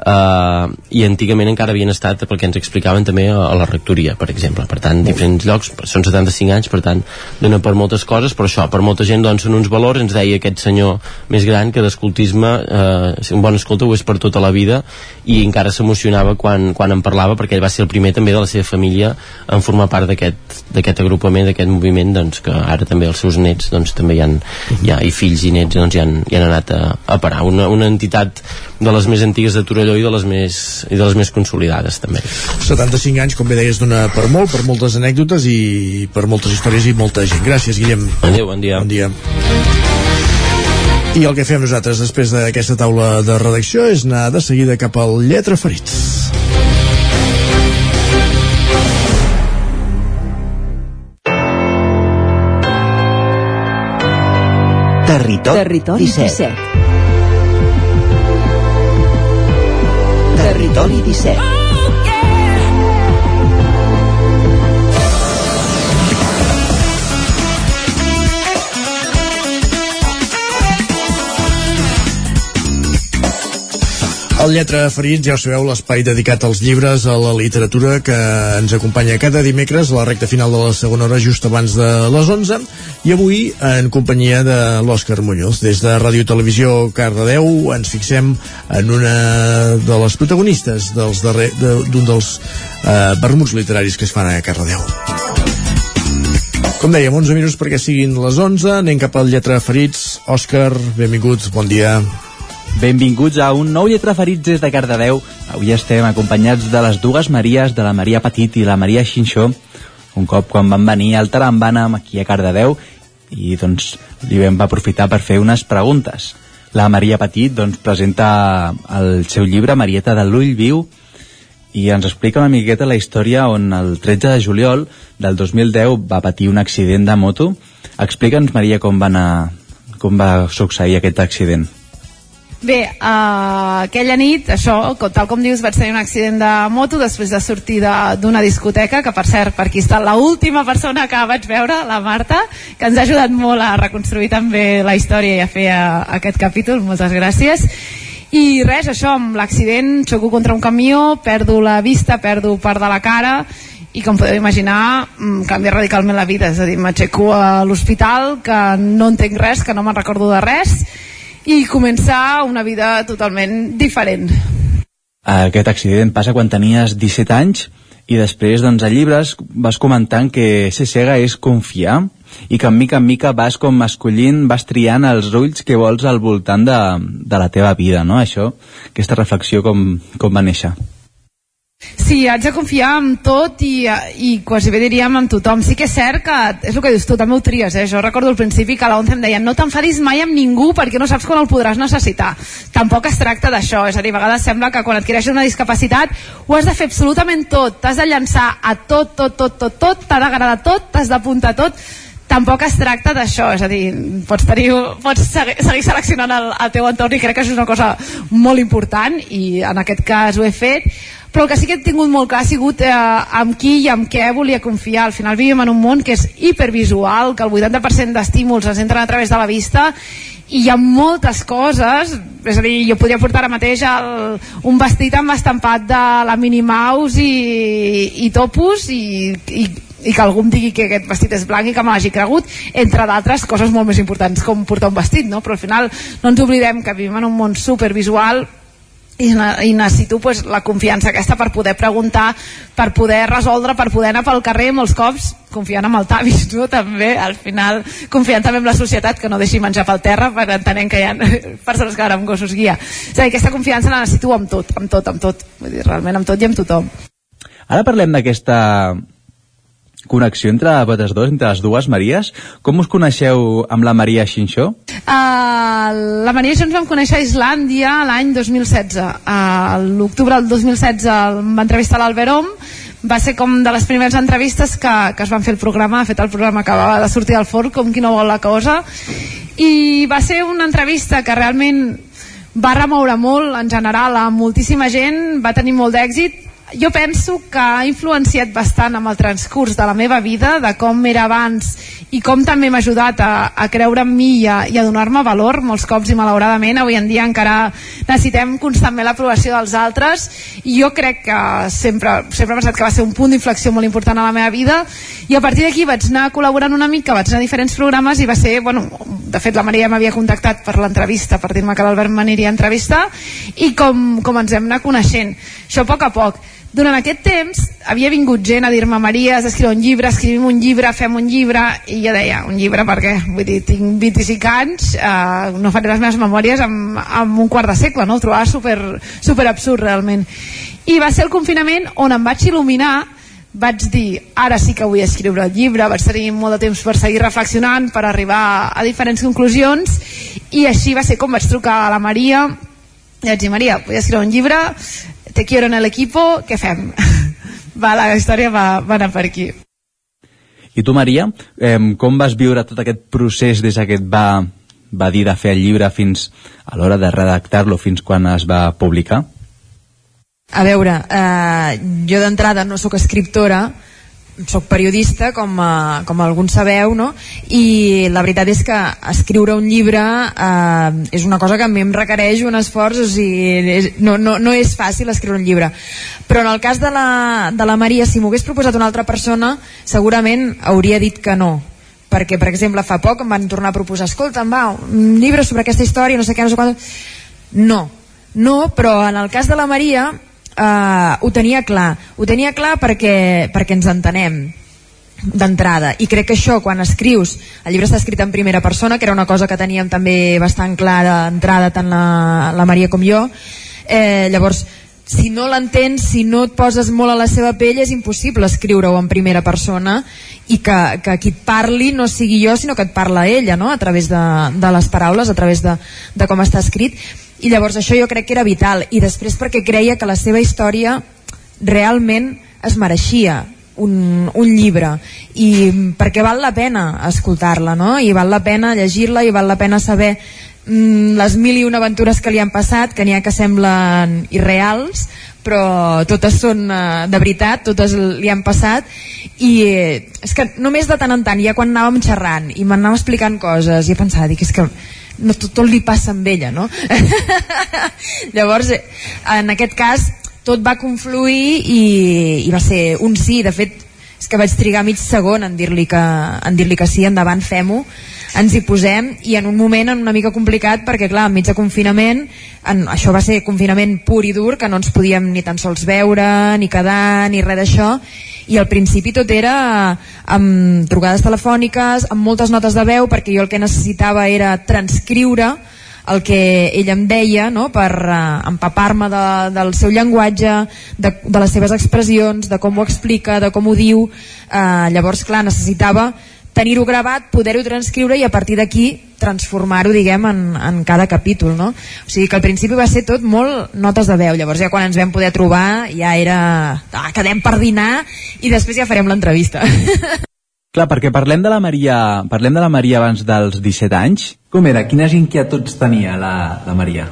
Uh, i antigament encara havien estat perquè ens explicaven també a, la rectoria per exemple, per tant, diferents llocs són 75 anys, per tant, dona per moltes coses però això, per molta gent doncs són uns valors ens deia aquest senyor més gran que d'escoltisme uh, un bon escolta ho és per tota la vida i encara s'emocionava quan, quan en parlava perquè ell va ser el primer també de la seva família en formar part d'aquest agrupament, d'aquest moviment doncs, que ara també els seus nets doncs, també hi han, hi ha, i fills i nets doncs, hi, han, hi han anat a, a parar. Una, una entitat de les més antigues de Torelló i de les més, i de les més consolidades també 75 anys, com bé deies, dona per molt, per moltes anècdotes i per moltes històries i molta gent. Gràcies, Guillem. Adéu, bon dia. Bon dia. I el que fem nosaltres després d'aquesta taula de redacció és anar de seguida cap al Lletra Ferits. Territori, Territori 17. 17. Territori 17. El Lletra Ferits, ja ho sabeu, l'espai dedicat als llibres, a la literatura, que ens acompanya cada dimecres a la recta final de la segona hora, just abans de les 11, i avui en companyia de l'Òscar Muñoz. Des de Ràdio Televisió Cardedeu ens fixem en una de les protagonistes dels darrer- de- d'un dels eh, vermuts literaris que es fan a Cardedeu. Com dèiem, 11 minuts perquè siguin les 11, anem cap al Lletra Ferits. Òscar, benvinguts, bon dia. Benvinguts a un nou Lletra Ferits des de Cardedeu. Avui estem acompanyats de les dues Maries, de la Maria Petit i la Maria Xinxó, un cop quan van venir al Tarambana aquí a Cardedeu i doncs li vam aprofitar per fer unes preguntes. La Maria Petit doncs, presenta el seu llibre Marieta de l'ull viu i ens explica una miqueta la història on el 13 de juliol del 2010 va patir un accident de moto. Explica'ns, Maria, com va, anar, com va succeir aquest accident. Bé, uh, aquella nit, això, tal com dius, vaig tenir un accident de moto després de sortir d'una discoteca, que per cert, per aquí està l'última persona que vaig veure, la Marta, que ens ha ajudat molt a reconstruir també la història i a fer uh, aquest capítol, moltes gràcies. I res, això, amb l'accident, xoco contra un camió, perdo la vista, perdo part de la cara, i com podeu imaginar, mm, canvia radicalment la vida, és a dir, m'aixeco a l'hospital, que no entenc res, que no me'n recordo de res, i començar una vida totalment diferent. Aquest accident passa quan tenies 17 anys i després doncs, a llibres vas comentant que ser cega és confiar i que mica en mica vas com escollint, vas triant els ulls que vols al voltant de, de la teva vida, no? Això, aquesta reflexió com, com va néixer. Sí, haig de confiar en tot i, i quasi bé diríem en tothom. Sí que és cert que, és el que dius tu, també ho tries, eh? Jo recordo al principi que a l'ONCE em deien no t'enfadis mai amb ningú perquè no saps quan el podràs necessitar. Tampoc es tracta d'això, és a dir, a vegades sembla que quan adquireixes una discapacitat ho has de fer absolutament tot, t'has de llançar a tot, tot, tot, tot, tot, t'ha d'agradar tot, t'has d'apuntar tot, tampoc es tracta d'això, és a dir, pots, tenir, pots seguir, seguir seleccionant el, el teu entorn i crec que això és una cosa molt important i en aquest cas ho he fet, però el que sí que he tingut molt clar ha sigut eh, amb qui i amb què volia confiar. Al final vivim en un món que és hipervisual, que el 80% d'estímuls ens entren a través de la vista i hi ha moltes coses és a dir, jo podria portar ara mateix el, un vestit amb estampat de la Minnie Mouse i, i topus i, i, i que algú em digui que aquest vestit és blanc i que me l'hagi cregut, entre d'altres coses molt més importants com portar un vestit, no? però al final no ens oblidem que vivim en un món supervisual i, i necessito pues, la confiança aquesta per poder preguntar, per poder resoldre, per poder anar pel carrer molts cops confiant en el Tavis, no? també al final confiant també en la societat que no deixi menjar pel terra, perquè entenem que hi ha <laughs> persones que van amb gossos guia a dir, aquesta confiança la necessito amb tot, amb tot, amb tot Vull dir, realment amb tot i amb tothom Ara parlem d'aquesta connexió entre vosaltres dos, entre les dues Maries. Com us coneixeu amb la Maria Xinxó? Uh, la Maria jo ens vam conèixer a Islàndia l'any 2016. Uh, L'octubre del 2016 em va entrevistar l'Alberom va ser com de les primeres entrevistes que, que es van fer el programa, de fet el programa acabava de sortir del forn com qui no vol la cosa i va ser una entrevista que realment va remoure molt en general a moltíssima gent, va tenir molt d'èxit jo penso que ha influenciat bastant amb el transcurs de la meva vida, de com era abans i com també m'ha ajudat a, a creure en mi i a, a donar-me valor molts cops i malauradament. Avui en dia encara necessitem constantment l'aprovació dels altres i jo crec que sempre, sempre he pensat que va ser un punt d'inflexió molt important a la meva vida i a partir d'aquí vaig anar col·laborant una mica, vaig anar a diferents programes i va ser, bueno, de fet la Maria m'havia contactat per l'entrevista, per dir-me que l'Albert m'aniria a entrevistar i com, com ens hem anat coneixent. Això a poc a poc durant aquest temps havia vingut gent a dir-me Maria, has d'escriure un llibre, escrivim un llibre, fem un llibre, i jo deia, un llibre per què? Vull dir, tinc 25 anys, eh, no faré les meves memòries amb, amb un quart de segle, no? Ho trobava super, super absurd realment. I va ser el confinament on em vaig il·luminar vaig dir, ara sí que vull escriure el llibre, vaig tenir molt de temps per seguir reflexionant, per arribar a diferents conclusions, i així va ser com vaig trucar a la Maria, i vaig dir, Maria, vull escriure un llibre, te quiero en el equipo, què fem? <laughs> va, la història va, va anar per aquí. I tu, Maria, eh, com vas viure tot aquest procés des que et va, va dir de fer el llibre fins a l'hora de redactar-lo, fins quan es va publicar? A veure, eh, jo d'entrada no sóc escriptora, sóc periodista, com, eh, com alguns sabeu, no? i la veritat és que escriure un llibre eh, és una cosa que a mi em requereix un esforç, o sigui, és, no, no, no és fàcil escriure un llibre. Però en el cas de la, de la Maria, si m'ho hagués proposat una altra persona, segurament hauria dit que no, perquè per exemple fa poc em van tornar a proposar escolta, va, un llibre sobre aquesta història no sé què, no sé quant no, no, però en el cas de la Maria eh, ho tenia clar. Ho tenia clar perquè, perquè ens entenem d'entrada. I crec que això quan escrius el llibre està escrit en primera persona que era una cosa que teníem també bastant clara d'entrada tant la, la Maria com jo. Eh, llavors si no l'entens, si no et poses molt a la seva pell és impossible escriure-ho en primera persona i que, que qui et parli no sigui jo sinó que et parla ella no? a través de, de les paraules, a través de, de com està escrit i llavors això jo crec que era vital. I després perquè creia que la seva història realment es mereixia un, un llibre. I perquè val la pena escoltar-la no? i val la pena llegir-la i val la pena saber mm, les mil i una aventures que li han passat que n'hi ha que semblen irreals però totes són uh, de veritat, totes li han passat. I eh, és que només de tant en tant, ja quan anàvem xerrant i m'anava explicant coses i pensava, dic, és que no, tot, tot li passa amb ella, no? <laughs> Llavors, eh, en aquest cas, tot va confluir i, i va ser un sí, de fet, és que vaig trigar mig segon en dir-li que, en dir que sí, endavant, fem-ho, ens hi posem i en un moment una mica complicat perquè clar, enmig de confinament en, això va ser confinament pur i dur que no ens podíem ni tan sols veure ni quedar, ni res d'això i al principi tot era amb trucades telefòniques, amb moltes notes de veu perquè jo el que necessitava era transcriure el que ell em deia no? per uh, empapar-me de, del seu llenguatge, de, de les seves expressions, de com ho explica, de com ho diu. Uh, llavors, clar, necessitava tenir-ho gravat, poder-ho transcriure i a partir d'aquí transformar-ho, diguem, en, en cada capítol, no? O sigui que al principi va ser tot molt notes de veu, llavors ja quan ens vam poder trobar ja era... Ah, quedem per dinar i després ja farem l'entrevista. <laughs> Clar, perquè parlem de la Maria, parlem de la Maria abans dels 17 anys. Com era? Quines inquietuds tenia la, la Maria?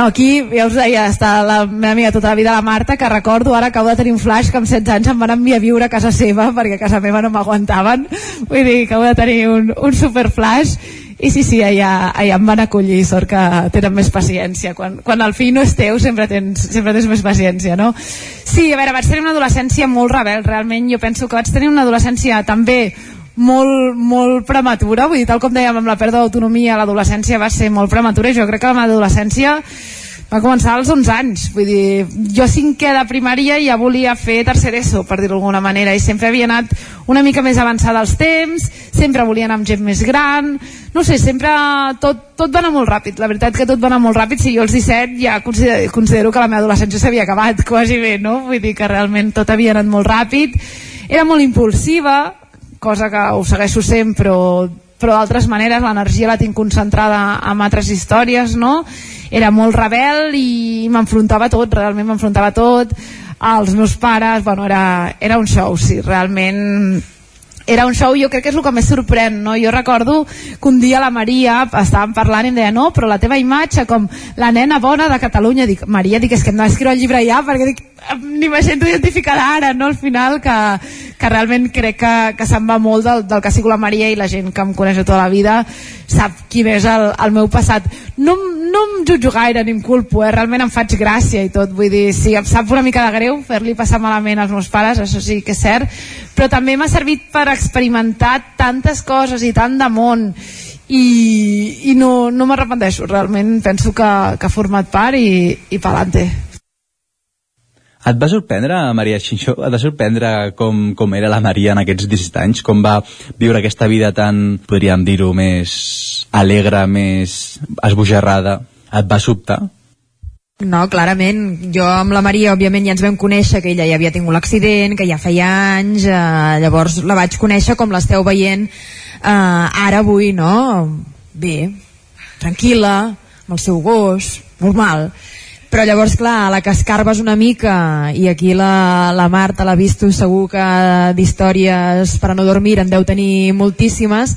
No, aquí, ja us deia, està la meva amiga tota la vida, la Marta, que recordo, ara acabo de tenir un flash que amb 16 anys em van enviar a viure a casa seva, perquè a casa meva no m'aguantaven. Vull dir, acabo de tenir un, un super flash i sí, sí, allà, allà em van acollir, sort que tenen més paciència. Quan, quan el fill no és teu sempre tens, sempre tens més paciència, no? Sí, a veure, vaig tenir una adolescència molt rebel, realment jo penso que vaig tenir una adolescència també molt, molt prematura, vull dir, tal com dèiem amb la pèrdua d'autonomia, l'adolescència va ser molt prematura. I jo crec que la adolescència va començar als 11 anys. Vull dir, jo cinquè de primària ja volia fer tercer ESO per dir-ho d'alguna manera i sempre havia anat una mica més avançada als temps sempre volia anar amb gent més gran. No sé, sempre tot, tot va anar molt ràpid. La veritat que tot va anar molt ràpid. Si jo als 17 ja considero, considero que la meva adolescència s'havia acabat <laughs> quasi bé, no? vull dir que realment tot havia anat molt ràpid. Era molt impulsiva cosa que ho segueixo sent però però d'altres maneres l'energia la tinc concentrada en altres històries, no? Era molt rebel i m'enfrontava tot, realment m'enfrontava tot, als meus pares, bueno, era, era un show, sí, realment era un show, jo crec que és el que més sorprèn, no? Jo recordo que un dia la Maria estàvem parlant i em deia, no, però la teva imatge com la nena bona de Catalunya, dic, Maria, dic, és que hem d'escriure el llibre ja, perquè dic, ni me sento identificada ara, no, al final, que, que realment crec que, que se'n va molt del, del que ha sigut la Maria i la gent que em coneix tota la vida sap quin és el, el meu passat. No, no em jutjo gaire ni em culpo, eh? realment em faig gràcia i tot, vull dir, sí, em sap una mica de greu fer-li passar malament als meus pares, això sí que és cert, però també m'ha servit per experimentar tantes coses i tant de món. I, i no, no m'arrepenteixo. Realment penso que, que ha format part i, i pa'lante et va sorprendre, Maria Xinxó, et va sorprendre com, com era la Maria en aquests 17 anys? Com va viure aquesta vida tan, podríem dir-ho, més alegre, més esbojarrada? Et va sobtar? No, clarament. Jo amb la Maria, òbviament, ja ens vam conèixer que ella ja havia tingut l'accident, que ja feia anys, eh, llavors la vaig conèixer com l'esteu veient eh, ara avui, no? Bé, tranquil·la, amb el seu gos, normal però llavors clar, la que escarbes una mica i aquí la, la Marta l'ha vist segur que d'històries per a no dormir en deu tenir moltíssimes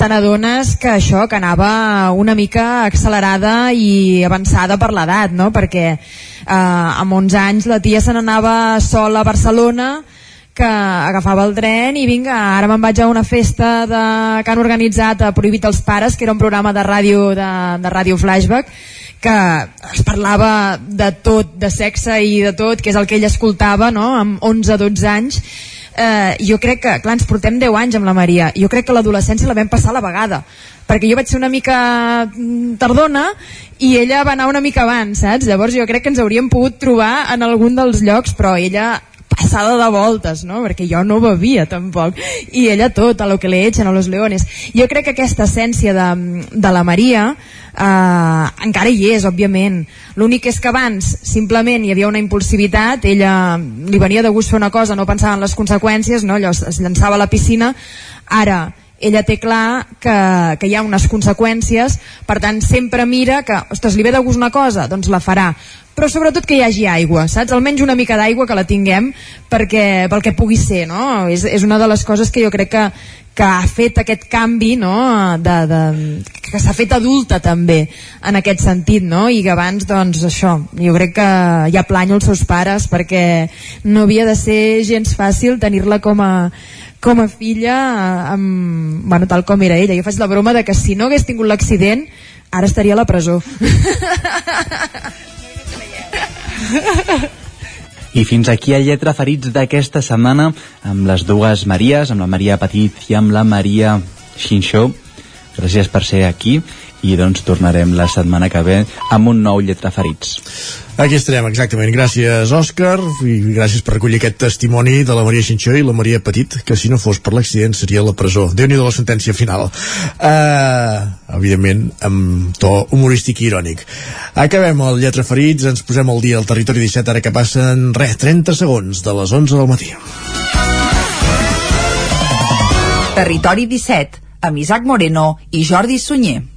te n'adones que això, que anava una mica accelerada i avançada per l'edat, no? perquè eh, amb 11 anys la tia se n'anava sola a Barcelona que agafava el tren i vinga, ara me'n vaig a una festa de, que han organitzat a Prohibit els Pares, que era un programa de ràdio de, de ràdio flashback que es parlava de tot, de sexe i de tot, que és el que ell escoltava no? amb 11-12 anys eh, jo crec que, clar, ens portem 10 anys amb la Maria, jo crec que l'adolescència la vam passar a la vegada, perquè jo vaig ser una mica mm, tardona i ella va anar una mica abans, saps? Llavors jo crec que ens hauríem pogut trobar en algun dels llocs, però ella passada de voltes, no? Perquè jo no bevia tampoc. I ella tot, a lo que le echen a los leones. Jo crec que aquesta essència de, de la Maria eh, encara hi és, òbviament. L'únic és que abans simplement hi havia una impulsivitat, ella li venia de gust fer una cosa, no pensava en les conseqüències, no? allò es llançava a la piscina, ara ella té clar que, que hi ha unes conseqüències, per tant sempre mira que, ostres, li ve de gust una cosa, doncs la farà però sobretot que hi hagi aigua, saps? Almenys una mica d'aigua que la tinguem perquè, pel que pugui ser, no? És, és una de les coses que jo crec que, que ha fet aquest canvi, no? De, de, que s'ha fet adulta també en aquest sentit, no? I que abans, doncs, això, jo crec que ja planyo els seus pares perquè no havia de ser gens fàcil tenir-la com a com a filla amb, bueno, tal com era ella. Jo faig la broma de que si no hagués tingut l'accident ara estaria a la presó. <laughs> I fins aquí el Lletra Ferits d'aquesta setmana amb les dues Maries, amb la Maria Petit i amb la Maria Xinxó. Gràcies per ser aquí i doncs tornarem la setmana que ve amb un nou Lletra Ferits. Aquí estarem, exactament. Gràcies, Òscar, i gràcies per recollir aquest testimoni de la Maria Xinxó i la Maria Petit, que si no fos per l'accident seria la presó. déu nhi de la sentència final. Uh, evidentment, amb to humorístic i irònic. Acabem el Lletra Ferits, ens posem al dia al territori 17, ara que passen, res, 30 segons de les 11 del matí. Territori 17, amb Isaac Moreno i Jordi Sunyer.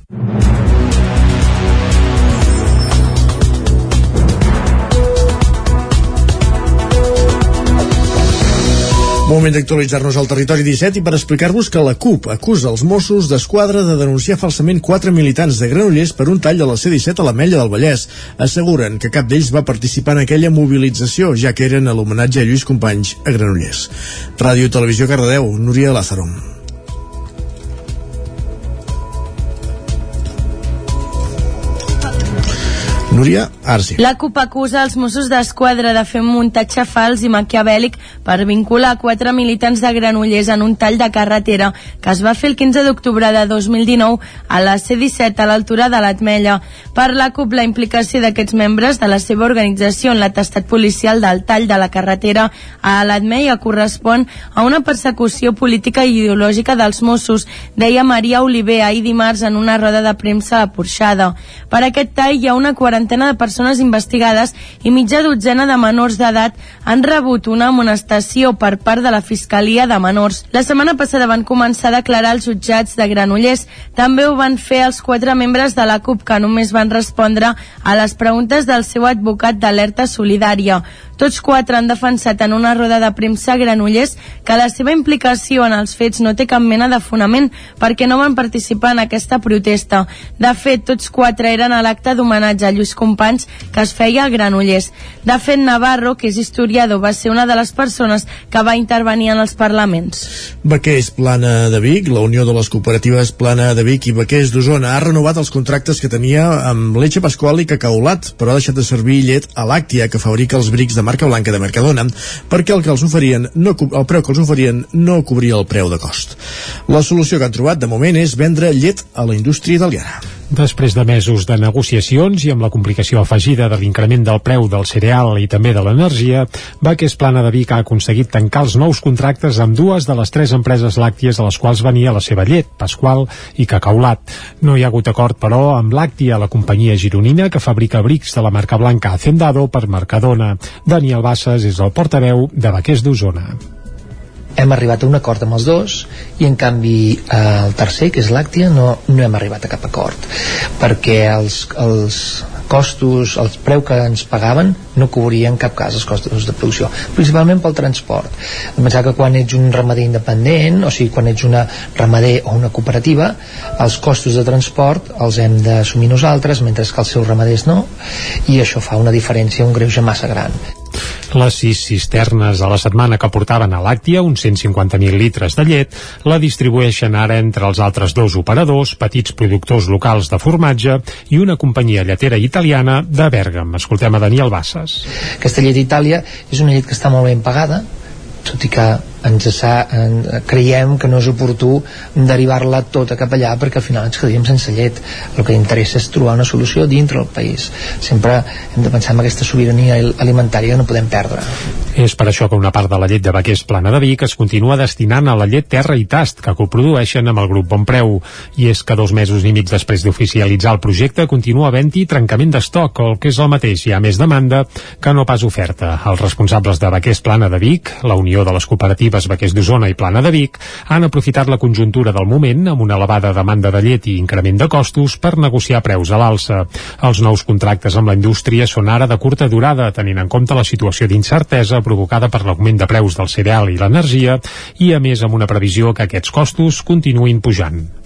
Moment d'actualitzar-nos al territori 17 i per explicar-vos que la CUP acusa els Mossos d'Esquadra de denunciar falsament quatre militants de Granollers per un tall de la C-17 a la Mella del Vallès. Asseguren que cap d'ells va participar en aquella mobilització, ja que eren a l'homenatge a Lluís Companys a Granollers. Ràdio Televisió Cardedeu, Núria Lázaro. Núria, ara sí. La CUP acusa els Mossos d'Esquadra de fer un muntatge fals i maquiavèlic per vincular quatre militants de Granollers en un tall de carretera que es va fer el 15 d'octubre de 2019 a la C-17 a l'altura de l'Atmella. Per la CUP, la implicació d'aquests membres de la seva organització en l'atestat policial del tall de la carretera a l'Atmella correspon a una persecució política i ideològica dels Mossos, deia Maria Oliver ahir dimarts en una roda de premsa a Porxada. Per aquest tall hi ha una quarantena de persones investigades i mitja dotzena de menors d'edat han rebut una amonestació per part de la Fiscalia de Menors. La setmana passada van començar a declarar els jutjats de Granollers. També ho van fer els quatre membres de la CUP que només van respondre a les preguntes del seu advocat d'alerta solidària. Tots quatre han defensat en una roda de premsa a Granollers que la seva implicació en els fets no té cap mena de fonament perquè no van participar en aquesta protesta. De fet, tots quatre eren a l'acte d'homenatge a Lluís Companys que es feia a Granollers. De fet, Navarro, que és historiador, va ser una de les persones que va intervenir en els parlaments. Vaquers Plana de Vic, la Unió de les Cooperatives Plana de Vic i Vaquers d'Osona ha renovat els contractes que tenia amb Leche Pasqual i Cacaulat, però ha deixat de servir llet a Làctia, que fabrica els brics de marca blanca de Mercadona, perquè el que els oferien no, el preu que els oferien no cobria el preu de cost. La solució que han trobat de moment és vendre llet a la indústria italiana. Després de mesos de negociacions i amb la complicació afegida de l'increment del preu del cereal i també de l'energia, Baques Plana de Vic ha aconseguit tancar els nous contractes amb dues de les tres empreses làcties a les quals venia la seva llet, Pasqual i Cacaulat. No hi ha hagut acord, però, amb Làctia, la companyia gironina que fabrica brics de la marca blanca Hacendado per Mercadona. Daniel Bassas és el portaveu de Baquers d'Osona hem arribat a un acord amb els dos i en canvi eh, el tercer, que és l'Àctia, no, no hem arribat a cap acord perquè els, els costos, el preu que ens pagaven no cobrien en cap cas els costos de producció, principalment pel transport. Pensar que quan ets un ramader independent, o sigui, quan ets una ramader o una cooperativa, els costos de transport els hem d'assumir nosaltres, mentre que els seus ramaders no, i això fa una diferència, un greuge massa gran. Les sis cisternes a la setmana que portaven a Làctia, uns 150.000 litres de llet, la distribueixen ara entre els altres dos operadors, petits productors locals de formatge i una companyia lletera italiana de Bèrgam. Escoltem a Daniel Bassas. Aquesta llet d'Itàlia és una llet que està molt ben pagada, tot i que ens sa, en, creiem que no és oportú derivar-la tota cap allà perquè al final ens quedaríem sense llet. El que interessa és trobar una solució dintre del país. Sempre hem de pensar en aquesta sobirania alimentària que no podem perdre. És per això que una part de la llet de vaquers plana de Vic es continua destinant a la llet Terra i Tast que coprodueixen amb el grup Bonpreu i és que dos mesos i mig després d'oficialitzar el projecte continua havent-hi trencament d'estoc el que és el mateix, hi ha més demanda que no pas oferta. Els responsables de vaquers plana de Vic, la Unió de les Cooperatives cooperatives Vaquers d'Osona i Plana de Vic han aprofitat la conjuntura del moment amb una elevada demanda de llet i increment de costos per negociar preus a l'alça. Els nous contractes amb la indústria són ara de curta durada, tenint en compte la situació d'incertesa provocada per l'augment de preus del cereal i l'energia i, a més, amb una previsió que aquests costos continuïn pujant.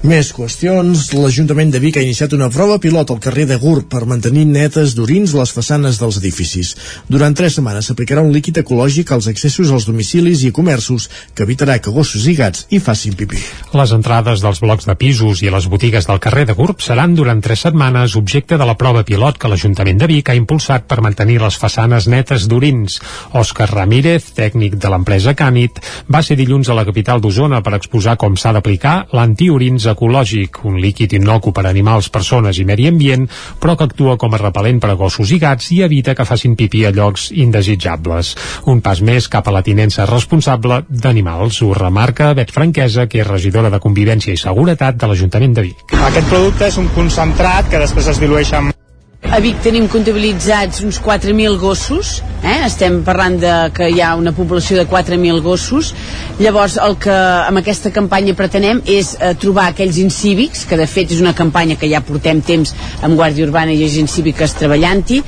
Més qüestions. L'Ajuntament de Vic ha iniciat una prova pilot al carrer de Gurb per mantenir netes d'orins les façanes dels edificis. Durant tres setmanes s'aplicarà un líquid ecològic als accessos als domicilis i comerços que evitarà que gossos i gats hi facin pipí. Les entrades dels blocs de pisos i les botigues del carrer de Gurb seran durant tres setmanes objecte de la prova pilot que l'Ajuntament de Vic ha impulsat per mantenir les façanes netes d'orins. Òscar Ramírez, tècnic de l'empresa Cànit, va ser dilluns a la capital d'Osona per exposar com s'ha d'aplicar l'antiorins ecològic, un líquid innocu per animals, persones i medi ambient, però que actua com a repel·lent per a gossos i gats i evita que facin pipí a llocs indesitjables. Un pas més cap a la tinença responsable d'animals, ho remarca Bet Franquesa, que és regidora de Convivència i Seguretat de l'Ajuntament de Vic. Aquest producte és un concentrat que després es dilueix amb a Vic tenim comptabilitzats uns 4.000 gossos, eh? estem parlant de que hi ha una població de 4.000 gossos, llavors el que amb aquesta campanya pretenem és eh, trobar aquells incívics, que de fet és una campanya que ja portem temps amb Guàrdia Urbana i agents cíviques treballant-hi.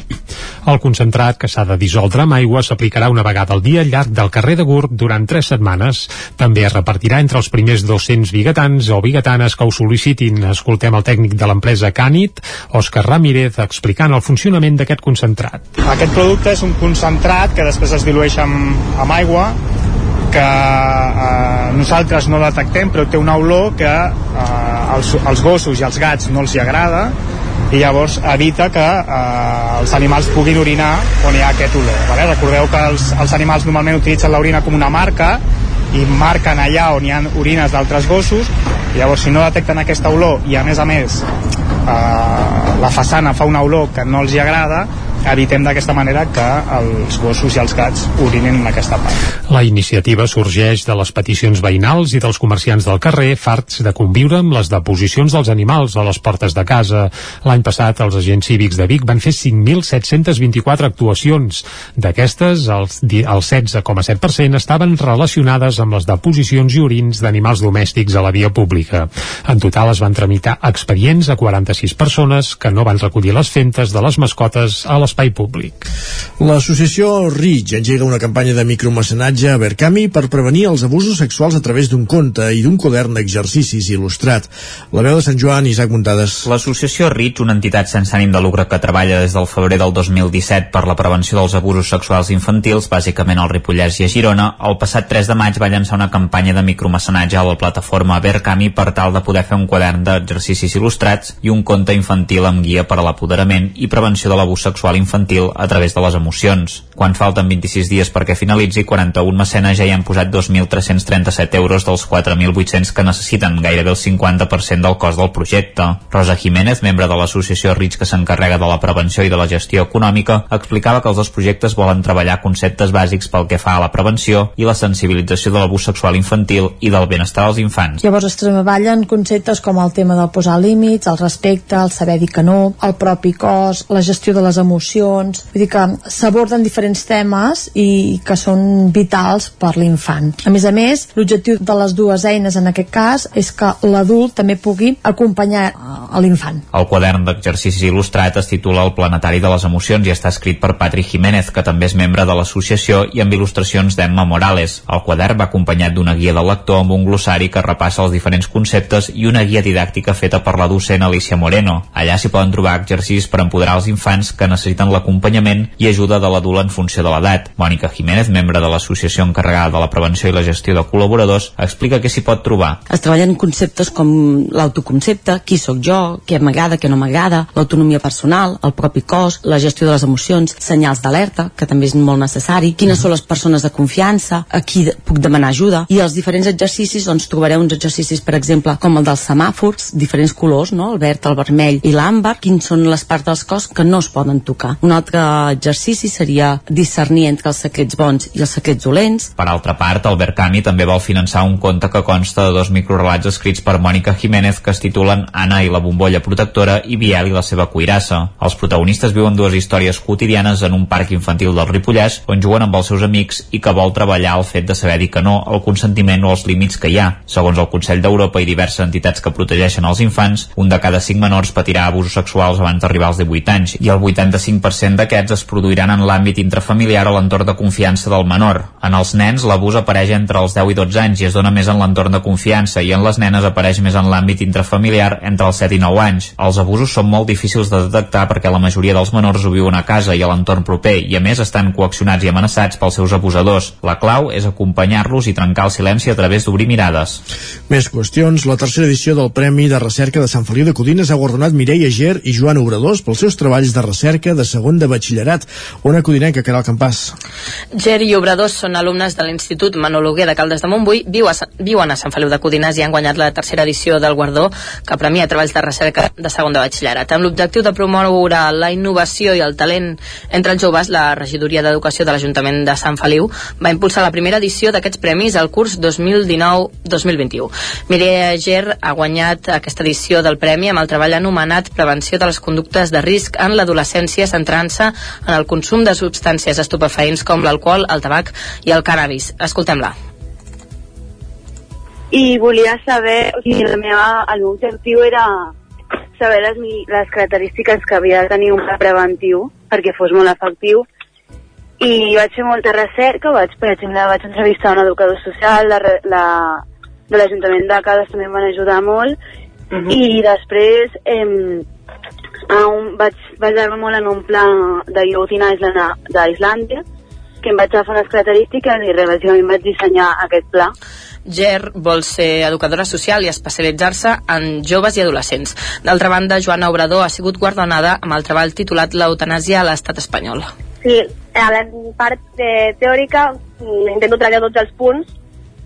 El concentrat, que s'ha de dissoldre amb aigua, s'aplicarà una vegada al dia al llarg del carrer de Gurb durant tres setmanes. També es repartirà entre els primers 200 biguetans o biguetanes que ho sol·licitin. Escoltem el tècnic de l'empresa Cànit, Òscar Ramírez, explicant el funcionament d'aquest concentrat. Aquest producte és un concentrat que després es dilueix amb, amb aigua que eh, nosaltres no detectem però té una olor que eh, als, als gossos i als gats no els hi agrada i llavors evita que eh, els animals puguin orinar on hi ha aquest olor. Vale? Recordeu que els, els animals normalment utilitzen l'orina com una marca i marquen allà on hi ha orines d'altres gossos i llavors si no detecten aquesta olor i a més a més eh, la façana fa una olor que no els hi agrada evitem d'aquesta manera que els gossos i els gats urinin en aquesta part. La iniciativa sorgeix de les peticions veïnals i dels comerciants del carrer farts de conviure amb les deposicions dels animals a les portes de casa. L'any passat els agents cívics de Vic van fer 5.724 actuacions. D'aquestes, el, el 16,7% estaven relacionades amb les deposicions i orins d'animals domèstics a la via pública. En total es van tramitar expedients a 46 persones que no van recollir les fentes de les mascotes a l'espai públic. L'associació RIG engega una campanya de micromecenatge a Berkami per prevenir els abusos sexuals a través d'un conte i d'un quadern d'exercicis il·lustrat. La veu de Sant Joan, Isaac Muntades. L'associació RIG, una entitat sense ànim de lucre que treballa des del febrer del 2017 per la prevenció dels abusos sexuals infantils, bàsicament al Ripollès i a Girona, el passat 3 de maig va llançar una campanya de micromecenatge a la plataforma Berkami per tal de poder fer un quadern d'exercicis il·lustrats i un conte infantil amb guia per a l'apoderament i prevenció de l'abús sexual infantil a través de les emocions. Quan falten 26 dies perquè finalitzi, 41 mecenes ja hi han posat 2.337 euros dels 4.800 que necessiten, gairebé el 50% del cost del projecte. Rosa Jiménez, membre de l'associació RITS que s'encarrega de la prevenció i de la gestió econòmica, explicava que els dos projectes volen treballar conceptes bàsics pel que fa a la prevenció i la sensibilització de l'abús sexual infantil i del benestar dels infants. Llavors es treballen conceptes com el tema del posar límits, el respecte, el saber dir que no, el propi cos, la gestió de les emocions, vull dir que s'aborden diferents temes i que són vitals per l'infant. A més a més, l'objectiu de les dues eines en aquest cas és que l'adult també pugui acompanyar a l'infant. El quadern d'exercicis il·lustrat es titula El planetari de les emocions i està escrit per Patri Jiménez, que també és membre de l'associació i amb il·lustracions d'Emma Morales. El quadern va acompanyat d'una guia del lector amb un glossari que repassa els diferents conceptes i una guia didàctica feta per la docent Alicia Moreno. Allà s'hi poden trobar exercicis per empoderar els infants que necessiten l'acompanyament i ajuda de l'adult en funció de l'edat. Mònica Jiménez, membre de l'associació encarregada de la prevenció i la gestió de col·laboradors, explica què s'hi pot trobar. Es treballen conceptes com l'autoconcepte, qui sóc jo, què m'agrada, què no m'agrada, l'autonomia personal, el propi cos, la gestió de les emocions, senyals d'alerta, que també és molt necessari, quines són les persones de confiança, a qui puc demanar ajuda, i els diferents exercicis, doncs trobareu uns exercicis, per exemple, com el dels semàfors, diferents colors, no? el verd, el vermell i l'àmbar, quins són les parts del cos que no es poden tocar. Un altre exercici seria discernir entre els secrets bons i els secrets dolents. Per altra part, el Berkami també vol finançar un conte que consta de dos microrelats escrits per Mònica Jiménez que es titulen Anna i la bombolla protectora i Biel i la seva cuirassa. Els protagonistes viuen dues històries quotidianes en un parc infantil del Ripollès on juguen amb els seus amics i que vol treballar el fet de saber dir que no, el consentiment o els límits que hi ha. Segons el Consell d'Europa i diverses entitats que protegeixen els infants, un de cada cinc menors patirà abusos sexuals abans d'arribar als 18 anys i el 85% d'aquests es produiran en l'àmbit intrafamiliar o l'entorn de confiança del menor. En els nens, l'abús apareix entre els 10 i 12 anys i es dona més en l'entorn de confiança i en les nenes apareix més en l'àmbit intrafamiliar entre els 7 i 9 anys. Els abusos són molt difícils de detectar perquè la majoria dels menors ho viuen a casa i a l'entorn proper i a més estan coaccionats i amenaçats pels seus abusadors. La clau és acompanyar-los i trencar el silenci a través d'obrir mirades. Més qüestions. La tercera edició del Premi de Recerca de Sant Feliu de Codines ha guardonat Mireia Ger i Joan Obradors pels seus treballs de recerca de segon de batxillerat. Una codinenca, Caral Campàs. Ger i Obradors són alumnes de l'Institut Manologuer de Caldes de Montbui, viu a, viuen a Sant Feliu de Codines i han guanyat la tercera edició del Guardó que premia treballs de recerca de segon de batxillerat. Amb l'objectiu de promoure la innovació i el talent entre els joves, la regidoria d'Educació de l'Ajuntament de Sant Feliu va impulsar la primera edició d'aquests premis al curs 2019-2021. Mireia Ger ha guanyat aquesta edició del premi amb el treball anomenat Prevenció de les conductes de risc en l'adolescència centrant-se en el consum de substàncies estupefaents com l'alcohol, el tabac i el cannabis. Escoltem-la i volia saber, o sigui, la meva, el meu objectiu era saber les, les característiques que havia de tenir un pla preventiu perquè fos molt efectiu i vaig fer molta recerca, vaig, per exemple, vaig entrevistar un educador social, la, la, de l'Ajuntament de Cades també em van ajudar molt uh -huh. i després eh, un, vaig basar-me molt en un pla de Youth in Island d'Islàndia que em vaig agafar les característiques i res, bàsicament vaig dissenyar aquest pla. Ger vol ser educadora social i especialitzar-se en joves i adolescents. D'altra banda, Joana Obrador ha sigut guardonada amb el treball titulat L'eutanàsia a l'estat espanyol. Sí, a la part de teòrica mm, intento treballar tots els punts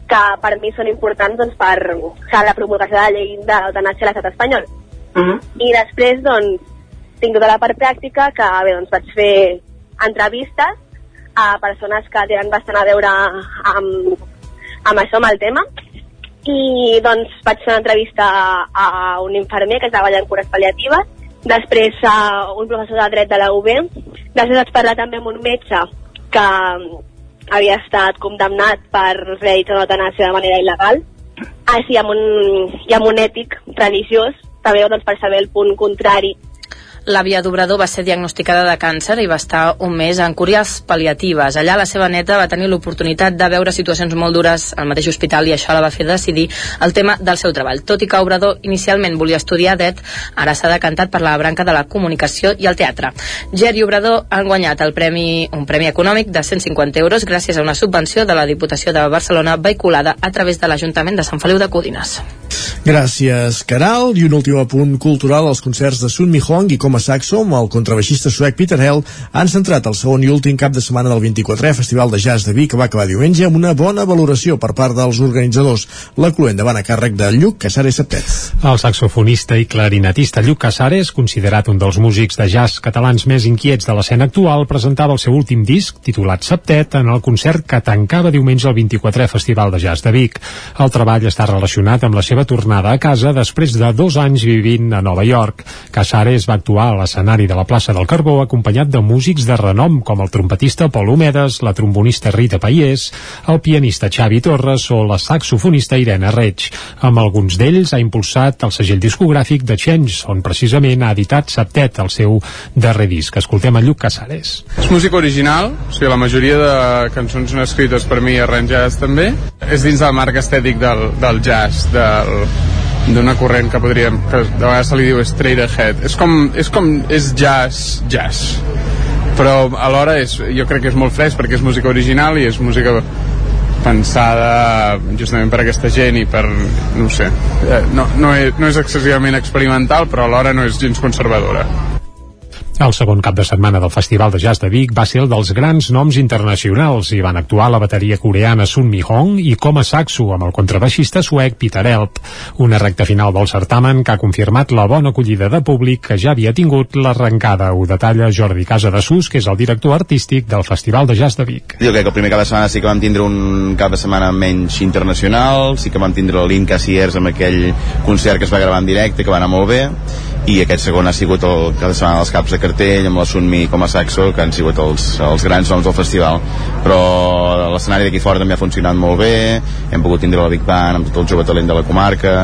que per mi són importants doncs, per la promulgació de la llei de l'eutanàsia a l'estat espanyol. Uh -huh. I després, doncs, tinc tota la part pràctica que, bé, doncs, vaig fer entrevistes a persones que tenen bastant a veure amb, amb això, amb el tema, i doncs vaig fer una entrevista a, a un infermer que treballa en cures pal·liatives, després a un professor de dret de la UB, després vaig parlar també amb un metge que mm, havia estat condemnat per realitzar una eutanàsia de manera il·legal, així amb un, i amb un ètic religiós, també doncs, per saber el punt contrari L'àvia d'Obrador va ser diagnosticada de càncer i va estar un mes en cures pal·liatives. Allà la seva neta va tenir l'oportunitat de veure situacions molt dures al mateix hospital i això la va fer decidir el tema del seu treball. Tot i que Obrador inicialment volia estudiar dret, ara s'ha decantat per la branca de la comunicació i el teatre. Ger i Obrador han guanyat el premi, un premi econòmic de 150 euros gràcies a una subvenció de la Diputació de Barcelona vehiculada a través de l'Ajuntament de Sant Feliu de Codines. Gràcies, Caral. I un últim apunt cultural, els concerts de Sun Mi Hong i com a saxo amb el contrabaixista suec Peter Hell han centrat el segon i últim cap de setmana del 24è Festival de Jazz de Vic que va acabar diumenge amb una bona valoració per part dels organitzadors. La cluent van a càrrec de Lluc Casares Septet. El saxofonista i clarinetista Lluc Casares, considerat un dels músics de jazz catalans més inquiets de l'escena actual, presentava el seu últim disc, titulat Septet, en el concert que tancava diumenge el 24è Festival de Jazz de Vic. El treball està relacionat amb la seva tornada a casa després de dos anys vivint a Nova York. Casares va actuar a l'escenari de la plaça del Carbó acompanyat de músics de renom com el trompetista Pol Homedes, la trombonista Rita Paiés, el pianista Xavi Torres o la saxofonista Irene Reig. Amb alguns d'ells ha impulsat el segell discogràfic de Change, on precisament ha editat Septet, el seu darrer disc. Escoltem a Lluc Casares. És música original, o sigui, la majoria de cançons són escrites per mi i arranjades també. És dins del marc estètic del, del jazz, del, d'una corrent que podríem, que de vegades se li diu straight ahead. És com, és com, és jazz, jazz. Però alhora és, jo crec que és molt fresc perquè és música original i és música pensada justament per aquesta gent i per, no sé, eh, no, no, és, no és excessivament experimental però alhora no és gens conservadora. El segon cap de setmana del Festival de Jazz de Vic va ser el dels grans noms internacionals i van actuar la bateria coreana Sun Mi Hong i com a saxo amb el contrabaixista suec Peter Elp. Una recta final del certamen que ha confirmat la bona acollida de públic que ja havia tingut l'arrencada. Ho detalla Jordi Casa de Sus, que és el director artístic del Festival de Jazz de Vic. Jo crec que el primer cap de setmana sí que vam tindre un cap de setmana menys internacional, sí que vam tindre l'Inca Siers amb aquell concert que es va gravar en directe, que va anar molt bé, i aquest segon ha sigut el cap de setmana dels caps de cartell amb la Sunmi com a saxo que han sigut els, els grans noms del festival. Però l'escenari d'aquí fora també ha funcionat molt bé hem pogut tindre la Big Band amb tot el jove talent de la comarca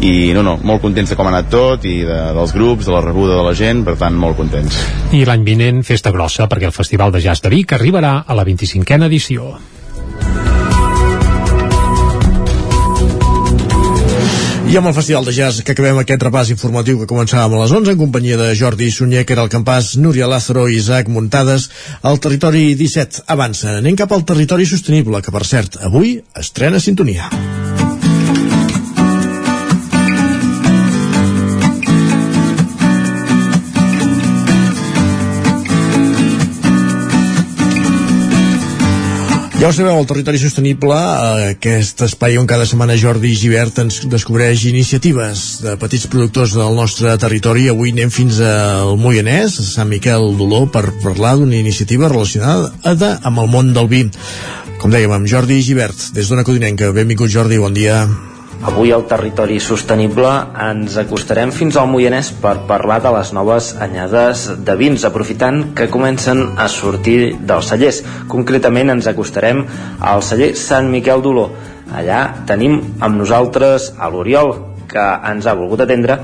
i no, no, molt contents de com ha anat tot i de, dels grups, de la rebuda de la gent per tant molt contents. I l'any vinent festa grossa perquè el Festival de Jazz de Vic arribarà a la 25a edició I amb el Festival de Jazz que acabem aquest repàs informatiu que començàvem a les 11 en companyia de Jordi Sunyer, que era el campàs, Núria Lázaro i Isaac Muntades, al territori 17 avança. Anem cap al territori sostenible, que per cert, avui estrena sintonia. Ja ho sabeu, el Territori Sostenible, eh, aquest espai on cada setmana Jordi Givert ens descobreix iniciatives de petits productors del nostre territori. Avui anem fins al Moianès, a Sant Miquel d'Oló, per parlar d'una iniciativa relacionada amb el món del vi. Com dèiem, amb Jordi Givert, des d'Ona Codinenca. Benvingut, Jordi, bon dia. Avui al territori sostenible ens acostarem fins al Moianès per parlar de les noves anyades de vins, aprofitant que comencen a sortir dels cellers. Concretament ens acostarem al celler Sant Miquel d'Oló. Allà tenim amb nosaltres a l'Oriol, que ens ha volgut atendre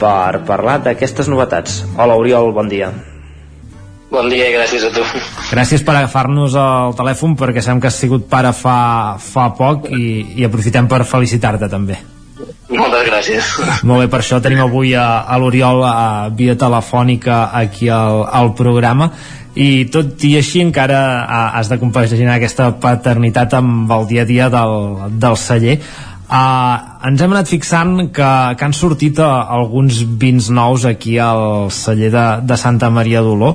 per parlar d'aquestes novetats. Hola Oriol, bon dia. Bon dia i gràcies a tu. Gràcies per agafar-nos al telèfon perquè sabem que has sigut pare fa, fa poc i, i aprofitem per felicitar-te també. Moltes gràcies. Molt bé, per això tenim avui a, a l'Oriol a, via telefònica aquí al, al programa i tot i així encara has de compaginar aquesta paternitat amb el dia a dia del, del celler Uh, ens hem anat fixant que, que han sortit uh, alguns vins nous aquí al celler de, de Santa Maria d'Oló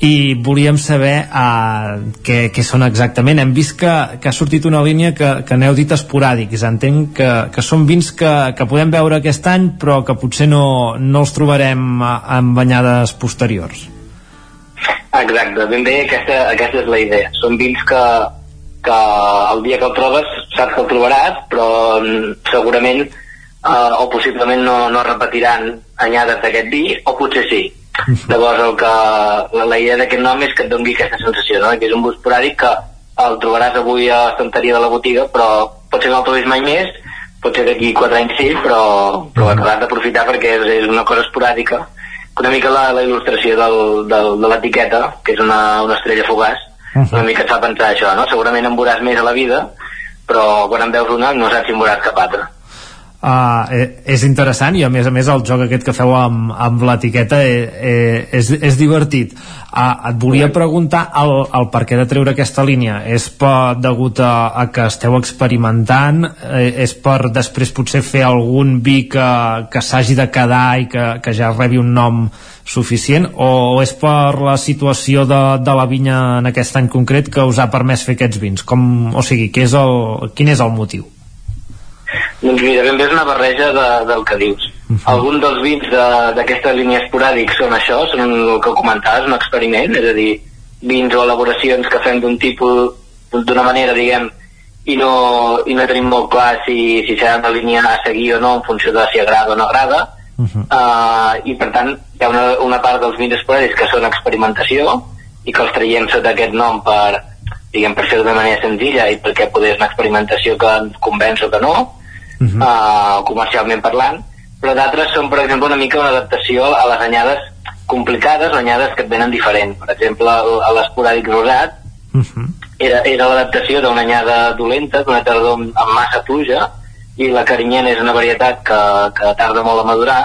i volíem saber uh, què, què són exactament. Hem vist que, que ha sortit una línia que, que n'heu dit esporàdics. Entenc que, que són vins que, que podem veure aquest any però que potser no, no els trobarem en banyades posteriors. Exacte, ben bé aquesta, aquesta és la idea. Són vins que, que el dia que el trobes saps que el trobaràs, però mm, segurament eh, o possiblement no, no repetiran anyades d'aquest vi, o potser sí. <laughs> Llavors el que, la, la idea d'aquest nom és que et doni aquesta sensació, no? que és un bus poràdic que el trobaràs avui a l'estanteria de la botiga, però potser no el trobis mai més, potser d'aquí 4 anys sí, però, però acabaràs d'aprofitar perquè és, és una cosa esporàdica. Una mica la, la il·lustració del, del, de l'etiqueta, que és una, una estrella fugaç, uh -huh. una mica et fa pensar això, no? Segurament en veuràs més a la vida, però quan en veus una no saps si en veuràs cap altra. Uh, és interessant i a més a més el joc aquest que feu amb, amb l'etiqueta eh, eh, és, és divertit uh, et volia preguntar el, el per què de treure aquesta línia és per, degut a, a que esteu experimentant eh, és per després potser fer algun vi que, que s'hagi de quedar i que, que ja rebi un nom suficient o és per la situació de, de la vinya en aquest any concret que us ha permès fer aquests vins? Com, o sigui, què és el, quin és el motiu? Doncs mira, ben bé és una barreja de, del que dius. Uh -huh. Alguns dels vins d'aquesta de, línia esporàdic són això, són el que comentaves, un experiment, és a dir, vins o elaboracions que fem d'un tipus, d'una manera, diguem, i no, i no tenim molt clar si, si serà una línia a seguir o no en funció de si agrada o no agrada, uh -huh. uh, i per tant hi ha una, una part dels vins esporàdics que són experimentació i que els traiem sota aquest nom per, diguem, per fer d'una manera senzilla i perquè poder és una experimentació que ens convenç o que no uh -huh. uh, comercialment parlant però d'altres són per exemple una mica una adaptació a les anyades complicades o anyades que et venen diferent per exemple l'esporàdic rosat uh -huh. era, era l'adaptació d'una anyada dolenta d'una tardor amb massa pluja i la carinyena és una varietat que, que tarda molt a madurar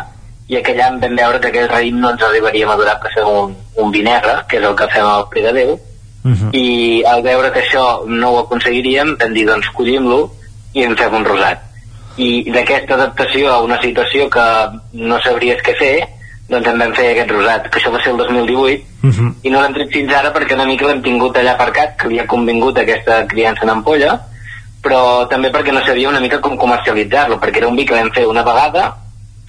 i aquell any vam veure que aquest raïm no ens arribaria a madurar per fer un, un vi negre, que és el que fem al Pri de Déu, uh -huh. i al veure que això no ho aconseguiríem vam dir doncs collim-lo i en fem un rosat i d'aquesta adaptació a una situació que no sabries què fer doncs en vam fer aquest rosat, que això va ser el 2018 uh -huh. i no l'hem tret fins ara perquè una mica l'hem tingut allà aparcat, que li ha convingut aquesta criança en ampolla però també perquè no sabia una mica com comercialitzar-lo, perquè era un vi que vam fer una vegada,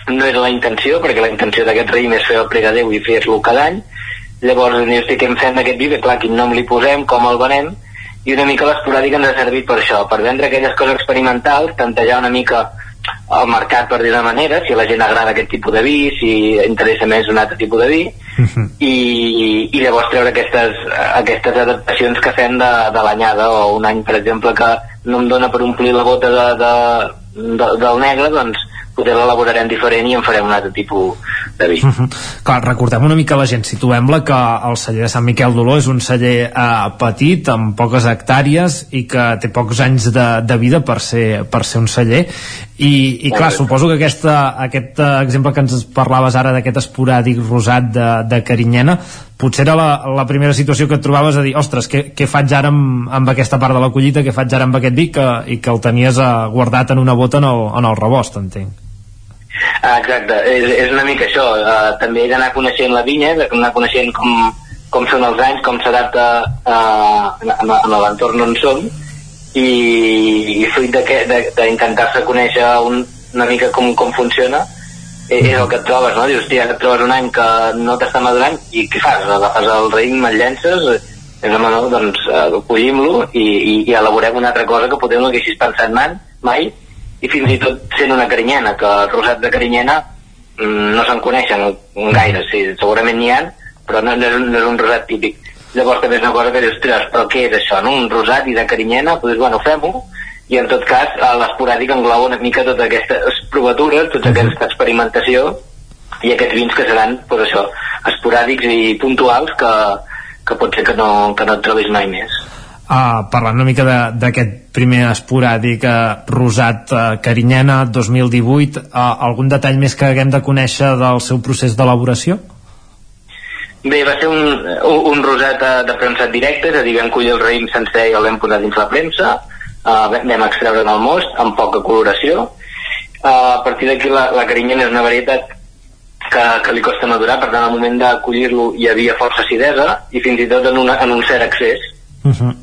no era la intenció, perquè la intenció d'aquest raïm és fer el pregadeu i fer-lo cada any, llavors ni estic què fem d'aquest vi, clar, quin nom li posem, com el venem, i una mica l'esporàdic ens ha servit per això, per vendre aquelles coses experimentals, tantejar una mica el mercat per dir una manera, si a la gent agrada aquest tipus de vi, si interessa més un altre tipus de vi, uh -huh. i, i llavors treure aquestes, aquestes adaptacions que fem de, de l'anyada, o un any, per exemple, que no em dona per omplir la bota de, de, de, del negre, doncs poder l'elaborarem diferent i en farem un altre tipus de vi. Mhm. -huh. Clar, recordem una mica la gent, situem-la que el celler de Sant Miquel d'Oló és un celler eh, petit, amb poques hectàrees i que té pocs anys de, de vida per ser, per ser un celler i, i clar, suposo que aquesta, aquest exemple que ens parlaves ara d'aquest esporàdic rosat de, de Carinyena potser era la, la primera situació que et trobaves a dir, ostres, què, què faig ara amb, amb aquesta part de la collita, què faig ara amb aquest vi que, i que el tenies uh, guardat en una bota en el, en el rebost, entenc. Ah, exacte, és, és una mica això. Uh, també he d'anar coneixent la vinya, d'anar coneixent com, com són els anys, com s'adapta uh, en, en l'entorn on som, i, i fruit d'intentar-se conèixer un, una mica com, com funciona, és el que et trobes, no? Dius, tia, et trobes un any que no t'està madurant i què fas? Agafes el raïm, el llences, és home, no, doncs uh, collim-lo i, i, i elaborem una altra cosa que potser no haguessis pensat mai, mai i fins i tot sent una carinyena, que el rosat de carinyena mm, no se'n coneixen gaire, sí, segurament n'hi ha, però no, no, és, no és un rosat típic. Llavors també és una cosa que dius, però què és això, no? Un rosat i de carinyena, doncs bueno, fem-ho, i en tot cas l'esporàdic engloba una mica totes aquestes provatures, tota aquesta experimentació i aquests vins que seran doncs això, esporàdics i puntuals que, que pot ser que no, que no et trobis mai més. Uh, parlant una mica d'aquest primer esporàdic uh, rosat uh, Carinyena 2018 uh, algun detall més que haguem de conèixer del seu procés d'elaboració? Bé, va ser un, un, un rosat eh, de premsat directe, és a dir, vam collir el raïm sencer i el vam posar dins la premsa, uh, vam extreure el most amb poca coloració. Uh, a partir d'aquí la, la carinyena és una varietat que, que li costa madurar, per tant al moment de collir-lo hi havia força acidesa i fins i tot en, una, en un cert excés. Uh -huh.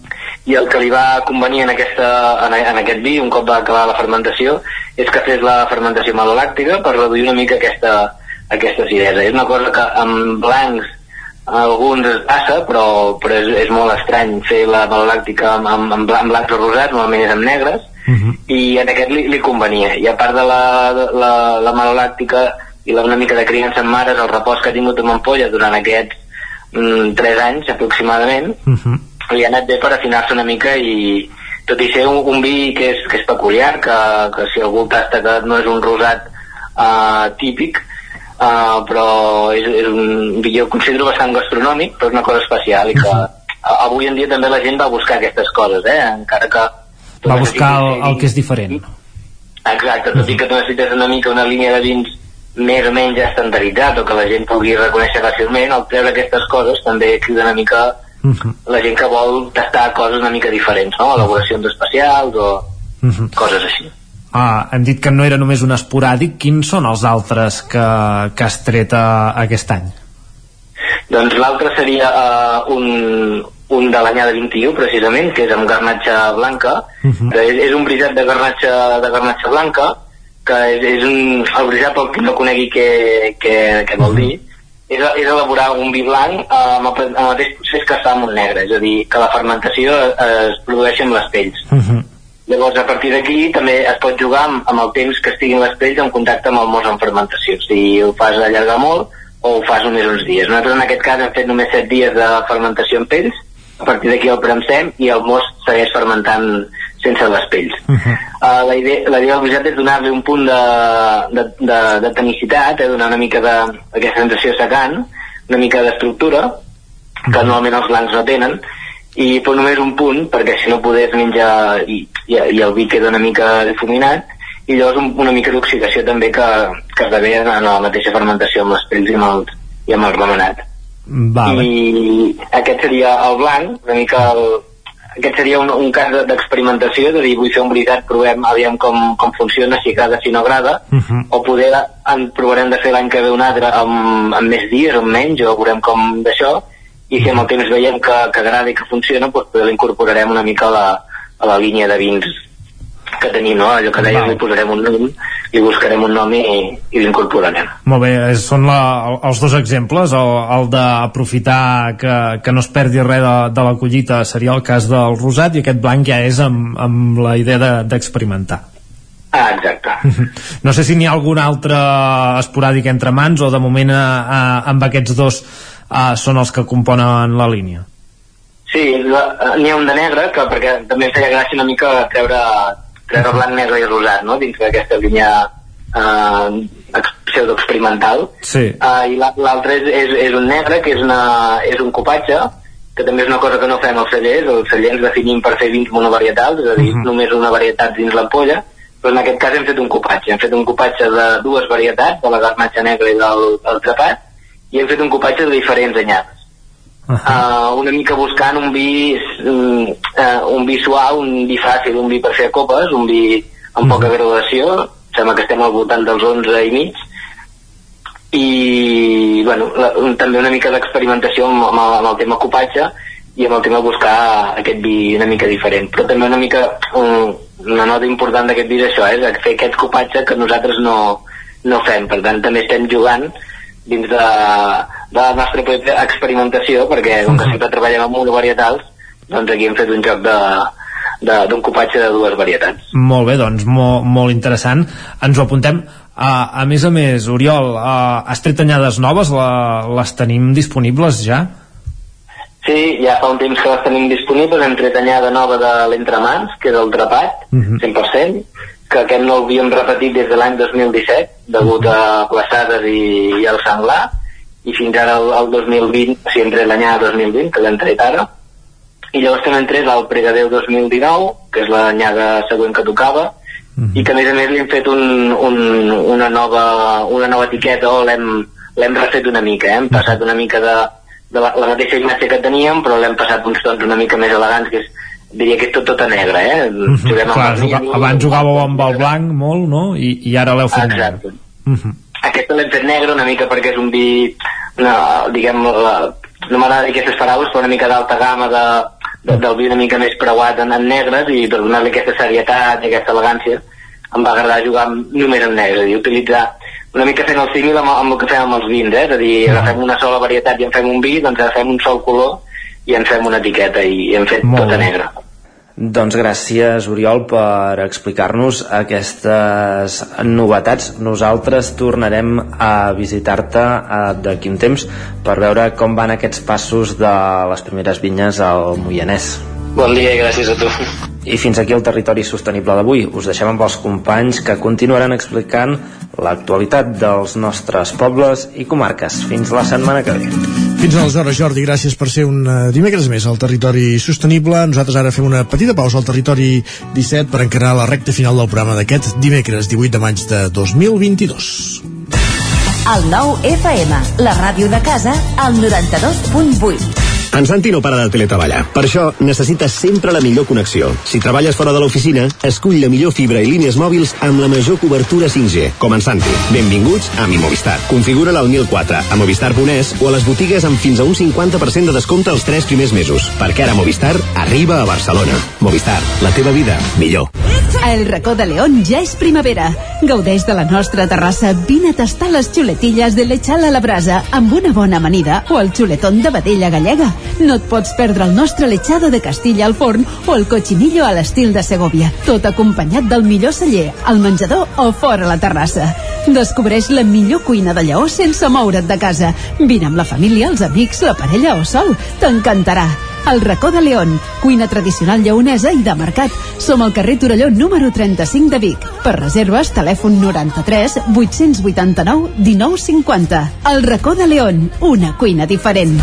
I el que li va convenir en, aquesta, en, en aquest vi, un cop va acabar la fermentació, és que fes la fermentació malolàctica per reduir una mica aquesta, aquesta acidesa. És una cosa que amb blancs a alguns es passa, però, però és, és molt estrany fer la malolàctica amb, amb, amb, blan- amb blancs o rosats, normalment és amb negres, i en aquest li, li convenia. I a part de la, la, la malolàctica i la, una mica de criança en mares, el repòs que ha tingut amb ampolla durant aquests mm, 3 anys aproximadament, li ha anat bé per afinar-se una mica i tot i ser un, un vi que és, que és peculiar, que, que si algú tasta que no és un rosat uh, típic, uh, però és, és un jo considero bastant gastronòmic, però és una cosa especial i que avui en dia també la gent va buscar aquestes coses, eh? encara que Va buscar el, el que és diferent. Exacte, tot i que tu necessites una mica una línia de vins més o menys estandarditzat o que la gent pugui reconèixer fàcilment, al treure aquestes coses també crida una mica la gent que vol tastar coses una mica diferents, no? Elaboracions especials o coses així. Ah, hem dit que no era només un esporàdic. Quins són els altres que, que has tret a, aquest any? Doncs l'altre seria uh, un, un de l'anyada 21, precisament, que és amb garnatxa blanca, que és, és un brisat de garnatxa, de garnatxa blanca, que és, és un, el brisat pel qui no conegui què, què, què vol dir, és, és elaborar un vi blanc eh, amb, el, amb el mateix procés que es fa amb un negre, és a dir, que la fermentació eh, es produeix amb les pells. Llavors, a partir d'aquí també es pot jugar amb, amb el temps que estiguin les pells en contacte amb el mos en fermentació. Si ho fas allargar molt o ho fas només uns dies. Nosaltres en aquest cas hem fet només 7 dies de fermentació amb pells, a partir d'aquí el premsem i el mos segueix fermentant sense les pells. Uh, la, idea, la idea del brisat és donar-li un punt de, de, de, de tenicitat, eh, donar una mica d'aquesta sensació secant, una mica d'estructura, que normalment els blancs no tenen, i però només un punt, perquè si no podés menjar i, i, i el vi queda una mica difuminat, i llavors un, una mica d'oxidació també que, que esdevé en la mateixa fermentació amb les pells i amb el, i amb el remenat. Vale. I aquest seria el blanc, una mica el, aquest seria un, un cas de- d'experimentació, de dir, vull fer un brisat, provem, aviam com, com funciona, si agrada, si no agrada, o poder en provarem de fer l'any que ve un altre amb, amb més dies o menys, o veurem com d'això, i si amb el temps veiem que, que agrada i que funciona, doncs poder l'incorporarem una mica a la, a la línia de vins que tenim, no? Allò que deies, li posarem un nom, li buscarem un nom i, i l'incorporarem. Molt bé, és- són la, el- els dos exemples, el, el d'aprofitar que, que no es perdi res de, de la collita seria el cas del rosat i aquest blanc ja és amb, amb la idea de- d'experimentar. Ah, exacte. <laughs> No sé si n'hi ha algun altre esporàdic entre mans o de moment a, a, amb aquests dos a, són els que componen la línia. Sí, la- n'hi ha un de negre, que perquè també em feia gràcia una mica treure, treure blanc, negre i rosat, no?, dins d'aquesta línia eh, ex- pseudoexperimental. Sí. Uh, I la- l'altre és, és, és un negre, que és, una, és un copatge, que també és una cosa que no fem als cellers, els cellers definim per fer vins monovarietals, és a dir, només una varietat dins l'ampolla, però en aquest cas hem fet un copatge. Hem fet un copatge de dues varietats, de la garnatxa negra i del, del trepat, i hem fet un copatge de diferents anyades. Uh, una mica buscant un vi um, uh, un vi suau, un vi fàcil, un vi per fer copes, un vi amb poca graduació, sembla que estem al voltant dels 11 i mig, i bueno, la, un, també una mica d'experimentació amb, amb, amb el tema copatge i amb el tema buscar aquest vi una mica diferent. Però també una mica un, una nota important d'aquest vi és això, és fer aquest copatge que nosaltres no, no fem. Per tant també estem jugant dins de, de la nostra experimentació perquè com que sempre treballem amb monovarietals doncs aquí hem fet un joc de de- d'un copatge de dues varietats Molt bé, doncs, molt, molt interessant. Ens ho apuntem. Uh, a més a més, Oriol, uh, has tret anyades noves? La, les tenim disponibles ja? Sí, ja fa un temps que les tenim disponibles, hem tret anyada nova de l'entremans, que és el trepat, Mhm. 100%, que aquest no l'havíem repetit des de l'any 2017, degut a glaçades i, i al senglar, i fins ara el, el 2020, o sigui, hem tret l'anyada 2020, que l'hem tret ara, i llavors també entrés al Pregadeu 2019, que és l'anyada següent que tocava, i que a més a més li hem fet un, un, una, nova, una nova etiqueta o l'hem refet una mica, eh? hem passat una mica de, de la, la mateixa imatge que teníem però l'hem passat uns tons una mica més elegants que és, diria que és tot tota negra eh? Juguem Clar, amb juga, abans jugàveu amb el blanc molt, no? I, i ara l'heu fet negre. Exacte. Aquesta l'hem fet negre una mica perquè és un vi, no, diguem, la, no m'agrada dir aquestes paraules, però una mica d'alta gamma de, de, del vi una mica més preuat en, en negres i per donar-li aquesta serietat i aquesta elegància em va agradar jugar amb, només en negre, dir, utilitzar una mica fent el símil amb, amb el que fem amb els vins, eh? és a dir, agafem una sola varietat i en fem un vi, doncs agafem un sol color i en fem una etiqueta i, hem fet Molt tota negra. Doncs gràcies, Oriol, per explicar-nos aquestes novetats. Nosaltres tornarem a visitar-te eh, d'aquí un temps per veure com van aquests passos de les primeres vinyes al Moianès. Bon dia i gràcies a tu. I fins aquí el territori sostenible d'avui. Us deixem amb els companys que continuaran explicant l'actualitat dels nostres pobles i comarques. Fins la setmana que ve. Fins aleshores, Jordi, gràcies per ser un uh, dimecres més al Territori Sostenible. Nosaltres ara fem una petita pausa al Territori 17 per encarar la recta final del programa d'aquest dimecres 18 de maig de 2022. El nou FM, la ràdio de casa, al 92.8. En Santi no para de teletreballar. Per això necessites sempre la millor connexió. Si treballes fora de l'oficina, escull la millor fibra i línies mòbils amb la major cobertura 5G, com en Santi. Benvinguts a Mi Movistar. Configura-la al 1004, a movistar.es o a les botigues amb fins a un 50% de descompte els 3 primers mesos. Perquè ara Movistar arriba a Barcelona. Movistar, la teva vida millor. El racó de León ja és primavera. Gaudeix de la nostra terrassa. Vine a tastar les xuletilles de lechal a la brasa amb una bona amanida o el xuletón de vedella gallega. No et pots perdre el nostre lechado de Castilla al forn o el cochinillo a l'estil de Segovia. Tot acompanyat del millor celler, al menjador o fora la terrassa. Descobreix la millor cuina de Lleó sense moure't de casa. Vine amb la família, els amics, la parella o sol. T'encantarà. El racó de León, cuina tradicional lleonesa i de mercat. Som al carrer Torelló número 35 de Vic. Per reserves, telèfon 93 889 1950. El racó de León, una cuina diferent.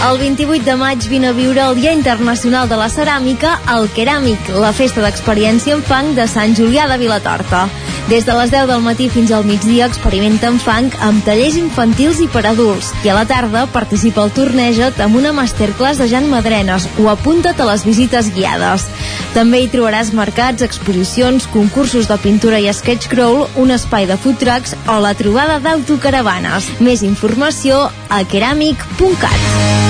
El 28 de maig vine a viure el Dia Internacional de la Ceràmica al Keràmic, la festa d'experiència en fang de Sant Julià de Vilatorta. Des de les 10 del matí fins al migdia experimenta en fang amb tallers infantils i per adults i a la tarda participa al Torneja't amb una masterclass de Jan Madrenes o apunta't a les visites guiades. També hi trobaràs mercats, exposicions, concursos de pintura i sketch crawl, un espai de food trucks o la trobada d'autocaravanes. Més informació a keramic.cat.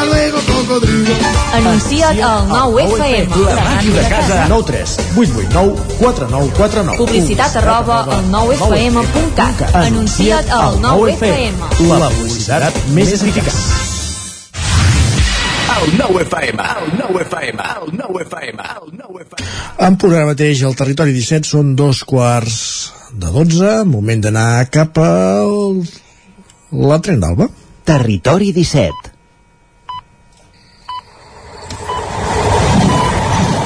Anuncia't al 9FM. La màquina de casa. 9 3 8 8 9 4 9 4 9 Publicitat arroba al 9FM.cat. Anuncia't al 9FM. La publicitat més eficaç. El 9 FM, el 9 FM, el 9 FM, el 9 FM. En punt ara mateix al territori 17 són dos quarts de 12, moment d'anar cap al... la tren d'Alba. Territori 17.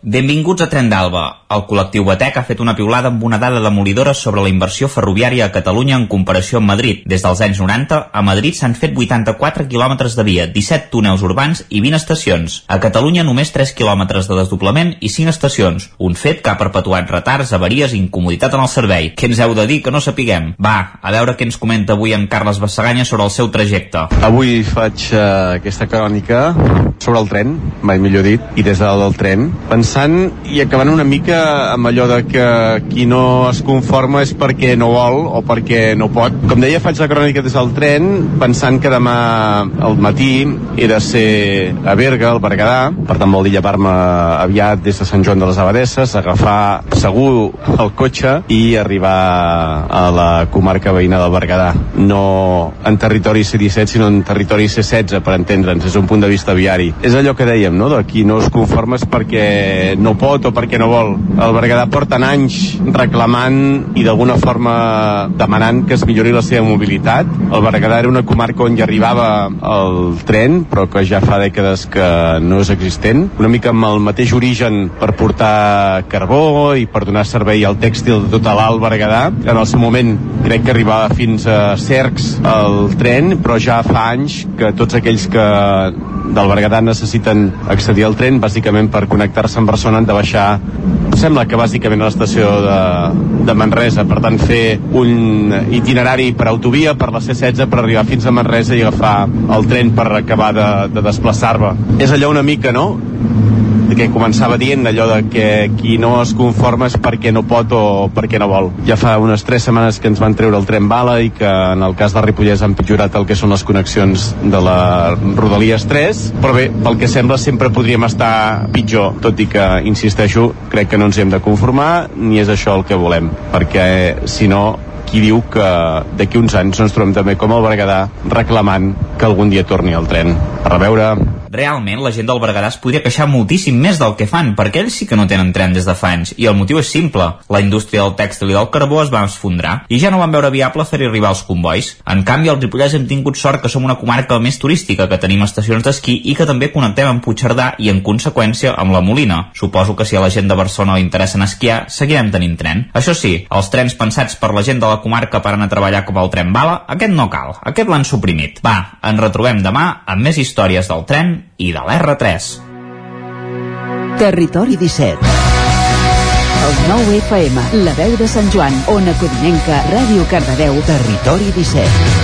Benvinguts a Tren d'Alba. El col·lectiu Batec ha fet una piulada amb una dada demolidora sobre la inversió ferroviària a Catalunya en comparació amb Madrid. Des dels anys 90, a Madrid s'han fet 84 quilòmetres de via, 17 túnels urbans i 20 estacions. A Catalunya només 3 quilòmetres de desdoblament i 5 estacions. Un fet que ha perpetuat retards, avaries i incomoditat en el servei. Què ens heu de dir que no sapiguem? Va, a veure què ens comenta avui en Carles Bassaganya sobre el seu trajecte. Avui faig uh, aquesta crònica sobre el tren, mai millor dit, i des del tren, pensant i acabant una mica amb allò de que qui no es conforma és perquè no vol o perquè no pot. Com deia, faig la crònica des del tren pensant que demà al matí he de ser a Berga, al Berguedà, per tant vol dir llevar-me aviat des de Sant Joan de les Abadesses, agafar segur el cotxe i arribar a la comarca veïna del Berguedà. No en territori C-17, sinó en territori C-16, per entendre'ns, des d'un punt de vista viari. És allò que dèiem, no?, de qui no es conforma és perquè no pot o perquè no vol. El Berguedà porten anys reclamant i d'alguna forma demanant que es millori la seva mobilitat. El Berguedà era una comarca on hi arribava el tren, però que ja fa dècades que no és existent. Una mica amb el mateix origen per portar carbó i per donar servei al tèxtil de tot l'Alt Berguedà. En el seu moment crec que arribava fins a Cercs el tren, però ja fa anys que tots aquells que del Berguedà necessiten accedir al tren bàsicament per connectar-se amb Barcelona han de baixar sembla que bàsicament a l'estació de, de Manresa per tant fer un itinerari per autovia per la C-16 per arribar fins a Manresa i agafar el tren per acabar de, de desplaçar-me és allò una mica, no? Que començava dient allò de que qui no es conforma és perquè no pot o perquè no vol. Ja fa unes tres setmanes que ens van treure el tren bala i que en el cas de Ripollès han pitjorat el que són les connexions de la Rodalies 3, però bé, pel que sembla sempre podríem estar pitjor, tot i que, insisteixo, crec que no ens hem de conformar ni és això el que volem, perquè si no qui diu que d'aquí uns anys no ens trobem també com el Berguedà reclamant que algun dia torni el tren. A reveure realment la gent del Berguedà es podria queixar moltíssim més del que fan, perquè ells sí que no tenen tren des de fa anys, i el motiu és simple. La indústria del tèxtil i del carbó es va esfondrar, i ja no van veure viable fer-hi arribar els convois. En canvi, al Ripollès hem tingut sort que som una comarca més turística, que tenim estacions d'esquí i que també connectem amb Puigcerdà i, en conseqüència, amb la Molina. Suposo que si a la gent de Barcelona li interessa esquiar, seguirem tenint tren. Això sí, els trens pensats per la gent de la comarca per anar a treballar com el tren bala, aquest no cal, aquest l'han suprimit. Va, ens retrobem demà amb més històries del tren i de l'R3. Territori 17 El 9 FM, la veu de Sant Joan, Ona Codinenca, Ràdio Cardedeu, Territori 17.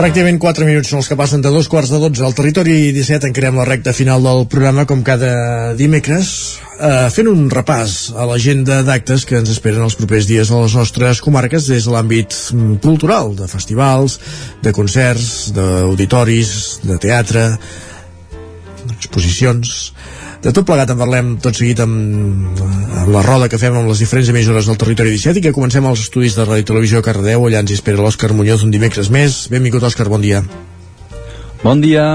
Pràcticament 4 minuts són els que passen de dos quarts de 12 al territori 17 encarem la recta final del programa com cada dimecres eh, fent un repàs a l'agenda d'actes que ens esperen els propers dies a les nostres comarques des de l'àmbit mm, cultural, de festivals, de concerts, d'auditoris, de teatre, exposicions de tot plegat en parlem tot seguit amb, amb la roda que fem amb les diferents emissores del territori 17 i que comencem als estudis de Ràdio Televisió Cardeu allà ens espera l'Òscar Muñoz un dimecres més. Benvingut Òscar, bon dia. Bon dia.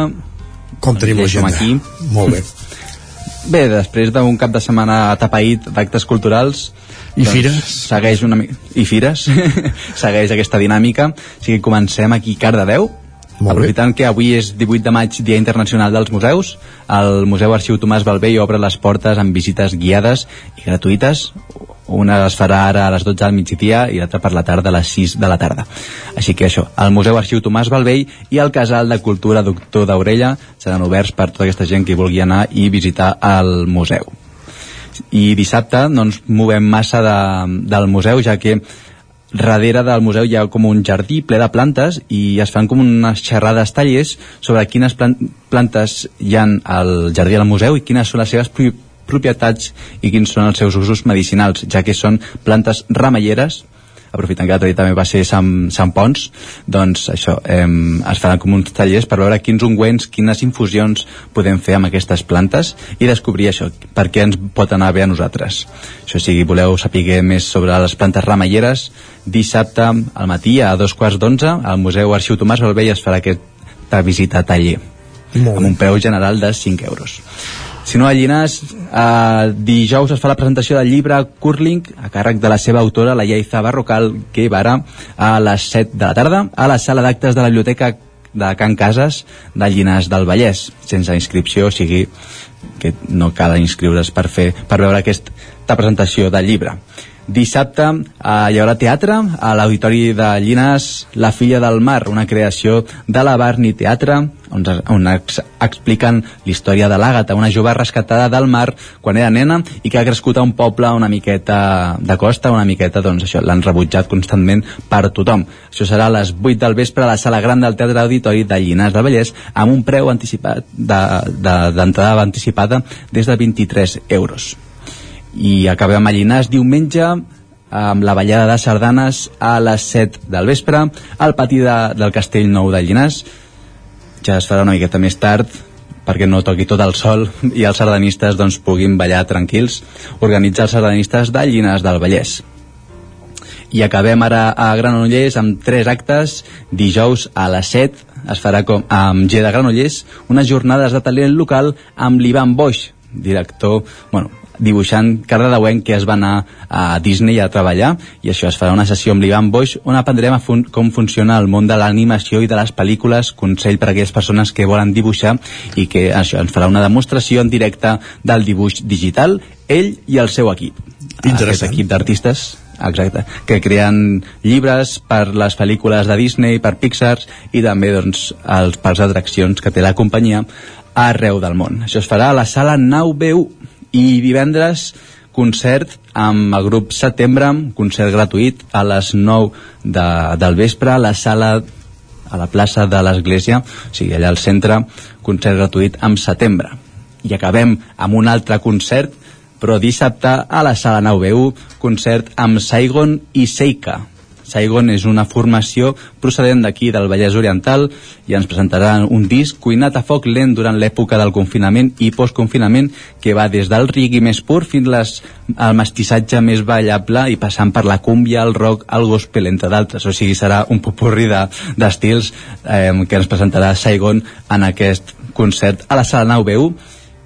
Com tenim l'agenda? aquí. Molt bé. <laughs> Bé, després d'un cap de setmana atapeït d'actes culturals i fires. segueix una i fires. <laughs> Segueix aquesta dinàmica. O sigui, comencem aquí Cardedeu Molt Aprofitant que avui és 18 de maig, Dia Internacional dels Museus, el Museu Arxiu Tomàs Balvell obre les portes amb visites guiades i gratuïtes. Una es farà ara a les 12 del migdia i l'altra per la tarda a les 6 de la tarda. Així que això, el Museu Arxiu Tomàs Balvell i el Casal de Cultura Doctor d'Aurella seran oberts per tota aquesta gent que vulgui anar i visitar el museu. I dissabte no ens movem massa de, del museu, ja que darrere del museu hi ha com un jardí ple de plantes i es fan com unes xerrades tallers sobre quines plan plantes hi han al jardí del museu i quines són les seves propietats i quins són els seus usos medicinals, ja que són plantes ramelleres aprofitant que l'altre dia també va ser Sant, Sant Pons, doncs això, eh, es faran com uns tallers per veure quins ungüents, quines infusions podem fer amb aquestes plantes i descobrir això, per què ens pot anar bé a nosaltres. Això si voleu saber més sobre les plantes ramelleres, dissabte al matí a dos quarts d'onze al Museu Arxiu Tomàs Balvell es farà aquesta visita a taller Molt amb un preu general de 5 euros. Si no, a Llinars, eh, dijous es fa la presentació del llibre Curling a càrrec de la seva autora, la Lleida Barrocal Guevara, a les 7 de la tarda, a la sala d'actes de la Biblioteca de Can Cases de Llinars del Vallès, sense inscripció, o sigui que no cal inscriure's per, fer, per veure aquesta presentació del llibre. Dissabte eh, hi haurà teatre a l'Auditori de Llinars La filla del mar, una creació de la Barni Teatre on, on ex, expliquen la història de l'Àgata, una jove rescatada del mar quan era nena i que ha crescut a un poble una miqueta de costa, una miqueta, doncs això, l'han rebutjat constantment per tothom. Això serà a les 8 del vespre a la sala gran del Teatre Auditori de Llinars del Vallès amb un preu anticipat d'entrada de, de, anticipada des de 23 euros i acabem a Llinars diumenge amb la ballada de sardanes a les 7 del vespre al pati de, del Castell Nou de Llinars. Ja es farà una miqueta més tard perquè no toqui tot el sol i els sardanistes doncs, puguin ballar tranquils. Organitza els sardanistes de Llinars del Vallès. I acabem ara a Granollers amb tres actes. Dijous a les 7 es farà com, amb G de Granollers unes jornades de talent local amb l'Ivan Boix director, bueno, dibuixant cardedeuenc que es va anar a Disney a treballar i això es farà una sessió amb l'Ivan Boix on aprendrem a fun com funciona el món de l'animació i de les pel·lícules, consell per a aquelles persones que volen dibuixar i que això ens farà una demostració en directe del dibuix digital, ell i el seu equip. Aquest equip d'artistes exacte, que creen llibres per les pel·lícules de Disney, per Pixar i també doncs, els parcs d'atraccions que té la companyia arreu del món. Això es farà a la sala Nau B1 i divendres concert amb el grup Setembre, concert gratuït a les 9 de, del vespre a la sala a la plaça de l'Església, o sigui, allà al centre, concert gratuït amb Setembre. I acabem amb un altre concert, però dissabte a la sala 9 concert amb Saigon i Seika, Saigon és una formació procedent d'aquí, del Vallès Oriental, i ens presentarà un disc cuinat a foc lent durant l'època del confinament i postconfinament, que va des del rigui més pur fins les, al mestissatge més ballable i passant per la cúmbia, el rock, el gospel, entre d'altres. O sigui, serà un popurri d'estils de, eh, que ens presentarà Saigon en aquest concert a la sala 9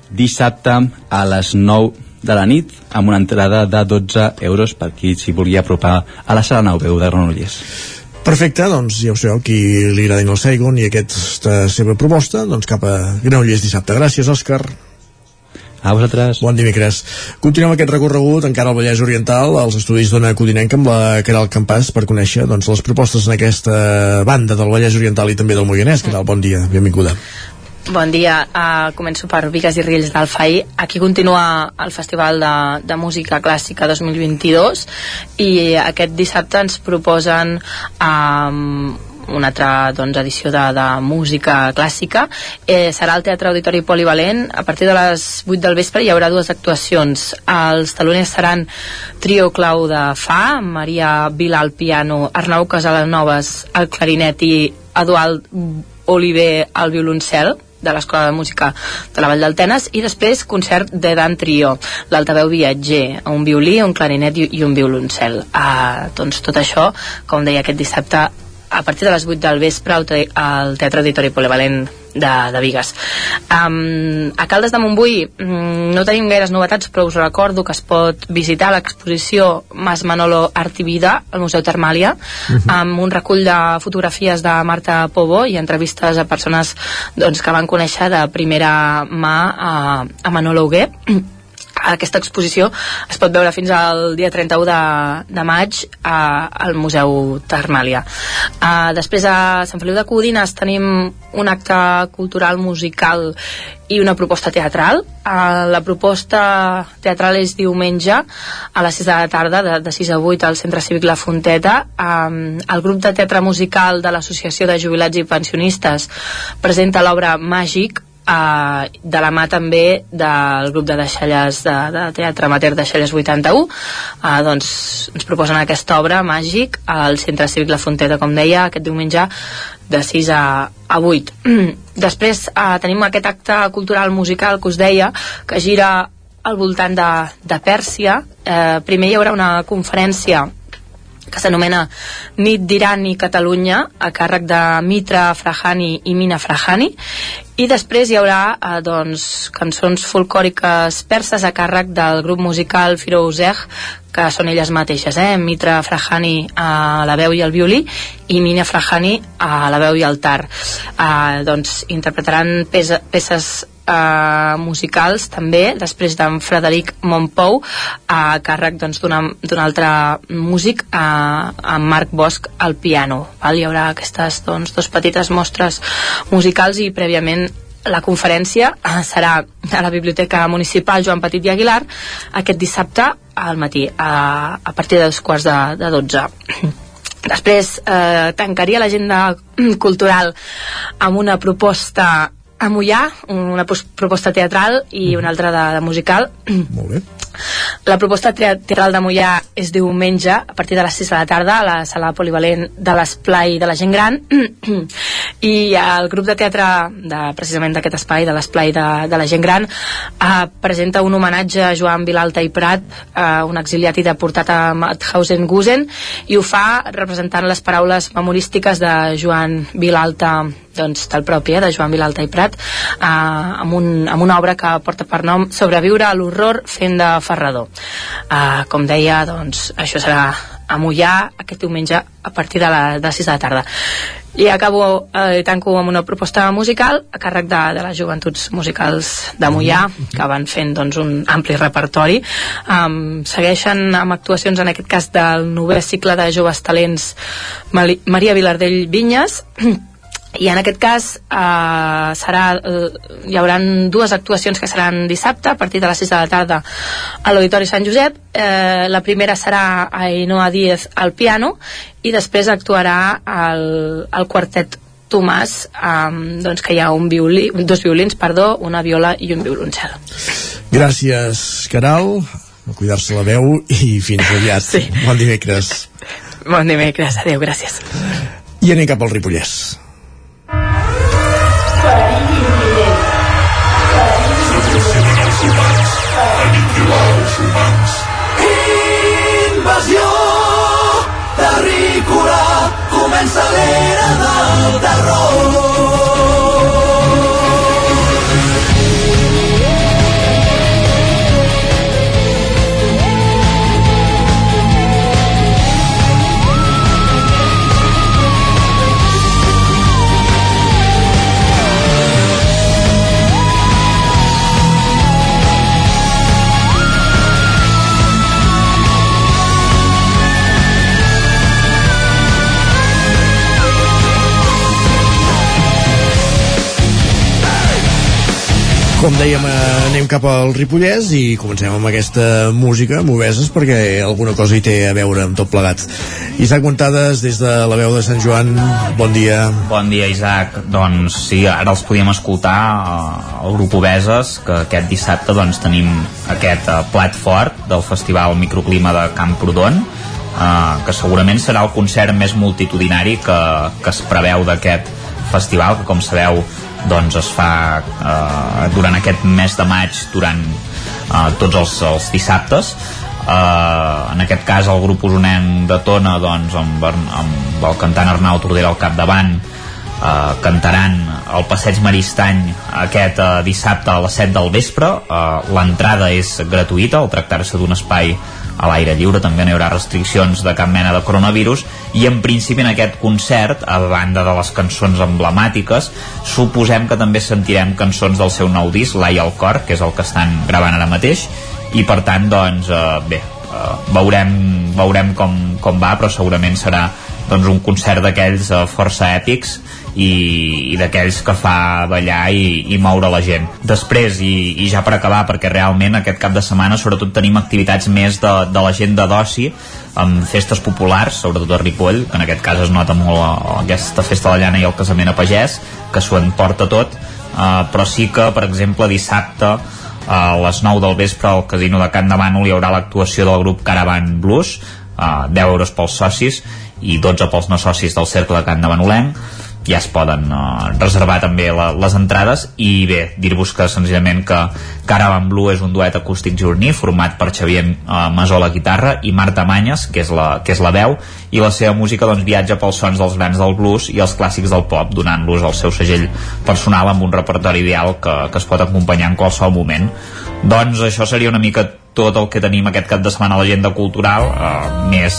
dissabte a les 9 de la nit amb una entrada de 12 euros per qui s'hi volia apropar a la sala 9 de Granollers. Perfecte, doncs ja ho sabeu, qui li agradin el Saigon i aquesta seva proposta, doncs cap a Granollers dissabte. Gràcies, Òscar. A vosaltres. Bon dimecres. Continuem aquest recorregut encara al Vallès Oriental, als estudis d'Ona Codinenca amb la Caral Campàs per conèixer doncs, les propostes en aquesta banda del Vallès Oriental i també del Moianès. Caral, bon dia, benvinguda. Bon dia, uh, començo per Vigues i Riells d'Alfaí. Aquí continua el Festival de, de Música Clàssica 2022 i aquest dissabte ens proposen um, una altra doncs, edició de, de música clàssica. Eh, serà al Teatre Auditori Polivalent. A partir de les 8 del vespre hi haurà dues actuacions. Els taloners seran Trio Clau de Fa Maria Vila al piano Arnau Casanovas al clarinet i Eduard Oliver al violoncel de l'Escola de Música de la Vall d'Altenes i després concert de Dan Trio l'altaveu viatger, un violí, un clarinet i, i un violoncel. Uh, doncs tot això, com deia aquest dissabte a partir de les 8 del vespre al, al Teatre Auditori Polivalent de, de Vigues. Um, a Caldes de Montbui um, no tenim gaires novetats, però us recordo que es pot visitar l'exposició Mas Manolo Artivida al Museu Termàlia, uh -huh. amb un recull de fotografies de Marta Pobo i entrevistes a persones doncs, que van conèixer de primera mà a, a Manolo Huguet aquesta exposició es pot veure fins al dia 31 de, de maig a, al Museu Termàlia. Uh, després a Sant Feliu de Codines tenim un acte cultural musical i una proposta teatral. Uh, la proposta teatral és diumenge a les 6 de la tarda, de, de 6 a 8 al Centre Cívic La Fonteta. Um, el grup de teatre musical de l'Associació de Jubilats i Pensionistes presenta l'obra Màgic uh, de la mà també del grup de deixalles de, de teatre amateur deixalles 81 uh, doncs ens proposen aquesta obra màgic al Centre Cívic La Fonteta com deia aquest diumenge de 6 a, a 8 <clears throat> després uh, tenim aquest acte cultural musical que us deia que gira al voltant de, de Pèrsia. Eh, primer hi haurà una conferència que s'anomena Nit d'Iran i Catalunya a càrrec de Mitra Frahani i Mina Frahani i després hi haurà eh, doncs, cançons folcòriques perses a càrrec del grup musical Firouzeh que són elles mateixes, eh? Mitra Frahani a la veu i el violí i Mina Frahani a la veu i el tar eh, doncs interpretaran peces eh, musicals també, després d'en Frederic Montpou a càrrec doncs, d'un altre músic eh, en Marc Bosch al piano val? hi haurà aquestes doncs, dos petites mostres musicals i prèviament la conferència serà a la Biblioteca Municipal Joan Petit i Aguilar aquest dissabte al matí a, a partir dels quarts de, de 12 Després eh, tancaria l'agenda cultural amb una proposta a Mollà, una proposta teatral i una altra de, de musical. <clears throat> Molt bé. La proposta teatral de Mollà és diumenge a partir de les 6 de la tarda a la sala polivalent de l'Esplai de la gent gran <clears throat> i el grup de teatre de, precisament d'aquest espai de l'Esplai de, de la gent gran eh, presenta un homenatge a Joan Vilalta i Prat eh, un exiliat i deportat a Mauthausen-Gusen i ho fa representant les paraules memorístiques de Joan Vilalta doncs, del propi, eh, de Joan Vilalta i Prat eh, amb, un, amb una obra que porta per nom Sobreviure a l'horror fent de ferrador eh, com deia, doncs, això serà a Mollà aquest diumenge a partir de, la, de 6 de la tarda. I acabo, eh, tanco amb una proposta musical a càrrec de, de les joventuts musicals de Mollà que van fent doncs, un ampli repertori. Um, segueixen amb actuacions en aquest cas del novè cicle de joves talents Maria Vilardell Vinyes i en aquest cas eh, serà, eh, hi haurà dues actuacions que seran dissabte a partir de les 6 de la tarda a l'Auditori Sant Josep. Eh, la primera serà a Ainoa Díez al piano i després actuarà el, el quartet Tomàs eh, doncs que hi ha un violí, dos violins perdó, una viola i un violoncel. Gràcies Caral a cuidar-se la veu i fins aviat. Sí. bon dimecres. Bon dimecres, adeu, gràcies. I anem cap al Ripollès Invasió terrícola. Comença l'era del terror dèiem, eh, anem cap al Ripollès i comencem amb aquesta música, moveses, perquè alguna cosa hi té a veure amb tot plegat. Isaac Montades, des de la veu de Sant Joan, bon dia. Bon dia, Isaac. Doncs sí, ara els podíem escoltar uh, el grup Obeses, que aquest dissabte doncs, tenim aquest uh, plat fort del Festival Microclima de Camprodon, uh, que segurament serà el concert més multitudinari que, que es preveu d'aquest festival, que com sabeu doncs es fa eh, durant aquest mes de maig durant eh, tots els, els dissabtes. Eh, en aquest cas el grup usonenc de Tona doncs, amb, amb el cantant Arnau Tordera al capdavant eh, cantaran el Passeig Maristany aquest eh, dissabte a les 7 del vespre. Eh, l'entrada és gratuïta al tractar-se d'un espai a l'aire lliure, també no hi haurà restriccions de cap mena de coronavirus i en principi en aquest concert, a banda de les cançons emblemàtiques, suposem que també sentirem cançons del seu nou disc, L'Ai al cor, que és el que estan gravant ara mateix, i per tant, doncs, eh, bé, eh, veurem, veurem com, com va, però segurament serà doncs, un concert d'aquells eh, força èpics i, i d'aquells que fa ballar i, i moure la gent. Després, i, i ja per acabar, perquè realment aquest cap de setmana sobretot tenim activitats més de, de la gent de d'oci, amb festes populars, sobretot a Ripoll, que en aquest cas es nota molt aquesta festa de la llana i el casament a pagès, que s'ho emporta tot, uh, però sí que, per exemple, dissabte a les 9 del vespre al Casino de Can de Bànol hi haurà l'actuació del grup Caravan Blues uh, 10 euros pels socis i 12 pels no socis del Cercle de Can de Banolenc ja es poden uh, reservar també la, les entrades. I bé, dir-vos que senzillament que Caravan Blue és un duet acústic jorní format per Xavier uh, Masó la guitarra i Marta Manyes, que és, la, que és la veu i la seva música doncs, viatja pels sons dels grans del blues i els clàssics del pop donant-los el seu segell personal amb un repertori ideal que, que es pot acompanyar en qualsevol moment. Doncs això seria una mica tot el que tenim aquest cap de setmana a l'agenda cultural uh, més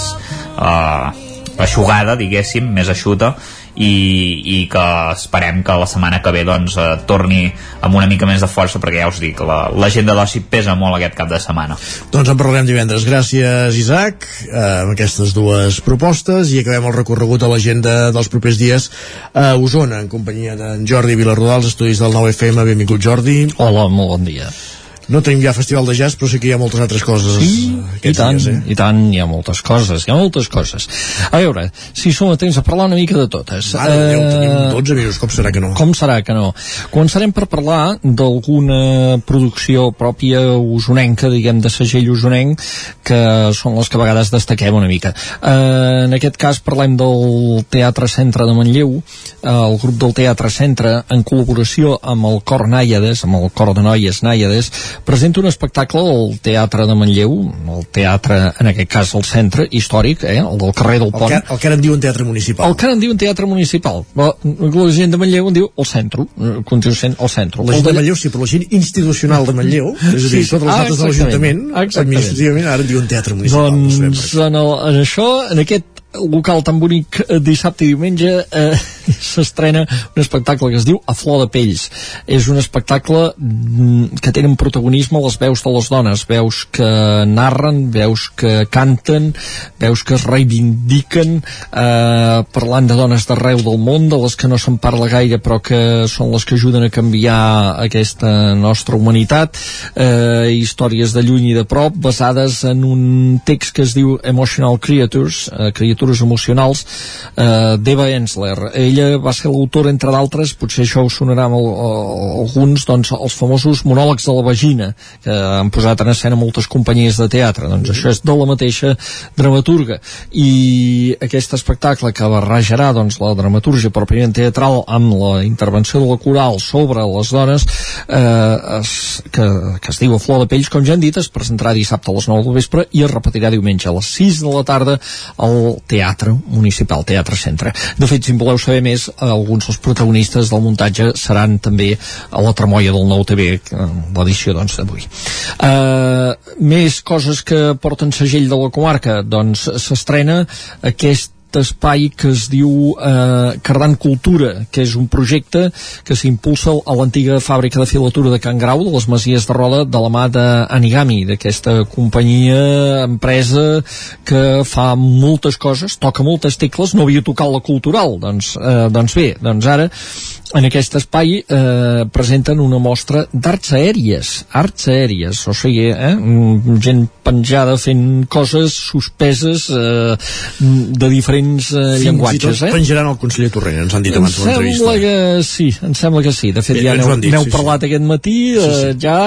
uh, aixugada, diguéssim, més eixuta i, i que esperem que la setmana que ve doncs, eh, torni amb una mica més de força perquè ja us dic, l'agenda la, d'oci pesa molt aquest cap de setmana. Doncs en parlarem divendres. Gràcies, Isaac, eh, amb aquestes dues propostes i acabem el recorregut a l'agenda dels propers dies a Osona, en companyia d'en Jordi Vilarrodà, als estudis del 9FM. Benvingut, Jordi. Hola, molt bon dia. No tenim ja festival de jazz, però sí que hi ha moltes altres coses sí, i tant, dies, eh? i tant, hi ha moltes coses, hi ha moltes coses. A veure, si som a temps a parlar una mica de totes. Mare uh, Déu, tenim 12 minuts, com serà que no? Com serà que no? Començarem per parlar d'alguna producció pròpia usonenca, diguem, de segell usonenc, que són les que a vegades destaquem una mica. Uh, en aquest cas parlem del Teatre Centre de Manlleu, uh, el grup del Teatre Centre, en col·laboració amb el Cor Nàiades, amb el Cor de Noies Nàiades, presenta un espectacle al Teatre de Manlleu, el teatre, en aquest cas, el centre històric, eh, el del carrer del Pont. El que, el que ara en diuen teatre municipal. El que ara en diuen teatre municipal. La, la gent de Manlleu en diu el centre, eh, continua sent el centre. La gent de Manlleu sí, però la gent institucional de Manlleu, <laughs> és a dir, sí, totes les ah, de l'Ajuntament, administrativament, ara en diuen teatre municipal. Doncs en, el, en això, en aquest local tan bonic eh, dissabte i diumenge eh, <laughs> s'estrena un espectacle que es diu A Flor de Pells. És un espectacle mm, que tenen protagonisme les veus de les dones. Veus que narren, veus que canten veus que es reivindiquen eh, parlant de dones d'arreu del món de les que no se'n parla gaire però que són les que ajuden a canviar aquesta nostra humanitat. Eh, històries de lluny i de prop basades en un text que es diu Emotional Creatures eh, Creatures criatures emocionals eh, d'Eva Ensler. Ella va ser l'autora, entre d'altres, potser això us sonarà a, alguns, doncs, els famosos monòlegs de la vagina, que han posat en escena moltes companyies de teatre. Doncs això és de la mateixa dramaturga. I aquest espectacle que barrejarà doncs, la dramaturgia pròpiament teatral amb la intervenció de la coral sobre les dones eh, es, que, que es diu a Flor de Pells, com ja han dit, es presentarà dissabte a les 9 del vespre i es repetirà diumenge a les 6 de la tarda al Teatre Municipal, Teatre Centre. De fet, si voleu saber més, alguns dels protagonistes del muntatge seran també a la tremolla del nou TV, l'edició doncs d'avui. Uh, més coses que porten segell de la comarca, doncs s'estrena aquest espai que es diu eh, Cardant Cultura, que és un projecte que s'impulsa a l'antiga fàbrica de filatura de Can Grau, de les Masies de Roda, de la mà d'Anigami, d'aquesta companyia, empresa que fa moltes coses, toca moltes tecles, no havia tocat la cultural, doncs, eh, doncs bé, doncs ara en aquest espai eh, presenten una mostra d'arts aèries, arts aèries, o sigui, eh, gent penjada fent coses suspeses eh, de diferents eh, Fins llenguatges. eh? penjaran el conseller Torrent, ens han dit abans de l'entrevista. que sí, em sembla que sí. De fet, Bé, ja n'heu sí, parlat sí. aquest matí, eh, sí, sí. ja,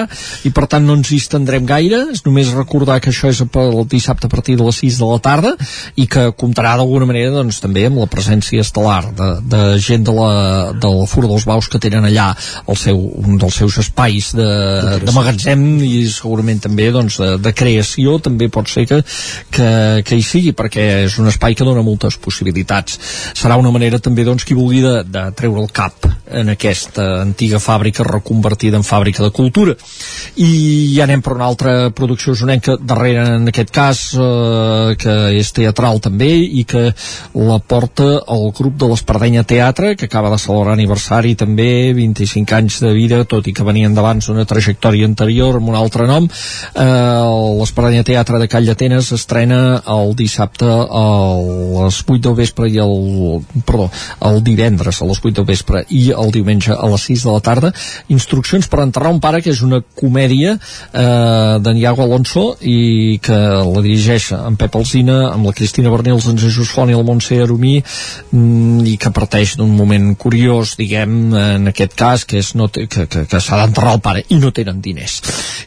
i per tant no ens hi estendrem gaire. És només recordar que això és el dissabte a partir de les 6 de la tarda i que comptarà d'alguna manera doncs, també amb la presència estel·lar de, de gent de la, de la Fura dels Baus que tenen allà el seu, un dels seus espais de, de magatzem i segurament també doncs, de, de creació també pot ser que, que, que hi sigui perquè és un espai que dona moltes possibilitats. Serà una manera també doncs, qui vulgui de, de treure el cap en aquesta antiga fàbrica reconvertida en fàbrica de cultura. I ja anem per una altra producció usonenca darrere en aquest cas eh, que és teatral també i que la porta el grup de l'Espardenya Teatre que acaba de celebrar aniversari també 25 anys de vida, tot i que venien d'abans d'una trajectòria anterior amb un altre nom. Eh, L'Espadanya Teatre de Call d'Atenes estrena el dissabte a les 8 del vespre i el, perdó, el divendres a les 8 del vespre i el diumenge a les 6 de la tarda. Instruccions per enterrar un pare, que és una comèdia eh, d'en Iago Alonso i que la dirigeix en Pep Alzina, amb la Cristina Bernils, en Jesús Font i el Montse Arumí mm, i que parteix d'un moment curiós, diguem diguem, en aquest cas, que, és no que, que, que s'ha d'enterrar el pare i no tenen diners.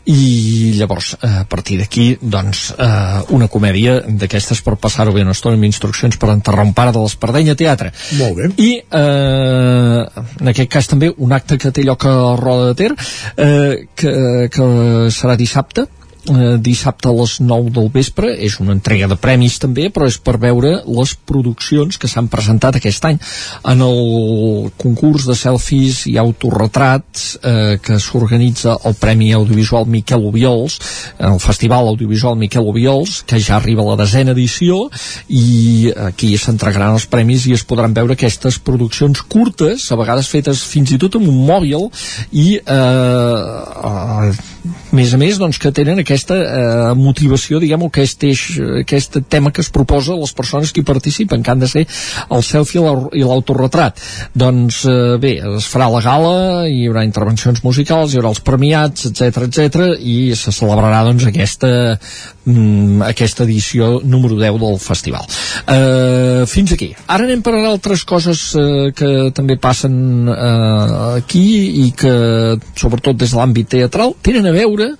I llavors, a partir d'aquí, doncs, eh, una comèdia d'aquestes per passar-ho bé una estona amb instruccions per enterrar un pare de l'Espardenya Teatre. Molt bé. I, eh, en aquest cas també, un acte que té lloc a Roda de Ter, eh, que, que serà dissabte, eh, dissabte a les 9 del vespre. És una entrega de premis també però és per veure les produccions que s'han presentat aquest any en el concurs de selfies i autorretrats eh, que s'organitza el Premi Audiovisual Miquel Obiols el Festival Audiovisual Miquel Obiols que ja arriba a la desena edició i aquí s'entregaran els premis i es podran veure aquestes produccions curtes a vegades fetes fins i tot amb un mòbil i eh, eh, més a més doncs, que tenen aquesta eh, motivació, diguem o aquest, eix, aquest tema que es proposa a les persones que hi participen, que han de ser el selfie i l'autorretrat. Doncs eh, bé, es farà la gala, hi haurà intervencions musicals, hi haurà els premiats, etc etc i se celebrarà doncs aquesta, mm, aquesta edició número 10 del festival. Eh, fins aquí. Ara anem per altres coses eh, que també passen eh, aquí i que, sobretot des de l'àmbit teatral, tenen a veure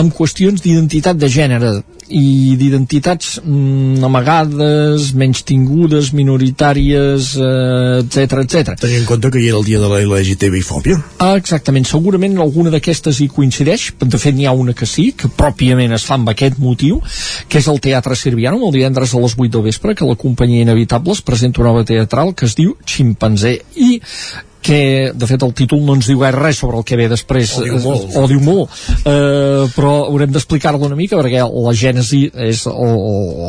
amb qüestions d'identitat de gènere i d'identitats mm, amagades, menys tingudes, minoritàries, etc etc. Tenint en compte que hi era el dia de la LGTBI-fòbia. Ah, exactament, segurament alguna d'aquestes hi coincideix, de fet n'hi ha una que sí, que pròpiament es fa amb aquest motiu, que és el Teatre Sirviano, el divendres a les 8 del vespre, que la companyia Inevitables presenta una obra teatral que es diu Ximpanzé, i que de fet el títol no ens diu res sobre el que ve després. O diu molt. o diu molt. Eh, però haurem d'explicar-lo una mica perquè la gènesi és el,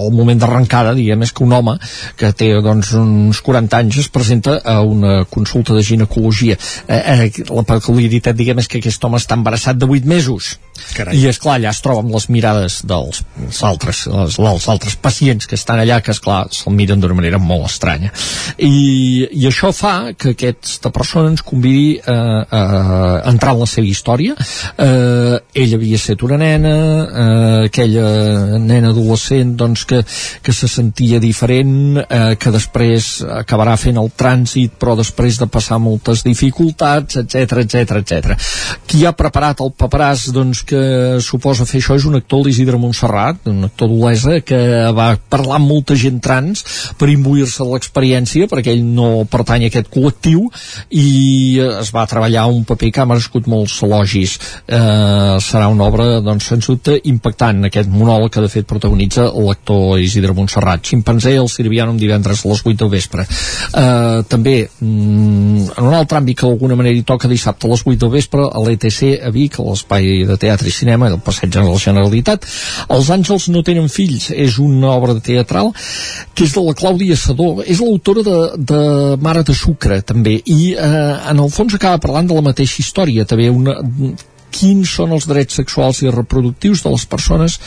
el moment d'arrencada diguem és que un home que té doncs, uns 40 anys es presenta a una consulta de ginecologia. Eh, eh, la peculiaritat diguem és que aquest home està embarassat de 8 mesos. Carai. i és clar allà es troba amb les mirades dels els altres, els, els altres pacients que estan allà que esclar se'l miren d'una manera molt estranya. I, i això fa que aquesta persona ens convidi a, a, a entrar en la seva història eh, ell havia estat una nena eh, aquella nena adolescent doncs que, que se sentia diferent eh, que després acabarà fent el trànsit però després de passar moltes dificultats etc etc etc. qui ha preparat el paperàs doncs que suposa fer això és un actor l'Isidre Montserrat un actor d'Olesa que va parlar amb molta gent trans per imbuir-se de l'experiència perquè ell no pertany a aquest col·lectiu i es va treballar un paper que ha merescut molts elogis. Eh, serà una obra doncs sens dubte impactant aquest monòleg que de fet protagonitza l'actor Isidre Montserrat. Ximpanzé el un divendres a les 8 del vespre. Eh, també mm, en un altre àmbit que d'alguna manera hi toca dissabte a les 8 del vespre a l'ETC a Vic, a l'espai de teatre i cinema del passeig de la Generalitat. Els àngels no tenen fills és una obra teatral que és de la Clàudia Sadó. És l'autora de, de Mare de Sucre també i eh, en el fons acaba parlant de la mateixa història també una, quins són els drets sexuals i reproductius de les persones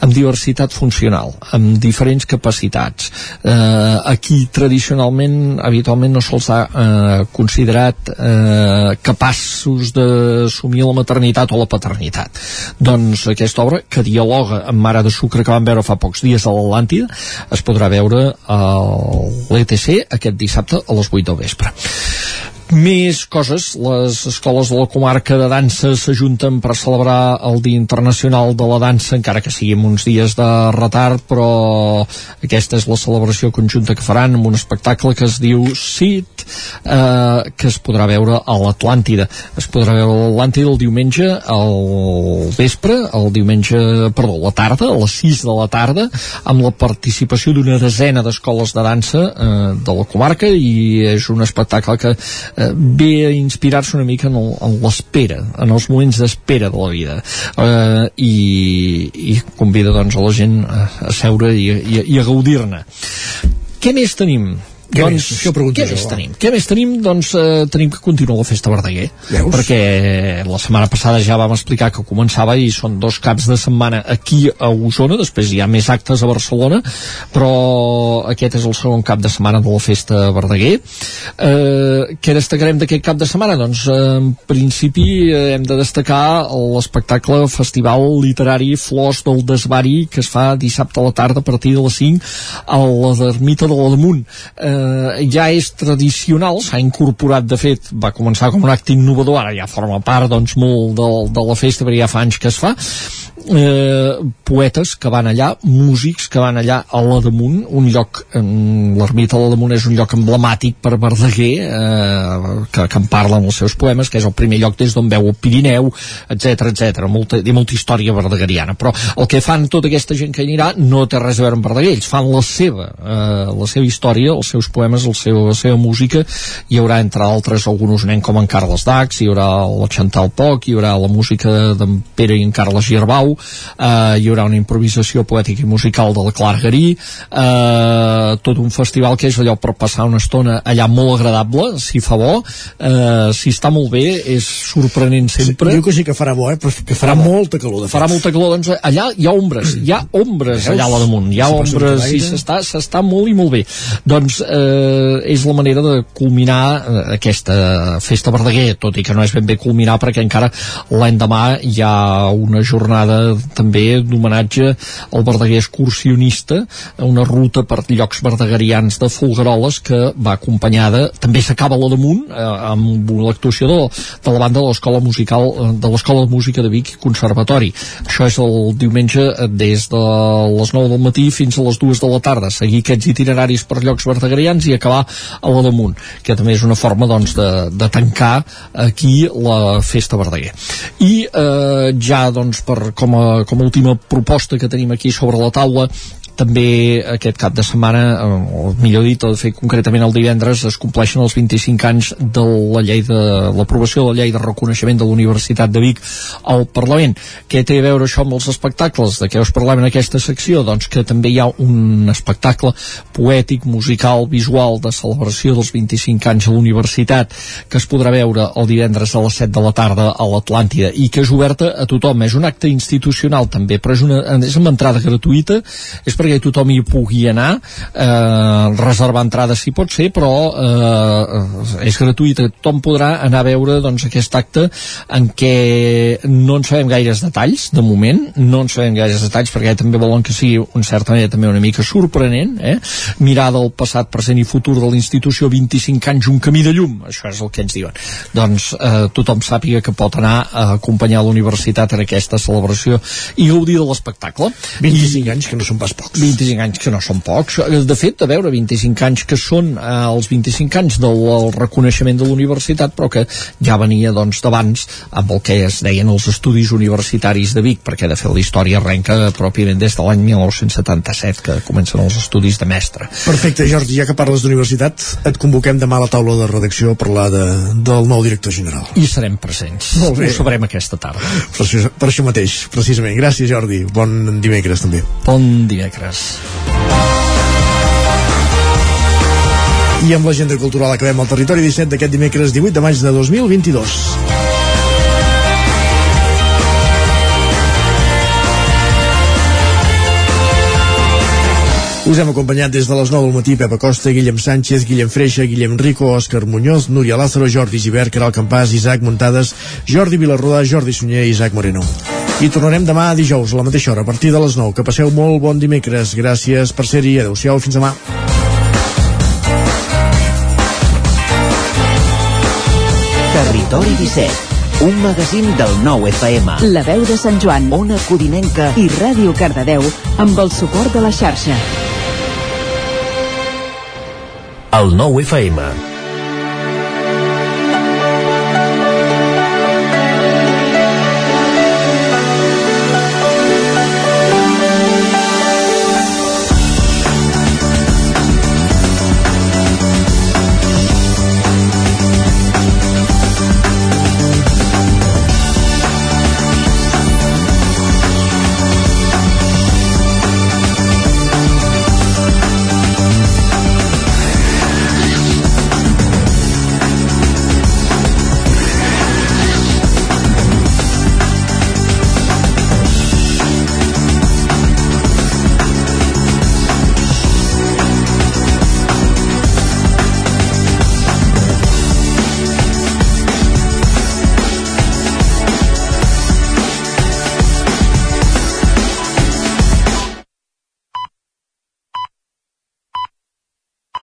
amb diversitat funcional, amb diferents capacitats. Eh, aquí tradicionalment, habitualment no se'ls ha eh, considerat eh, capaços d'assumir la maternitat o la paternitat. Doncs aquesta obra, que dialoga amb Mare de Sucre que vam veure fa pocs dies a l'Atlàntida, es podrà veure a l'ETC aquest dissabte a les 8 del vespre. Més coses, les escoles de la comarca de dansa s'ajunten per celebrar el Dia Internacional de la Dansa, encara que sigui uns dies de retard, però aquesta és la celebració conjunta que faran amb un espectacle que es diu CIT, eh, que es podrà veure a l'Atlàntida. Es podrà veure a l'Atlàntida el diumenge al vespre, el diumenge, perdó, la tarda, a les 6 de la tarda, amb la participació d'una desena d'escoles de dansa eh, de la comarca i és un espectacle que eh, ve a inspirar-se una mica en el- en l'espera, en els moments d'espera de la vida eh, i, i convida doncs a la gent a, a seure i, i, i a gaudir-ne què més tenim? Què doncs, més? Això què més va. tenim? Què més tenim? Doncs eh, tenim que continua la festa Verdaguer. Veus? Perquè la setmana passada ja vam explicar que començava i són dos caps de setmana aquí a Osona, després hi ha més actes a Barcelona, però aquest és el segon cap de setmana de la festa Verdaguer. Eh, què destacarem d'aquest cap de setmana? Doncs eh, en principi eh, hem de destacar l'espectacle Festival Literari Flors del Desvari que es fa dissabte a la tarda a partir de les 5 a la d'Ermita de l'Adamunt. Eh, eh, ja és tradicional, s'ha incorporat, de fet, va començar com un acte innovador, ara ja forma part doncs, molt de, de la festa, perquè ja fa anys que es fa, eh, poetes que van allà, músics que van allà a l'Adamunt, un lloc, l'ermita de l'Adamunt és un lloc emblemàtic per Verdaguer, eh, que, que en parla en els seus poemes, que és el primer lloc des d'on veu el Pirineu, etc etc. Molta, hi molta història verdagueriana, però el que fan tota aquesta gent que anirà no té res a veure amb Verdaguer, ells fan la seva, eh, la seva història, els seus poemes, el seu, la seva música, hi haurà entre altres alguns nen com en Carles Dax, hi haurà la Chantal Poc, hi haurà la música d'en Pere i en Carles Girbau, eh, hi haurà una improvisació poètica i musical de la Clara Garí eh, tot un festival que és allò per passar una estona allà molt agradable si fa bo, eh, si està molt bé és sorprenent sempre. Sí, diu que sí que farà bo, eh? però que farà molta calor, de fet. farà molta calor, doncs allà hi ha ombres hi ha ombres allà a la damunt hi ha ombres i s'està molt i molt bé. Doncs eh, és la manera de culminar eh, aquesta festa Verdaguer tot i que no és ben bé culminar perquè encara l'endemà hi ha una jornada també d'homenatge al Verdaguer excursionista una ruta per llocs verdaguerians de Folgueroles que va acompanyada també s'acaba la damunt eh, amb l'actuació de, de la banda de l'escola musical eh, de l'escola de música de Vic Conservatori. Això és el diumenge eh, des de les 9 del matí fins a les 2 de la tarda. Seguir aquests itineraris per llocs verdaguerians i acabar a la damunt que també és una forma doncs de, de tancar aquí la festa Verdaguer. I eh, ja doncs per, com, a, com a última proposta que tenim aquí sobre la taula també aquest cap de setmana, o millor dit, de fet concretament el divendres, es compleixen els 25 anys de la llei de l'aprovació de la llei de reconeixement de la Universitat de Vic al Parlament. Què té a veure això amb els espectacles? De què us parlem en aquesta secció? Doncs que també hi ha un espectacle poètic, musical, visual de celebració dels 25 anys a la universitat que es podrà veure el divendres a les 7 de la tarda a l'Atlàntida i que és oberta a tothom. És un acte institucional també, però és, una, és amb entrada gratuïta, és perquè tothom hi pugui anar, eh, reservar entrades si pot ser, però eh, és gratuïta, tothom podrà anar a veure doncs, aquest acte en què no en sabem gaires detalls, de moment, no en sabem gaires detalls perquè també volen que sigui, en certa manera, també una mica sorprenent, eh? mirar del passat, present i futur de la institució 25 anys, un camí de llum, això és el que ens diuen. Doncs eh, tothom sàpiga que pot anar a acompanyar la universitat en aquesta celebració i gaudir de l'espectacle. 25 anys que no són pas pocs. 25 anys que no són pocs. De fet, a veure, 25 anys que són eh, els 25 anys del, reconeixement de la universitat, però que ja venia doncs d'abans amb el que es deien els estudis universitaris de Vic, perquè de fet la història arrenca pròpiament des de l'any 1977, que comencen els estudis de mestre. Perfecte, Jordi, ja que parles d'universitat, et convoquem demà a la taula de redacció a parlar de, del nou director general. I serem presents. Molt bé. Ho sabrem aquesta tarda. Per això, per això mateix, precisament. Gràcies, Jordi. Bon dimecres, també. Bon dimecres. I amb l'agenda cultural acabem el territori 17 d'aquest dimecres 18 de maig de 2022. Us hem acompanyat des de les 9 del matí Pepa Costa, Guillem Sánchez, Guillem Freixa, Guillem Rico, Òscar Muñoz, Núria Lázaro, Jordi Givert, Caral Campàs, Isaac Muntades, Jordi Vilarrodà, Jordi Sunyer i Isaac Moreno. I tornarem demà a dijous a la mateixa hora, a partir de les 9. Que passeu molt bon dimecres. Gràcies per ser-hi. Adéu-siau. Fins demà. Territori 17, un magazín del nou FM. La veu de Sant Joan, Ona Codinenca i Ràdio Cardedeu amb el suport de la xarxa. El nou FM.